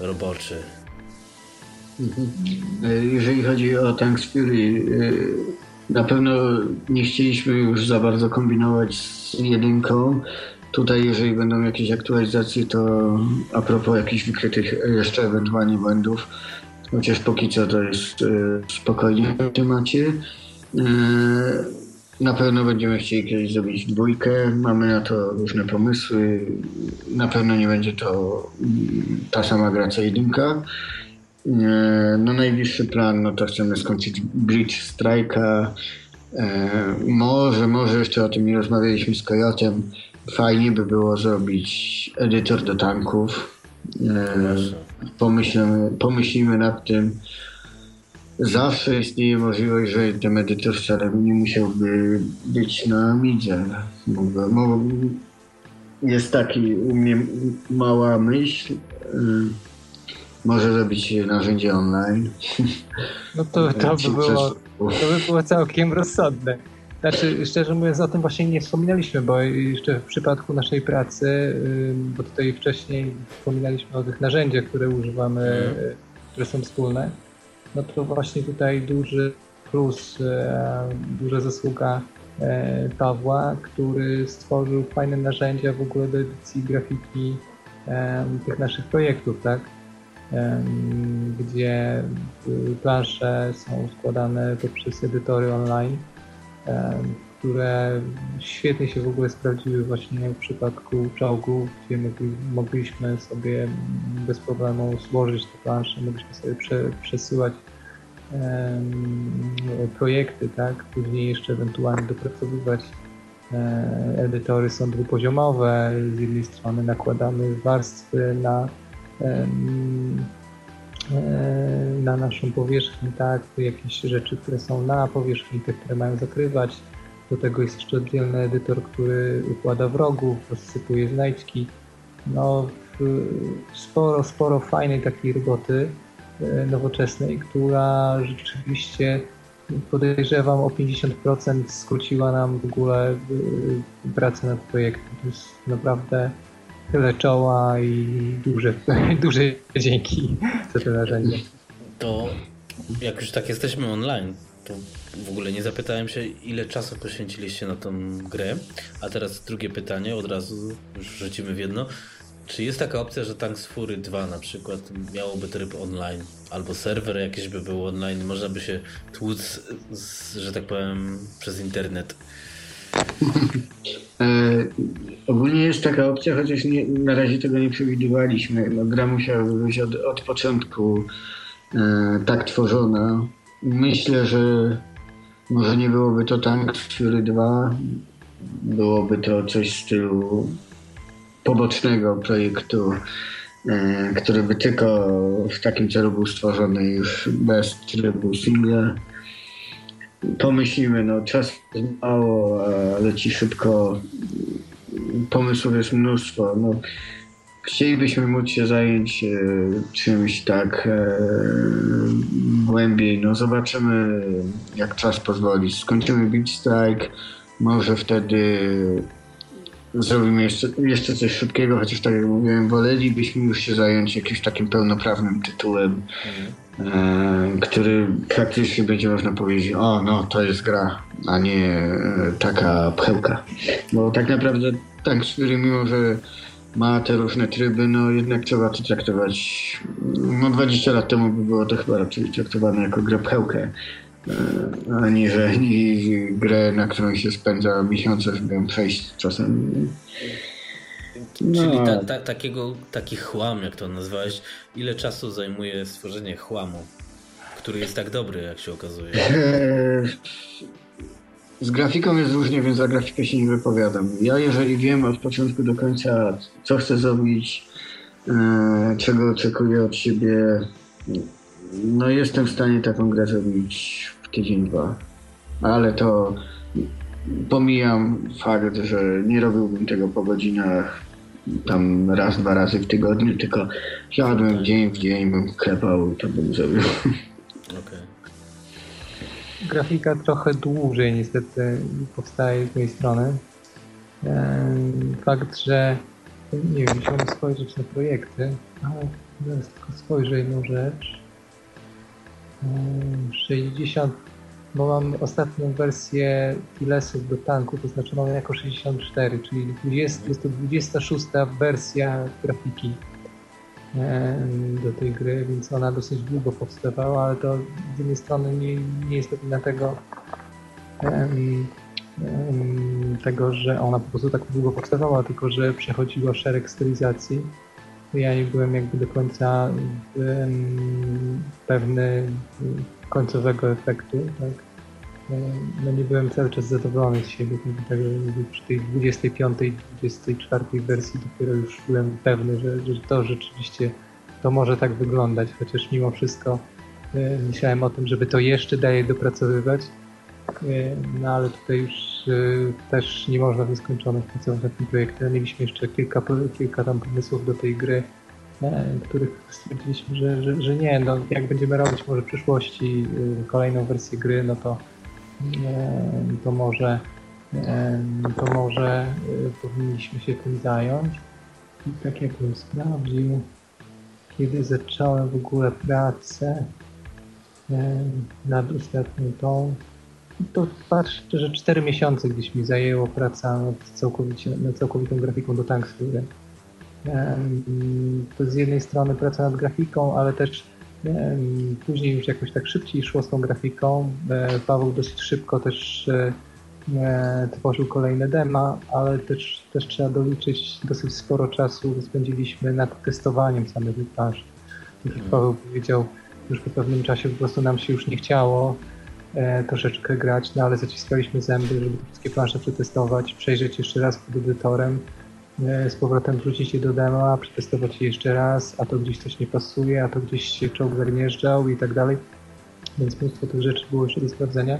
e, roboczy Mhm. Jeżeli chodzi o Tanks Fury, na pewno nie chcieliśmy już za bardzo kombinować z jedynką. Tutaj, jeżeli będą jakieś aktualizacje, to a propos jakichś wykrytych jeszcze ewentualnie błędów, chociaż póki co to jest e, spokojnie w temacie. Na pewno będziemy chcieli kiedyś zrobić dwójkę, mamy na to różne pomysły. Na pewno nie będzie to mm, ta sama gra co jedynka. No najbliższy plan, no to chcemy skończyć Bridge Strike'a. E, może, może jeszcze o tym nie rozmawialiśmy z Kojotem. Fajnie by było zrobić edytor do tanków. E, pomyślimy, pomyślimy nad tym. Zawsze istnieje możliwość, że ten edytor wcale nie musiałby być na Midze. Jest taki u mnie mała myśl, e, może zrobić narzędzie online. No to, to, by było, to by było całkiem rozsądne. Znaczy, szczerze mówiąc, o tym właśnie nie wspominaliśmy, bo jeszcze w przypadku naszej pracy, bo tutaj wcześniej wspominaliśmy o tych narzędziach, które używamy, mhm. które są wspólne, no to właśnie tutaj duży plus, e, duża zasługa e, Pawła, który stworzył fajne narzędzia w ogóle do edycji grafiki tych naszych projektów, tak? Gdzie y, plansze są składane poprzez edytory online, które świetnie się w ogóle sprawdziły właśnie w przypadku czołgów, gdzie mogli, mogliśmy sobie bez problemu złożyć te plansze, mogliśmy sobie prze, przesyłać projekty, tak? Później jeszcze ewentualnie dopracowywać. E, edytory są dwupoziomowe. Z jednej strony nakładamy warstwy na, na naszą powierzchnię, tak? Jakieś rzeczy, które są na powierzchni, te, które mają zakrywać. Do tego jest jeszcze oddzielny edytor, który układa wrogów, rozsypuje znajdźki. No, sporo, sporo fajnej takiej roboty. E, nowoczesnej, która rzeczywiście podejrzewam o 50% skróciła nam w ogóle e, pracę nad projektem. To jest naprawdę tyle czoła i duże, duże dzięki za te narzędzie. To jak już tak jesteśmy online, to w ogóle nie zapytałem się, ile czasu poświęciliście na tą grę. A teraz drugie pytanie, od razu już rzucimy w jedno. Czy jest taka opcja, że Tanks Fury 2 na przykład miałoby tryb online, albo serwer jakiś by był online, można by się tłuc, że tak powiem, przez internet? E, ogólnie jest taka opcja, chociaż nie, na razie tego nie przewidywaliśmy. No, gra musiała być od, od początku e, tak tworzona. Myślę, że może nie byłoby to Tanks Fury 2, byłoby to coś w stylu pobocznego projektu, e, który by tylko w takim celu był stworzony już bez trybu single. Pomyślimy, no czas mało, leci szybko, pomysłów jest mnóstwo. No, chcielibyśmy móc się zająć e, czymś tak e, głębiej. No zobaczymy, jak czas pozwoli. Skończymy Beat Strike, może wtedy zrobimy jeszcze, jeszcze coś szybkiego, chociaż tak jak mówiłem, wolelibyśmy już się zająć jakimś takim pełnoprawnym tytułem, mhm. E, który praktycznie będzie można powiedzieć, o no to jest gra, a nie e, taka pchełka. Bo tak naprawdę tak, mimo że ma te różne tryby, no jednak trzeba to traktować, no 20 lat temu by było to chyba raczej traktowane jako grę pchełkę. E, aniżeli grę, na którą się spędza miesiące, żeby ją przejść czasem. No. Czyli ta, ta, takiego, taki chłam, jak to nazwałeś, ile czasu zajmuje stworzenie chłamu, który jest tak dobry, jak się okazuje? E, z grafiką jest różnie, więc za grafikę się nie wypowiadam. Ja jeżeli wiem od początku do końca, co chcę zrobić, e, czego oczekuję od siebie, no jestem w stanie taką grę zrobić tydzień, dwa. Ale to pomijam fakt, że nie robiłbym tego po godzinach tam raz, dwa razy w tygodniu, tylko siadłem dzień w dzień, bym klepał i to bym zrobił. Okay. Grafika trochę dłużej niestety powstaje z mojej strony. Fakt, że nie wiem, musiałem spojrzeć na projekty, ale teraz tylko spojrzę jedną rzecz. 60, bo mam ostatnią wersję Pilesów do tanku oznaczoną jako 64, czyli 20, jest to 26 wersja grafiki do tej gry, więc ona dosyć długo powstawała, ale to z jednej strony nie, nie jest to wina tego, tego, że ona po prostu tak długo powstawała, tylko że przechodziła szereg stylizacji ja nie byłem jakby do końca pewny końcowego efektu, tak? No nie byłem cały czas zadowolony z siebie, tak przy tej 25, 24 wersji dopiero już byłem pewny, że, że to rzeczywiście to może tak wyglądać, chociaż mimo wszystko e, myślałem o tym, żeby to jeszcze dalej dopracowywać, e, no ale tutaj już e, też nie można w pracować nad tym projektem. Mieliśmy jeszcze kilka, kilka tam pomysłów do tej gry, których stwierdziliśmy, że, że, że nie, no jak będziemy robić może w przyszłości kolejną wersję gry, no to to może to może powinniśmy się tym zająć. I tak jakbym sprawdził, kiedy zacząłem w ogóle pracę nad ostatnią tą, to patrzę, że 4 miesiące gdzieś mi zajęło praca nad, całkowicie, nad całkowitą grafiką do Tanksfury. To z jednej strony praca nad grafiką, ale też później już jakoś tak szybciej szło z tą grafiką. E, Paweł dosyć szybko też e, tworzył kolejne dema, ale też, też trzeba doliczyć dosyć sporo czasu spędziliśmy nad testowaniem samych plansz. Tak jak Paweł powiedział, już po pewnym czasie po prostu nam się już nie chciało e, troszeczkę grać, no ale zaciskaliśmy zęby, żeby wszystkie plansze przetestować, przejrzeć jeszcze raz pod edytorem, e, z powrotem wrzucić je do dema, przetestować je jeszcze raz, a to gdzieś coś nie pasuje, a to gdzieś się czołg zagnieżdżał i tak dalej. Więc mnóstwo tych rzeczy było jeszcze do sprawdzenia.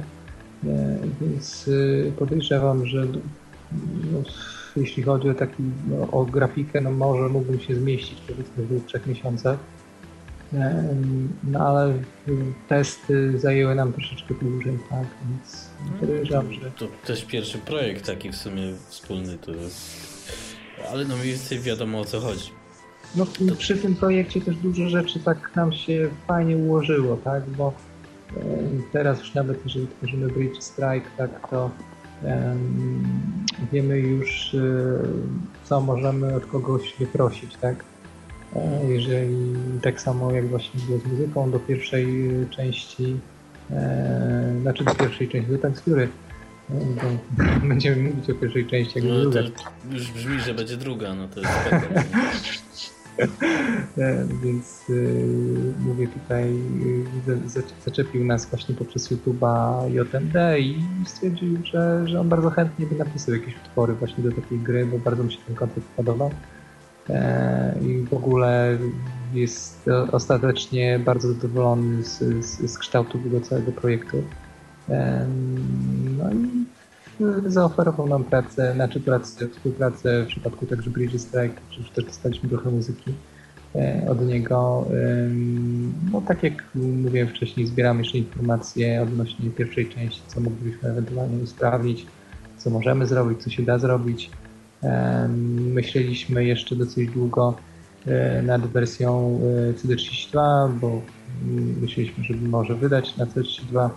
E, Więc y, podejrzewam, że no, jeśli chodzi o taki, no, o grafikę, no może mógłbym się zmieścić powiedzmy w dwóch, trzech miesiącach. No ale testy zajęły nam troszeczkę dłużej, tak, więc podejrzewam, że To też pierwszy projekt taki w sumie wspólny to jest. Ale no mniej więcej wiadomo o co chodzi. no, przy tym projekcie też dużo rzeczy tak nam się fajnie ułożyło, tak, bo teraz już nawet jeżeli tworzymy Bridge Strike, tak, to em, wiemy już y, co możemy od kogoś wyprosić, tak. E, Jeżeli tak samo jak właśnie było z muzyką do pierwszej y, części, e, znaczy do pierwszej części, do będziemy mówić o pierwszej części, jak No to już brzmi, że będzie druga, no to jest spoko. E, Więc y, mówię tutaj, za- zaczepił nas właśnie poprzez YouTube'a JMD i stwierdził, że, że on bardzo chętnie by napisał jakieś utwory właśnie do takiej gry, bo bardzo mu się ten koncept podobał. E, I w ogóle jest ostatecznie bardzo zadowolony z, z, z kształtu tego całego projektu. No i zaoferował nam pracę, znaczy pracę, współpracę w przypadku także Bridge Strike, już też dostaliśmy trochę muzyki e, od niego. No tak jak mówiłem wcześniej, zbieramy jeszcze informacje odnośnie pierwszej części, co moglibyśmy ewentualnie usprawnić, co możemy zrobić, co się da zrobić. Myśleliśmy jeszcze dosyć długo e, nad wersją e, CD32, bo mm, myśleliśmy, żeby może wydać na CD32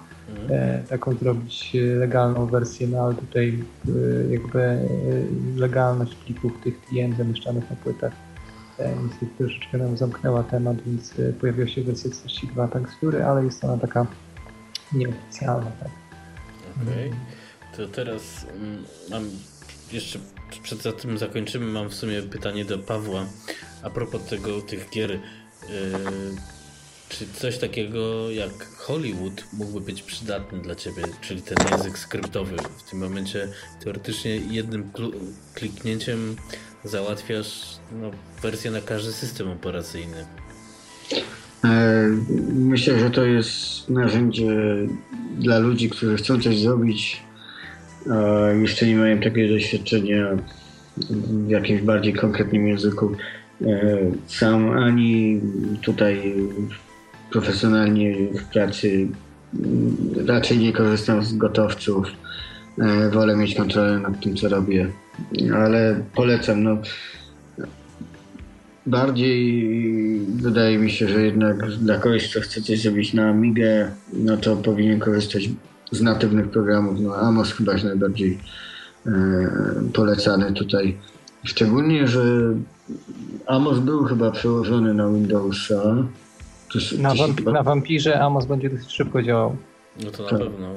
e, taką zrobić e, legalną wersję, no ale tutaj e, jakby e, legalność plików tych TM zamieszczanych na płytach e, niestety troszeczkę nam zamknęła temat, więc pojawiła się wersja 42 Tanks Fury, ale jest ona taka nieoficjalna. Tak? Okej. To teraz mm, mam jeszcze przed tym zakończymy, mam w sumie pytanie do Pawła a propos tego tych gier. Czy coś takiego jak Hollywood mógłby być przydatny dla Ciebie, czyli ten język skryptowy? W tym momencie teoretycznie jednym kliknięciem załatwiasz no, wersję na każdy system operacyjny. E, Myślę, że to jest narzędzie dla ludzi, którzy chcą coś zrobić, a jeszcze nie mają takiego doświadczenia w jakimś bardziej konkretnym języku. E, Sam ani tutaj profesjonalnie w pracy mm, raczej nie korzystam z gotowców. E, Wolę mieć kontrolę nad tym, co robię, ale polecam. No, Bardziej wydaje mi się, że jednak dla kogoś, kto chce coś zrobić na Amigę, no to powinien korzystać z natywnych programów. No Amos chyba jest najbardziej e, polecany tutaj. Szczególnie, że Amos był chyba przełożony na Windowsa. Na, to się wamp- chyba- na wampirze Amos będzie dosyć szybko działał. No to na Tak. pewno.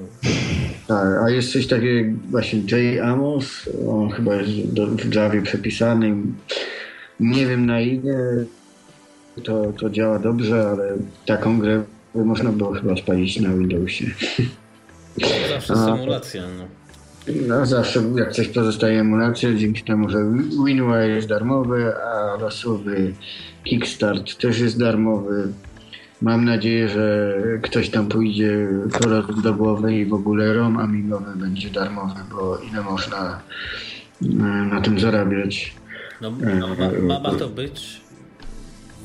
Tak, a jest coś takiego jak właśnie J. Amos, on chyba jest do, w Javie przepisany. Nie wiem na ile to, to działa dobrze, ale taką grę można było chyba spalić na Windowsie. Zawsze A, symulacja. No. No zawsze jak coś pozostaje emulacja, dzięki temu, że WinUI jest darmowy, a losowy Kickstart też jest darmowy. Mam nadzieję, że ktoś tam pójdzie raz do głowy i w ogóle ROM amigowy będzie darmowy, bo ile można e, na tym zarabiać. No, ma, ma, ma to być.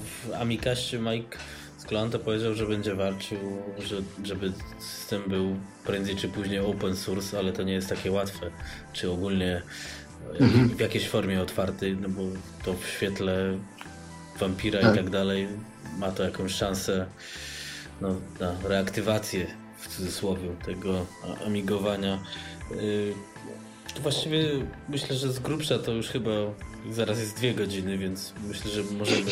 W Amikaście Mike Sklanta powiedział, że będzie walczył, że, żeby system był prędzej czy później open source, ale to nie jest takie łatwe. Czy ogólnie Mhm. w jakiejś formie otwartej, no bo to w świetle wampira Tak. i tak dalej ma to jakąś szansę no, na reaktywację w cudzysłowie tego amigowania. Yy, to właściwie myślę, że z grubsza to już chyba zaraz jest dwie godziny, więc myślę, że możemy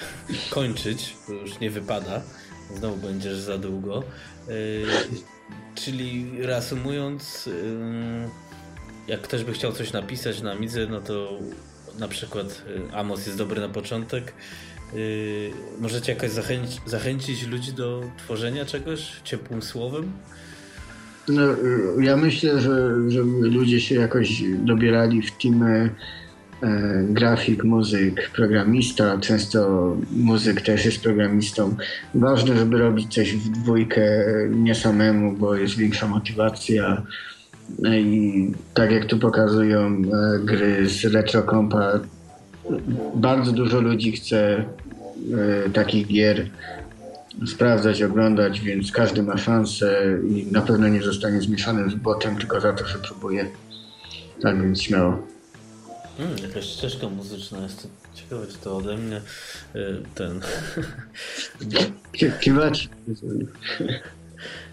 kończyć, bo już nie wypada. Znowu będziesz za długo. Yy, czyli reasumując, yy, jak ktoś by chciał coś napisać na Midze, no to na przykład y, Amos jest dobry na początek. Yy, możecie jakoś zachęci, zachęcić ludzi do tworzenia czegoś ciepłym słowem? No, y, ja myślę, że żeby ludzie się jakoś dobierali w teamy e, grafik, muzyk, programista. Często muzyk też jest programistą. Ważne, żeby robić coś w dwójkę, nie samemu, bo jest większa motywacja. E, I tak jak tu pokazują e, gry z retro kompa, bardzo dużo ludzi chce takich gier sprawdzać, oglądać, więc każdy ma szansę i na pewno nie zostanie zmieszany z botem tylko za to, że próbuje. Tak więc śmiało. Hmm, jakaś ścieżka muzyczna jest. Ciekawe, czy to ode mnie y, ten. Kiwać.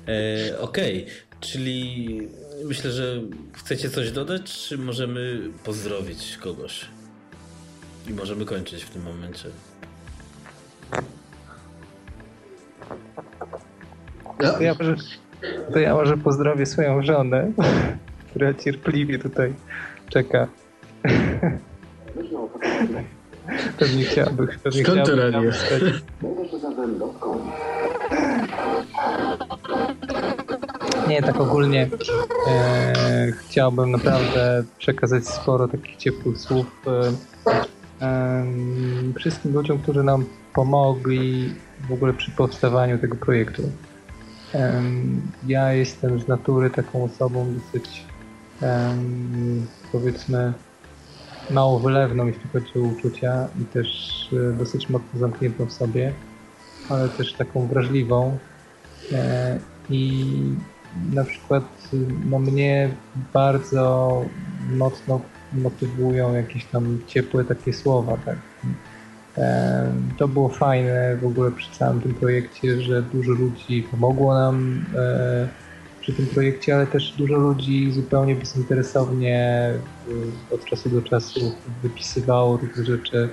e, Okej, okay. czyli myślę, że chcecie coś dodać, czy możemy pozdrowić kogoś? I możemy kończyć w tym momencie. To ja może, to ja może pozdrowię swoją żonę, która cierpliwie tutaj czeka. Pewnie chciałaby. Pewnie Skąd to radio? Nie, tak ogólnie e, chciałbym naprawdę przekazać sporo takich ciepłych słów e, e, wszystkim ludziom, którzy nam pomogli w ogóle przy powstawaniu tego projektu. Ja jestem z natury taką osobą dosyć powiedzmy mało wylewną, jeśli chodzi o uczucia i też e, dosyć mocno zamkniętą w sobie, ale też taką wrażliwą. E, I na przykład no mnie bardzo mocno motywują jakieś tam ciepłe takie słowa, tak. To było fajne w ogóle przy całym tym projekcie, że dużo ludzi pomogło nam e, przy tym projekcie, ale też dużo ludzi zupełnie bezinteresownie od czasu do czasu wypisywało różne rzeczy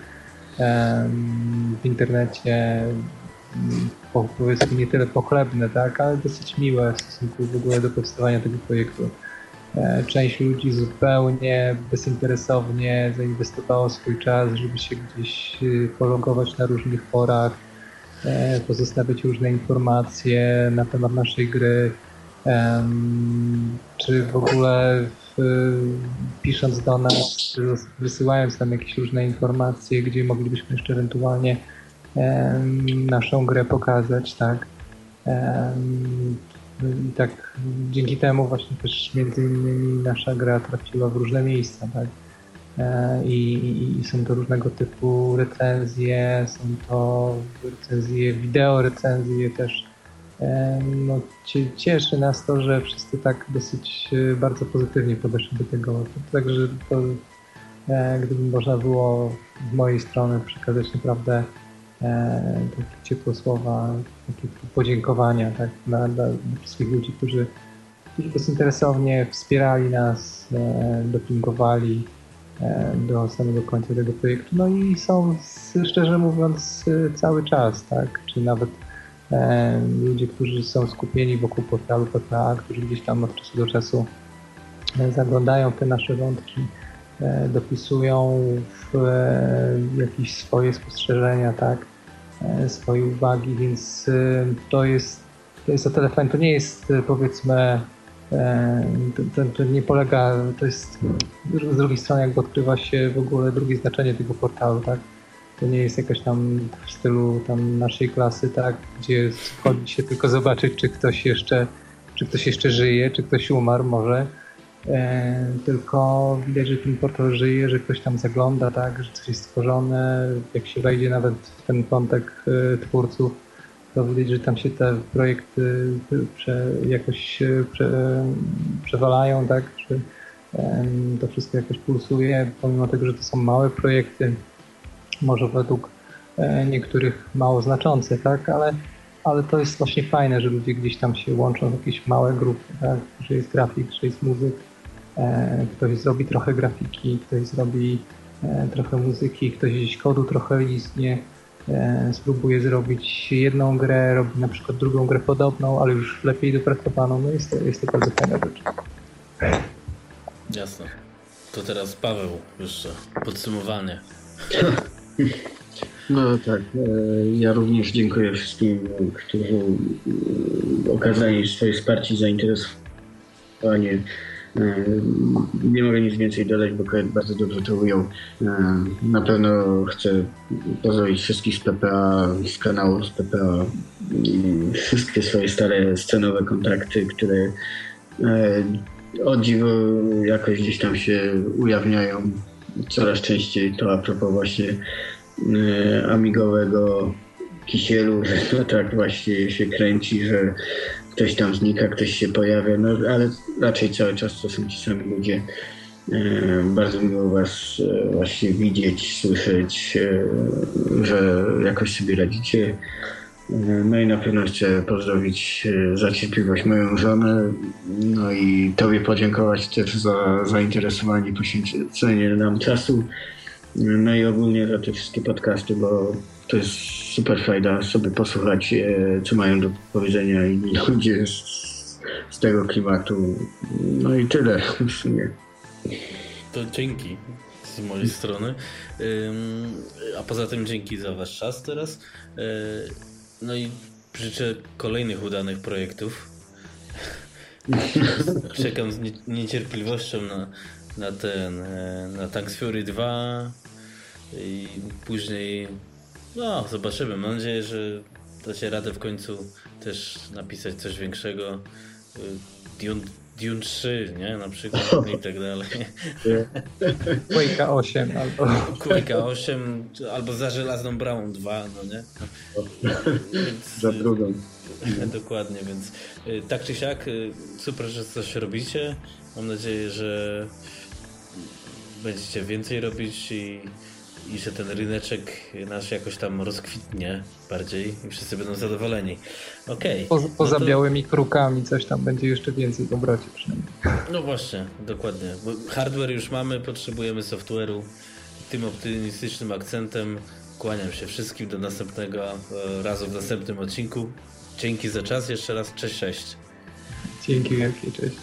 w internecie, powiedzmy nie tyle pochlebne, tak, ale dosyć miłe w stosunku w ogóle do powstawania tego projektu. E, część ludzi zupełnie bezinteresownie zainwestowało swój czas, żeby się gdzieś y, pologować na różnych forach, e, pozostawiać różne informacje na temat naszej gry, czy w ogóle w, pisząc do nas, wysyłając nam jakieś różne informacje, gdzie moglibyśmy jeszcze ewentualnie naszą grę pokazać, tak. I tak dzięki temu właśnie też między innymi nasza gra trafiła w różne miejsca, tak? E, I, i, I, są to różnego typu recenzje, są to recenzje wideo, recenzje też. E, no, cieszy nas to, że wszyscy tak dosyć e, bardzo pozytywnie podeszli do tego. Także to, gdyby można było z mojej strony przekazać naprawdę takie ciepłe słowa, takie podziękowania tak, dla, dla, wszystkich ludzi, którzy, bezinteresownie wspierali nas, e, dopingowali e, do samego końca tego projektu. No i są, szczerze mówiąc, cały czas, tak, czy nawet e, ludzie, którzy są skupieni wokół portalu PPA, którzy gdzieś tam od czasu do czasu e, zaglądają w te nasze wątki, E, dopisują w e, jakieś swoje spostrzeżenia, tak, e, swoje uwagi, więc to jest, to jest o tyle. To nie jest powiedzmy to, to, nie polega, to jest z drugiej strony jakby odkrywa się w ogóle drugie znaczenie tego portalu, tak? To nie jest jakaś tam w stylu tam naszej klasy, tak? Gdzie wchodzi się tylko zobaczyć, czy ktoś jeszcze, czy ktoś jeszcze żyje, czy ktoś umarł może E, tylko widać, że ten portal żyje, że ktoś tam zagląda, tak, że coś jest stworzone. Jak się wejdzie nawet w ten wątek e, twórców, to widać, że tam się te projekty prze, jakoś prze, przewalają, tak, że to wszystko jakoś pulsuje, pomimo tego, że to są małe projekty, może według e, niektórych mało znaczące, tak, ale ale to jest właśnie fajne, że ludzie gdzieś tam się łączą w jakieś małe grupy, tak? że jest grafik, że jest muzyk, E, ktoś zrobi trochę grafiki, ktoś zrobi e, trochę muzyki, ktoś gdzieś kodu trochę listnie e, spróbuje zrobić jedną grę, robi na przykład drugą grę podobną, ale już lepiej dopracowaną. No jest to, jest to bardzo fajna rzecz. Jasne. To teraz Paweł jeszcze podsumowanie. No tak, e, ja również dziękuję wszystkim, którzy e, okazali swoje wsparcie i zainteresowanie. E, Nie mogę nic więcej dodać, bo Koet bardzo dobrze to ujął. E, Na pewno chcę pozdrowić wszystkich z PPA, z kanału z PPA i wszystkie swoje stare scenowe kontakty, które e, o dziwo jakoś gdzieś tam się ujawniają coraz częściej. To a propos właśnie amigowego kisielu, że to tak właśnie się kręci, że ktoś tam znika, ktoś się pojawia, no ale raczej cały czas to są ci sami ludzie. E, Bardzo miło Was e, właśnie widzieć, słyszeć, e, że jakoś sobie radzicie. No i na pewno chcę pozdrowić za cierpliwość moją żonę, no i Tobie podziękować też za zainteresowanie, poświęcenie nam czasu. No i ogólnie za te wszystkie podcasty, bo to jest super fajda sobie posłuchać, e, co mają do powiedzenia inni ludzie z, z tego klimatu. No i tyle w sumie. To dzięki z mojej strony. A poza tym dzięki za wasz czas teraz. Yy, No i życzę kolejnych udanych projektów. Czekam z nie- niecierpliwością na, na ten, e, na Tanks Fury 2 i później no zobaczymy. Mam nadzieję, że dacie radę w końcu też napisać coś większego. Y, Dune, Dune 3, nie? Na przykład i tak dalej. Quake'a 8 albo... Quake'a 8 albo za żelazną bramą 2, no nie? Więc, Za drugą. y, Dokładnie, więc y, tak czy siak, super, że coś robicie. Mam nadzieję, że będziecie więcej robić i, i że ten ryneczek nasz jakoś tam rozkwitnie bardziej i wszyscy będą zadowoleni. Okej. Poza, poza no to- białymi krukami coś tam będzie jeszcze więcej w obrocie przynajmniej. No właśnie, dokładnie. Bo hardware już mamy, potrzebujemy software'u. Tym optymistycznym akcentem kłaniam się wszystkim do następnego e, razu w następnym odcinku. Dzięki za czas jeszcze raz. Cześć, cześć. Dzięki wielkie, cześć.